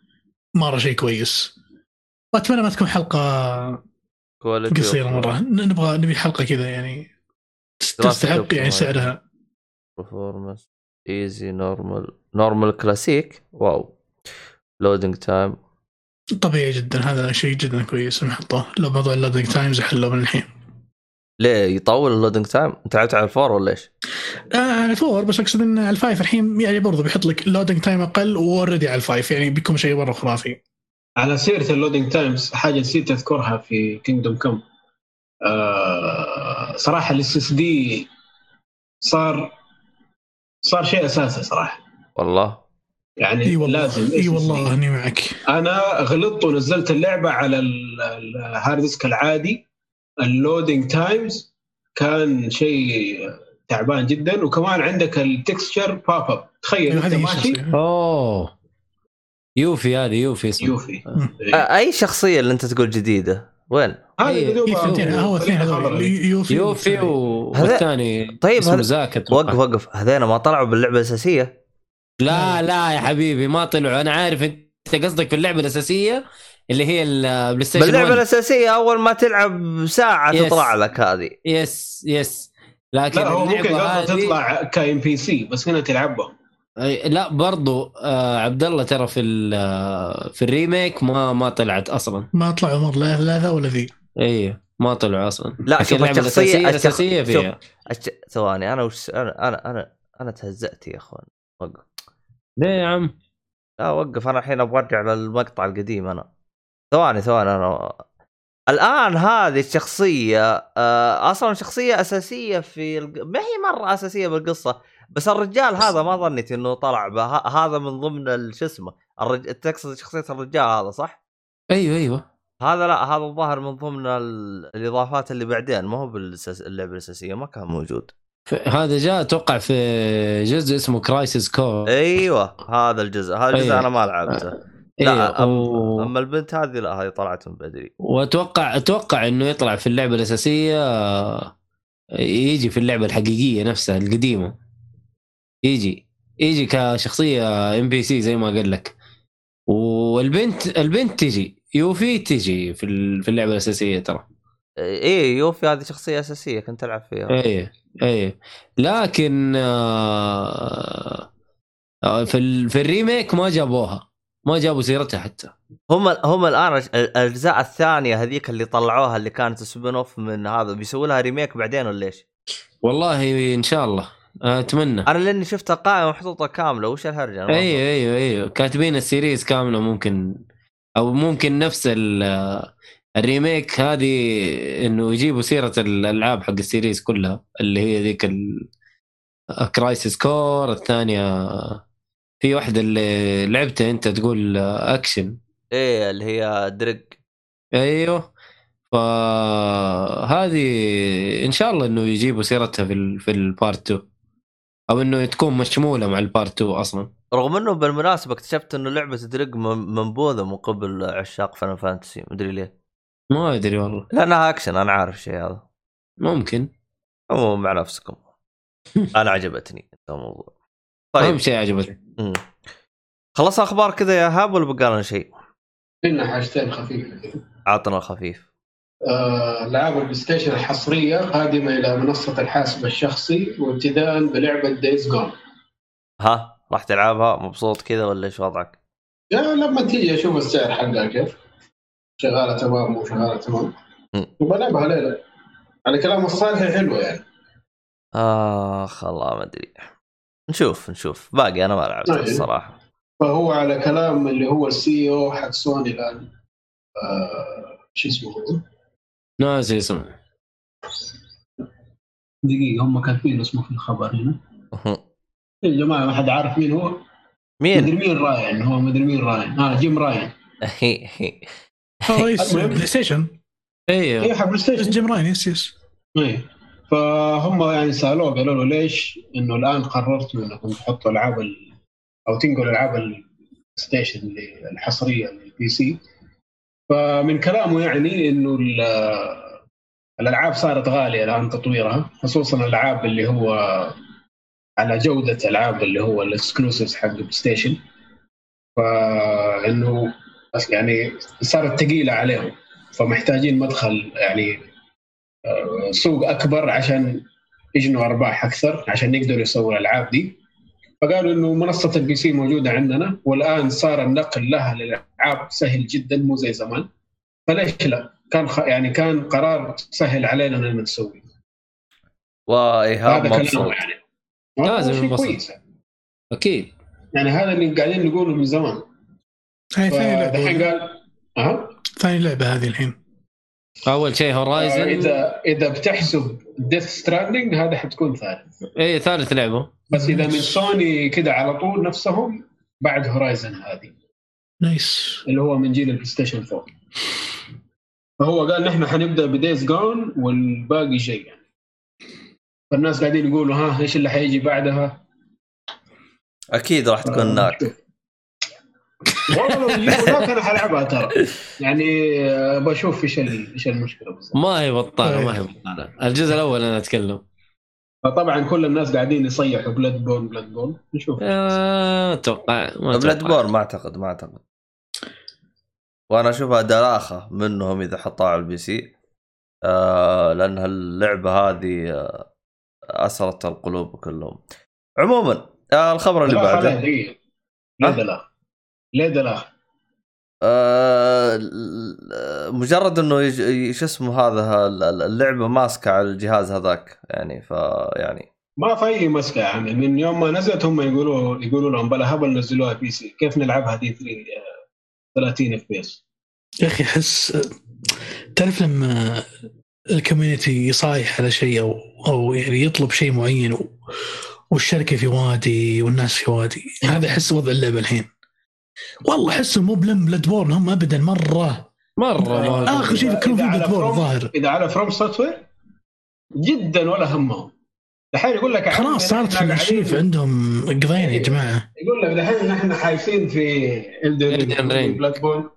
مره شيء كويس. وأتمنى ما تكون حلقة quality قصيرة مرة. نبغى نبي حلقة كذا يعني تستحق يعني. سعرها. performance easy normal normal classic wow loading time طبيعي جدا. هذا شيء جدا كويس. نحطه لو موضوع ال loading times حلوة من الحين. ليه يطول ال loading time؟ أنت لعبت على ال four ولا إيش؟ آه ال four بس أقصد إن ال five الحين يعني برضو بيحط لك ال loading time أقل و already على ال five. يعني بيكون شيء مرة خرافي. على سيرة ال loading times حاجة نسيت أذكرها في Kingdom Come آه صراحة ال SSD صار صار شيء أساسي صراحة. والله؟ يعني إي والله لازم إي. والله أني معك. أنا غلطت ونزلت اللعبة على ال- ال hard disk العادي. ال loading times كان شيء تعبان جدا. وكمان عندك ال texture pop up تخيل أنت ماشي. أوه. Yuffie هذه Yuffie اسمه. يوفي. آه، أي شخصية اللي أنت تقول جديدة؟ وين؟ هذا إيه، هو اثنين يوفي يوفي. والثاني. طيب اسمه. وقف وقف. هذين ما طلعوا باللعبة الأساسية؟ لا لا يا حبيبي ما طلعوا. أنا عارف أنت قصدك في اللعبة الأساسية اللي هي البلاي ستيشن باللعبة 1. الأساسية أول ما تلعب ساعة yes. تطلع لك هذه. yes yes لكن لا هو ممكن تطلع ك NPC بس هنا تلعبها لا برضو آه عبد الله ترى في ال- آه، في ال remake ما ما طلعت أصلا. ما طلعوا مره لا لا ذا ولا ذي إي ما طلعوا أصلا. لا، شوف الشخصية- الاساسيه. فيها. ثواني أنا وش أنا أنا أنا, أنا تهزأت يا أخوان. وقف. ليه يا عم؟ لا وقف أنا الحين أبغى أرجع للمقطع القديم أنا. ثواني ثواني أنا. الآن هذه الشخصية آه، أصلا شخصية أساسية في الق... ما هي مرة أساسية بالقصة. بس الرجال هذا ما ظنيت إنه طلع به... هذا من ضمن شو اسمه الرج... تقصد شخصية الرجال هذا صح؟ أيوه أيوه هذا لا هذا الظاهر من ضمن ال... الإضافات اللي بعدين ما هو باللعبه الأساسية ما كان موجود هذا جاء أتوقع في جزء اسمه Crisis Core أيوه هذا الجزء هذا الجزء أيوة. أنا ما لعبته أيوة. لا أم... و... أما البنت هذه لا هذه طلعت من بدري وأتوقع أتوقع إنه يطلع في اللعبة الأساسية يجي في اللعبة الحقيقية نفسها القديمة يجي يجي كشخصية NPC زي ما قال لك. والبنت البنت تجي Yuffie تجي في في اللعبة الأساسية ترى. إيه Yuffie هذه شخصية أساسية كنت ألعب فيها. إيه إيه. لكن آه، في ال- في ال remake ما جابوها. ما جابوا سيرتها حتى. هم هم الآن ال- الأجزاء الثانية هذيك اللي طلعوها اللي كانت spin off من هذا بيسووا لها remake بعدين ولا إيش؟ والله إن شاء الله. أتمنى. أنا لأني شفتها قائمه محطوطه كاملة وش الهرجة؟ أيوه أيوه أيوه. كاتبين ال series كاملة ممكن أو ممكن نفس ال- ال remake هذه إنه يجيبوا سيرة الألعاب حق ال series كلها اللي هي ذيك Crisis Core الثانية في واحدة اللي لعبتها أنت تقول أكشن. إيه اللي هي Dirge أيوه. فهذه إن شاء الله إنه يجيبوا سيرتها في في ال part 2 أو إنه تكون مشمولة مع ال part 2 أصلا. رغم إنه بالمناسبة اكتشفت إنه لعبة من- منبوذة من قبل عشاق Final Fantasy مدري ليه. ما أدري والله. لأنها اكشن أنا عارف الشيء هذا. ممكن. عموما مع نفسكم. أنا عجبتني الموضوع. أهم شيء عجبتني. خلص أخبار كذا إيهاب ولا بقى لنا شيء؟ عندنا حاجتين خفيفه كذا عطنا الخفيف آه، العاب ال PlayStation الحصرية قادمة إلى منصة الحاسب الشخصي وابتداء بلعبة Days Gone ها راح تلعبها؟ مبسوط كذا ولا إيش وضعك؟ يا لما تيجي أشوف السعر حقها؟ كيف؟ شغالة تمام مو شغالة تمام. وبلعبها ليلة. على كلام الصالح حلوة يعني. آخ الله ما أدري. نشوف نشوف. باقي أنا ما لعبت طيب. الصراحة. فهو على كلام اللي هو السي أو حق سوني الآن. آه، شو اسمه ناسي اسمه. دقيقة هم كاتبين اسمه في الخبر هنا؟ يا جماعة ما حد عارف مين هو؟ مدري مين؟ مين راين هو مدري مين راين آه Jim Ryan هو رئيس المهم. PlayStation؟ أيوه اي حق PlayStation. Jim Ryan yes yes. إيه. فهم يعني سألوه قالوا له ليش؟ إنه الآن قررتوا إنكم تحطوا ألعاب ال... أو تنقلوا ألعاب ال Station اللي- الحصريه لل PC فمن كلامه يعني إنه ال- الألعاب صارت غالية الآن تطويرها خصوصا الألعاب اللي هو على جودة ألعاب اللي هو ال exclusives حق ال PlayStation فانه يعني صارت ثقيله عليهم. فمحتاجين مدخل يعني آه، سوق أكبر عشان يجنوا أرباح أكثر عشان يقدروا يسووا الألعاب دي. فقالوا إنه منصة ال PC موجودة عندنا والآن صار النقل لها للألعاب سهل جدا مو زي زمان. فليش لا؟ كان خ... يعني كان قرار سهل علينا اننا نسوي وايهاب هذا مبسوط. كلامه يعني لازم شيء ينبسط. كويس. أكيد. يعني هذا اللي قاعدين نقوله من زمان. هاي ثاني لعبة. قال ها ثاني لعبة هذه الحين. أول شيء آه، Horizon اذا إذا بتحسب Death Stranding هذا حتكون ثالث. اي إيه، ثالث لعبة. بس إذا من سوني كده على طول نفسهم بعد Horizon هذه. Nice. اللي هو من جيل ال PlayStation 4 فهو قال نحن حنبدأ ب Days Gone والباقي جاي يعني فالناس قاعدين يقولوا ها إيش اللي حيجي بعدها؟ أكيد راح تكون Knack والله لو يجيبوا أنا حلعبها ترى. يعني آه، بشوف إيش إيش المشكلة بالضبط. ما هي بطالة ما هي بطالة. الجزء الأول أنا أتكلم. فطبعا كل الناس قاعدين يصيحوا Bloodborne Bloodborne. نشوف. آه، أتوقع Bloodborne ما أعتقد ما أعتقد. وأنا أشوفها دلاخه منهم إذا حطوها على ال PC. آه لأن اللعبه هذه آه اسرت القلوب كلهم. عموما آه الخبر اللي بعده. دقيقه ليه دلاخة؟ آه مجرد إنه شو اسمه هذا ال- ال- اللعبة ماسكة على الجهاز هذاك يعني فيعني ما في أي مسكه يعني من يوم ما نزلت هم يقولوا يقولوا لهم بلا هبل نزلوها PC. كيف نلعبها دي 3 آه، 30 FPS يا أخي أحس تعرف لما ال community يصايح على شيء أو أو يعني يطلب شيء معين و- والشركة في وادي والناس في وادي هذا أحس وضع اللعبة الحين. والله احسهم مو بلم Bloodborne هم ابدا مرة. مرة آخر شيء يفكرون فيه Bloodborne الظاهر إذا على FromSoftware جدا ولا همهم. دحين يقول لك خلاص صارت في الارشيف عندهم قضيين يا جماعة. يقول لك دحين نحن حايسين في Elden Ring. Bloodborne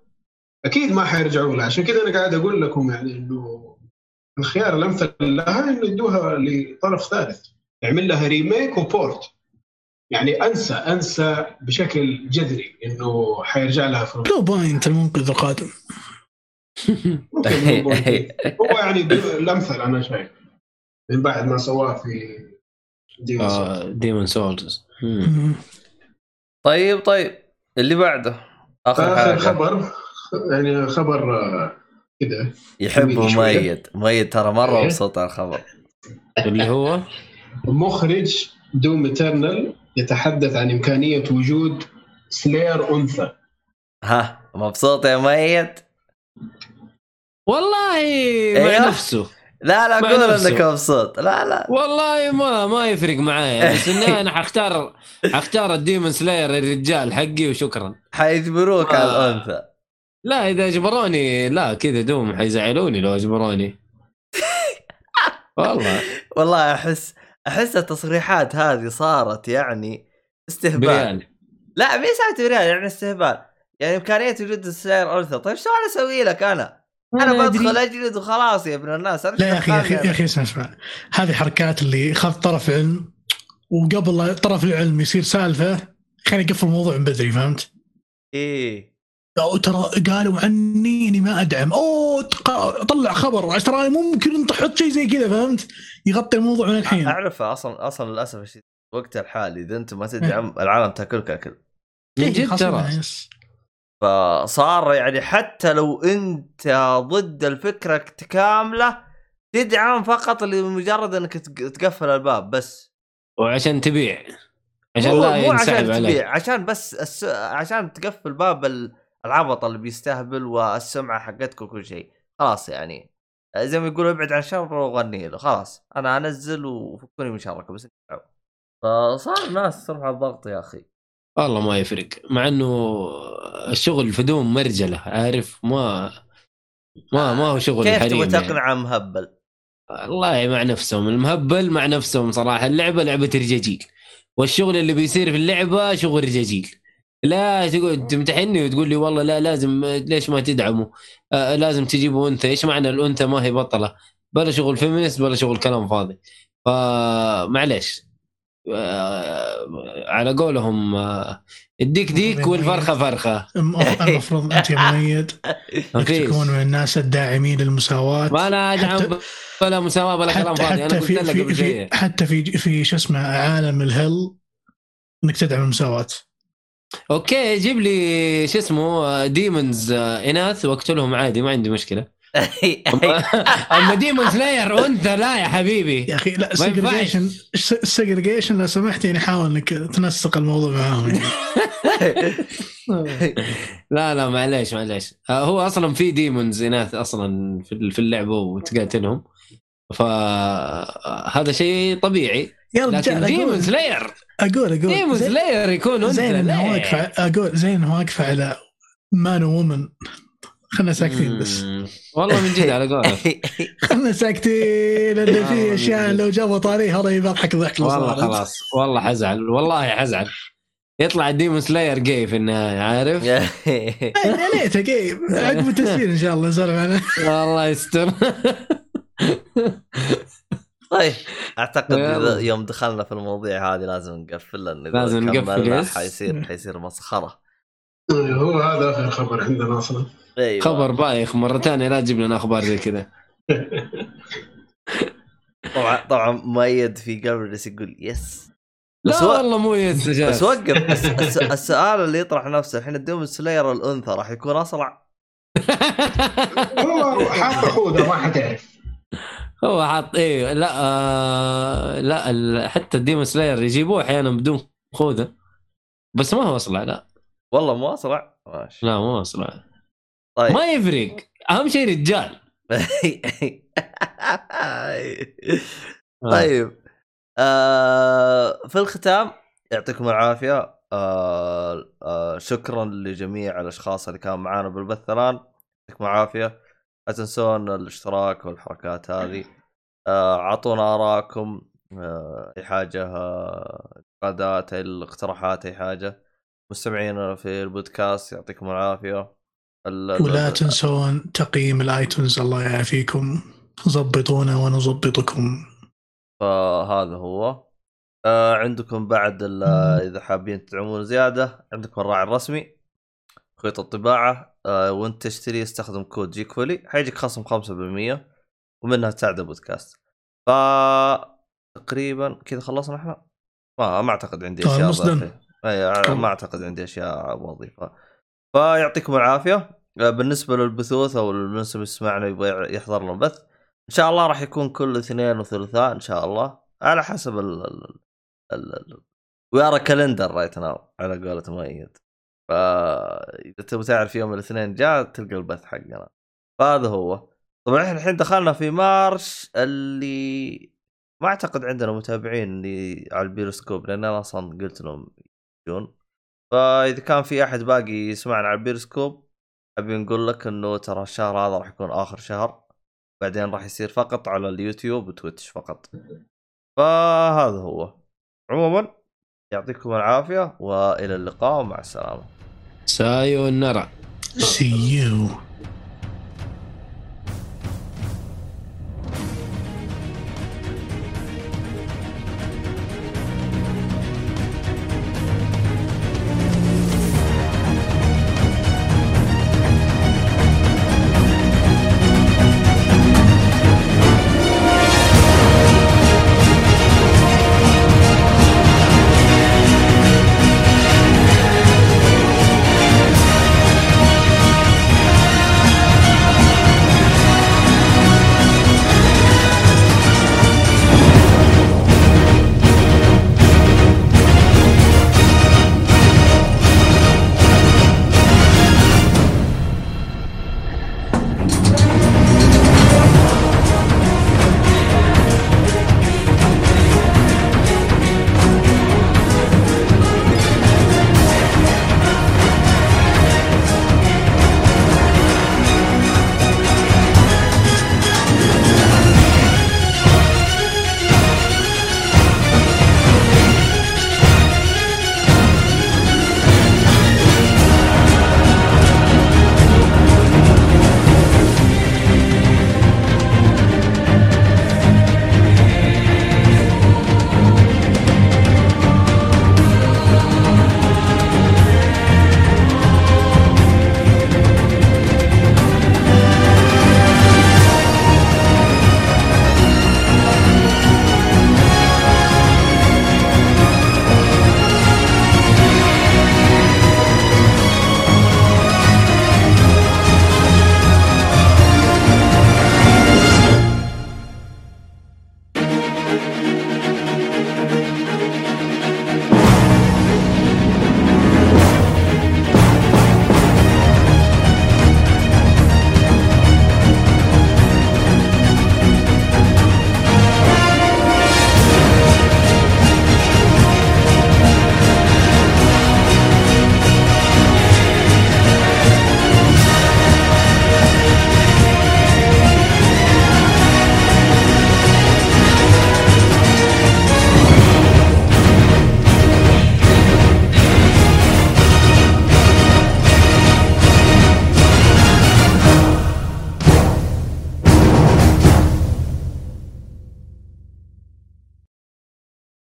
أكيد ما حيرجعوا لها عشان كذا أنا قاعد أقول لكم يعني إنه الخيار الأمثل لها إنه يدوها لطرف ثالث. يعمل لها remake و port يعني انسى انسى بشكل جذري انه حيرجع لها From Bluepoint المنقذ القادم. هو يعني الأمثل أنا شايف. من بعد ما سواه في ديمون سولز. ديمون سولز. طيب طيب. اللي بعده؟ آخر آخر حاجة. خبر. يعني خبر آه، كذا يحبه. مؤيد مؤيد ترى مرة إيه. مبسوط على الخبر. اللي هو؟ مخرج Doom Eternal يتحدث عن إمكانية وجود slayer أنثى. ها مبسوط يا مؤيد والله مع أيوه. نفسه. لا لا قول. إنك مبسوط. لا لا. والله ما ما يفرق معايا. بس إني أنا حختار حختار ال demon slayer الرجال حقي وشكرا. حيجبروك آه. على الانثى لا إذا أجبروني لا كذا Doom حيزعلوني لو أجبروني. والله. والله أحس أحس التصريحات هذه صارت يعني استهبال. بريال لا مي سالفه بريال يعني استهبال. يعني إمكانية وجود السير انثى طيب شو أنا أسوي لك أنا؟ أنا. بدخل اجلد وخلاص يا ابن الناس. لا يا أخي يا أخي يا أخي اسمع أسمع؟ هذه حركات اللي خذ طرف علم وقبل طرف العلم يصير سالفة خلينا يقفل الموضوع من بدري فهمت؟ إيه. ترى قالوا عني إني ما أدعم. أوه طلع خبر. ترى ممكن أنت تحط شيء زي كذا فهمت؟ يغطي الموضوع من الحين. اعرفها أصلا أصلا للأسف الشيء وقت الحالي إذا أنت ما تدعم العالم تأكلك أكل. من إيه، جد ترى. فصار يعني حتى لو أنت ضد الفكرة كاملة تدعم فقط لمجرد إنك تق- تقفل الباب بس. وعشان تبيع. عشان لا مو ينسحب عشان عليك. تبيع عشان بس الس... عشان تقفل باب ال... العبط اللي بيستهبل والسمعة حقتك وكل شيء خلاص يعني زي ما يقولوا ابعد عن شر وغني له. خلاص أنا أنزل وفكوني من شرك بس. فصار الناس ترفع الضغط يا أخي. والله ما يفرق. مع إنه الشغل في دوم مرجلة عارف؟ ما ما ما هو شغل كيف حريم تبغى يعني. تقنع مهبل؟ والله مع نفسهم المهبل مع نفسهم صراحة. اللعبة لعبة رجاجيل. والشغل اللي بيصير في اللعبة شغل رجاجيل. لا تقعد تمتحني وتقول لي والله لا لازم ليش ما تدعموا؟ آه لازم تجيبوا أنثى. إيش معنى الأنثى؟ ما هي بطلة. بلا شغل فيمينست ولا شغل كلام فاضي. فمعليش آه على قولهم آه الديك ديك والفرخة فرخة. الم- المفروض أنت يا مؤيد تكون من الناس الداعمين للمساواة. ما أنا أدعم ولا مساواة ولا كلام فاضي. أنا قلت في لك في, حتى في في شو اسمه عالم ال hell إنك تدعم المساواة. okay جيب لي شو اسمه demons إناث واقتلهم عادي ما عندي مشكلة. أما demon slayer أنثى لا يا حبيبي. يا أخي لا. السجريشن السجريشن لو سمحت يعني حاول إنك تنسق الموضوع معاهم يعني. لا لا معليش معليش. آه، هو أصلا في demons إناث أصلا في في اللعبة وتقاتلهم. فهذا شيء طبيعي. يا لكن رجال ديمون أقول سلاير أقول أقول. ديمون سلاير يكون انثى زين انها؟ واقفة أقول زين انها واقفة على مان وومن خلنا ساكتين بس. والله من جد على قولك خلنا ساكتين لأن في أشياء لو جابوا طاريها رهيب اضحك ضحك والله. خلاص. والله حزعل والله حزعل. يطلع ديمون سلاير جاي في النهايه عارف يا ليته جيم عقب التسجيل إن شاء الله نسولف عنه الله يستر. طيب. أعتقد يوم دخلنا في المواضيع هذه لازم نقفل لأن إذا لازم نقفل،. حيصير حيصير مسخرة. هو هذا آخر خبر عندنا أصلا. أيوه. خبر بايخ مرة ثانية لا تجيب لنا أخبار زي كذا. طبعا طبعا مؤيد في قبل جالس يقول yes. لا بس والله مو yes بس وقف. الس- الس- السؤال اللي يطرح نفسه الحين ال Doom Slayer الأنثى راح يكون أسرع. هو حاط خوذه ما حتعرف. هو حاط إيه لا آه لا حتى الديمون سلاير يجيبوه أحيانا بدون خوذة. بس ما هو أصلع لا. والله مو اسرع ماشي. لا مو أصلع. طيب. ما يفرق. أهم شيء رجال. طيب. آه في الختام يعطيكم العافية. آه آه شكرا لجميع الأشخاص اللي كانوا معانا بالبث الآن. يعطيكم العافية. لا تنسون الاشتراك والحركات هذه. آه، اعطونا ارائكم آه، أي حاجة آه، انتقادات الاقتراحات أي حاجة. مستمعينا في البودكاست يعطيكم العافية. ال- ال- ولا تنسون تقييم الآيتونز الله يعافيكم. ضبطونا ونظبطكم. فهذا هو. آه عندكم بعد إذا حابين تدعمون زيادة عندكم الراعي الرسمي خيط الطباعة آه وانت تشتري استخدم كود جيك فولي حيجيك خصم 5% ومنها تساعد البودكاست. ف تقريبا كذا خلصنا إحنا؟ ما ما أعتقد عندي آه، أشياء. إضافية. اي ما أعتقد عندي أشياء أضيفها. فيعطيكم العافية. آه، بالنسبة للبثوث أو بالنسبة اللي يسمعنا يبغى يحضر لنا بث إن شاء الله راح يكون كل اثنين وثلاثاء إن شاء الله. على حسب ال ال ال we are calendar right now على قولة مؤيد. فإذا تبغى تعرف يوم الاثنين جاء تلقى البث حقنا. فهذا هو. طبعا إحنا الحين دخلنا في March اللي ما أعتقد عندنا متابعين اللي على البيروسكوب لأن أنا أصلا قلت لهم يجون. فإذا كان في أحد باقي يسمعنا على البيروسكوب أبي نقول لك إنه ترى الشهر هذا راح يكون آخر شهر. بعدين راح يصير فقط على اليوتيوب وتويتش فقط. فهذا هو. عموما يعطيكم العافية وإلى اللقاء ومع السلامة. Sayonara. See you.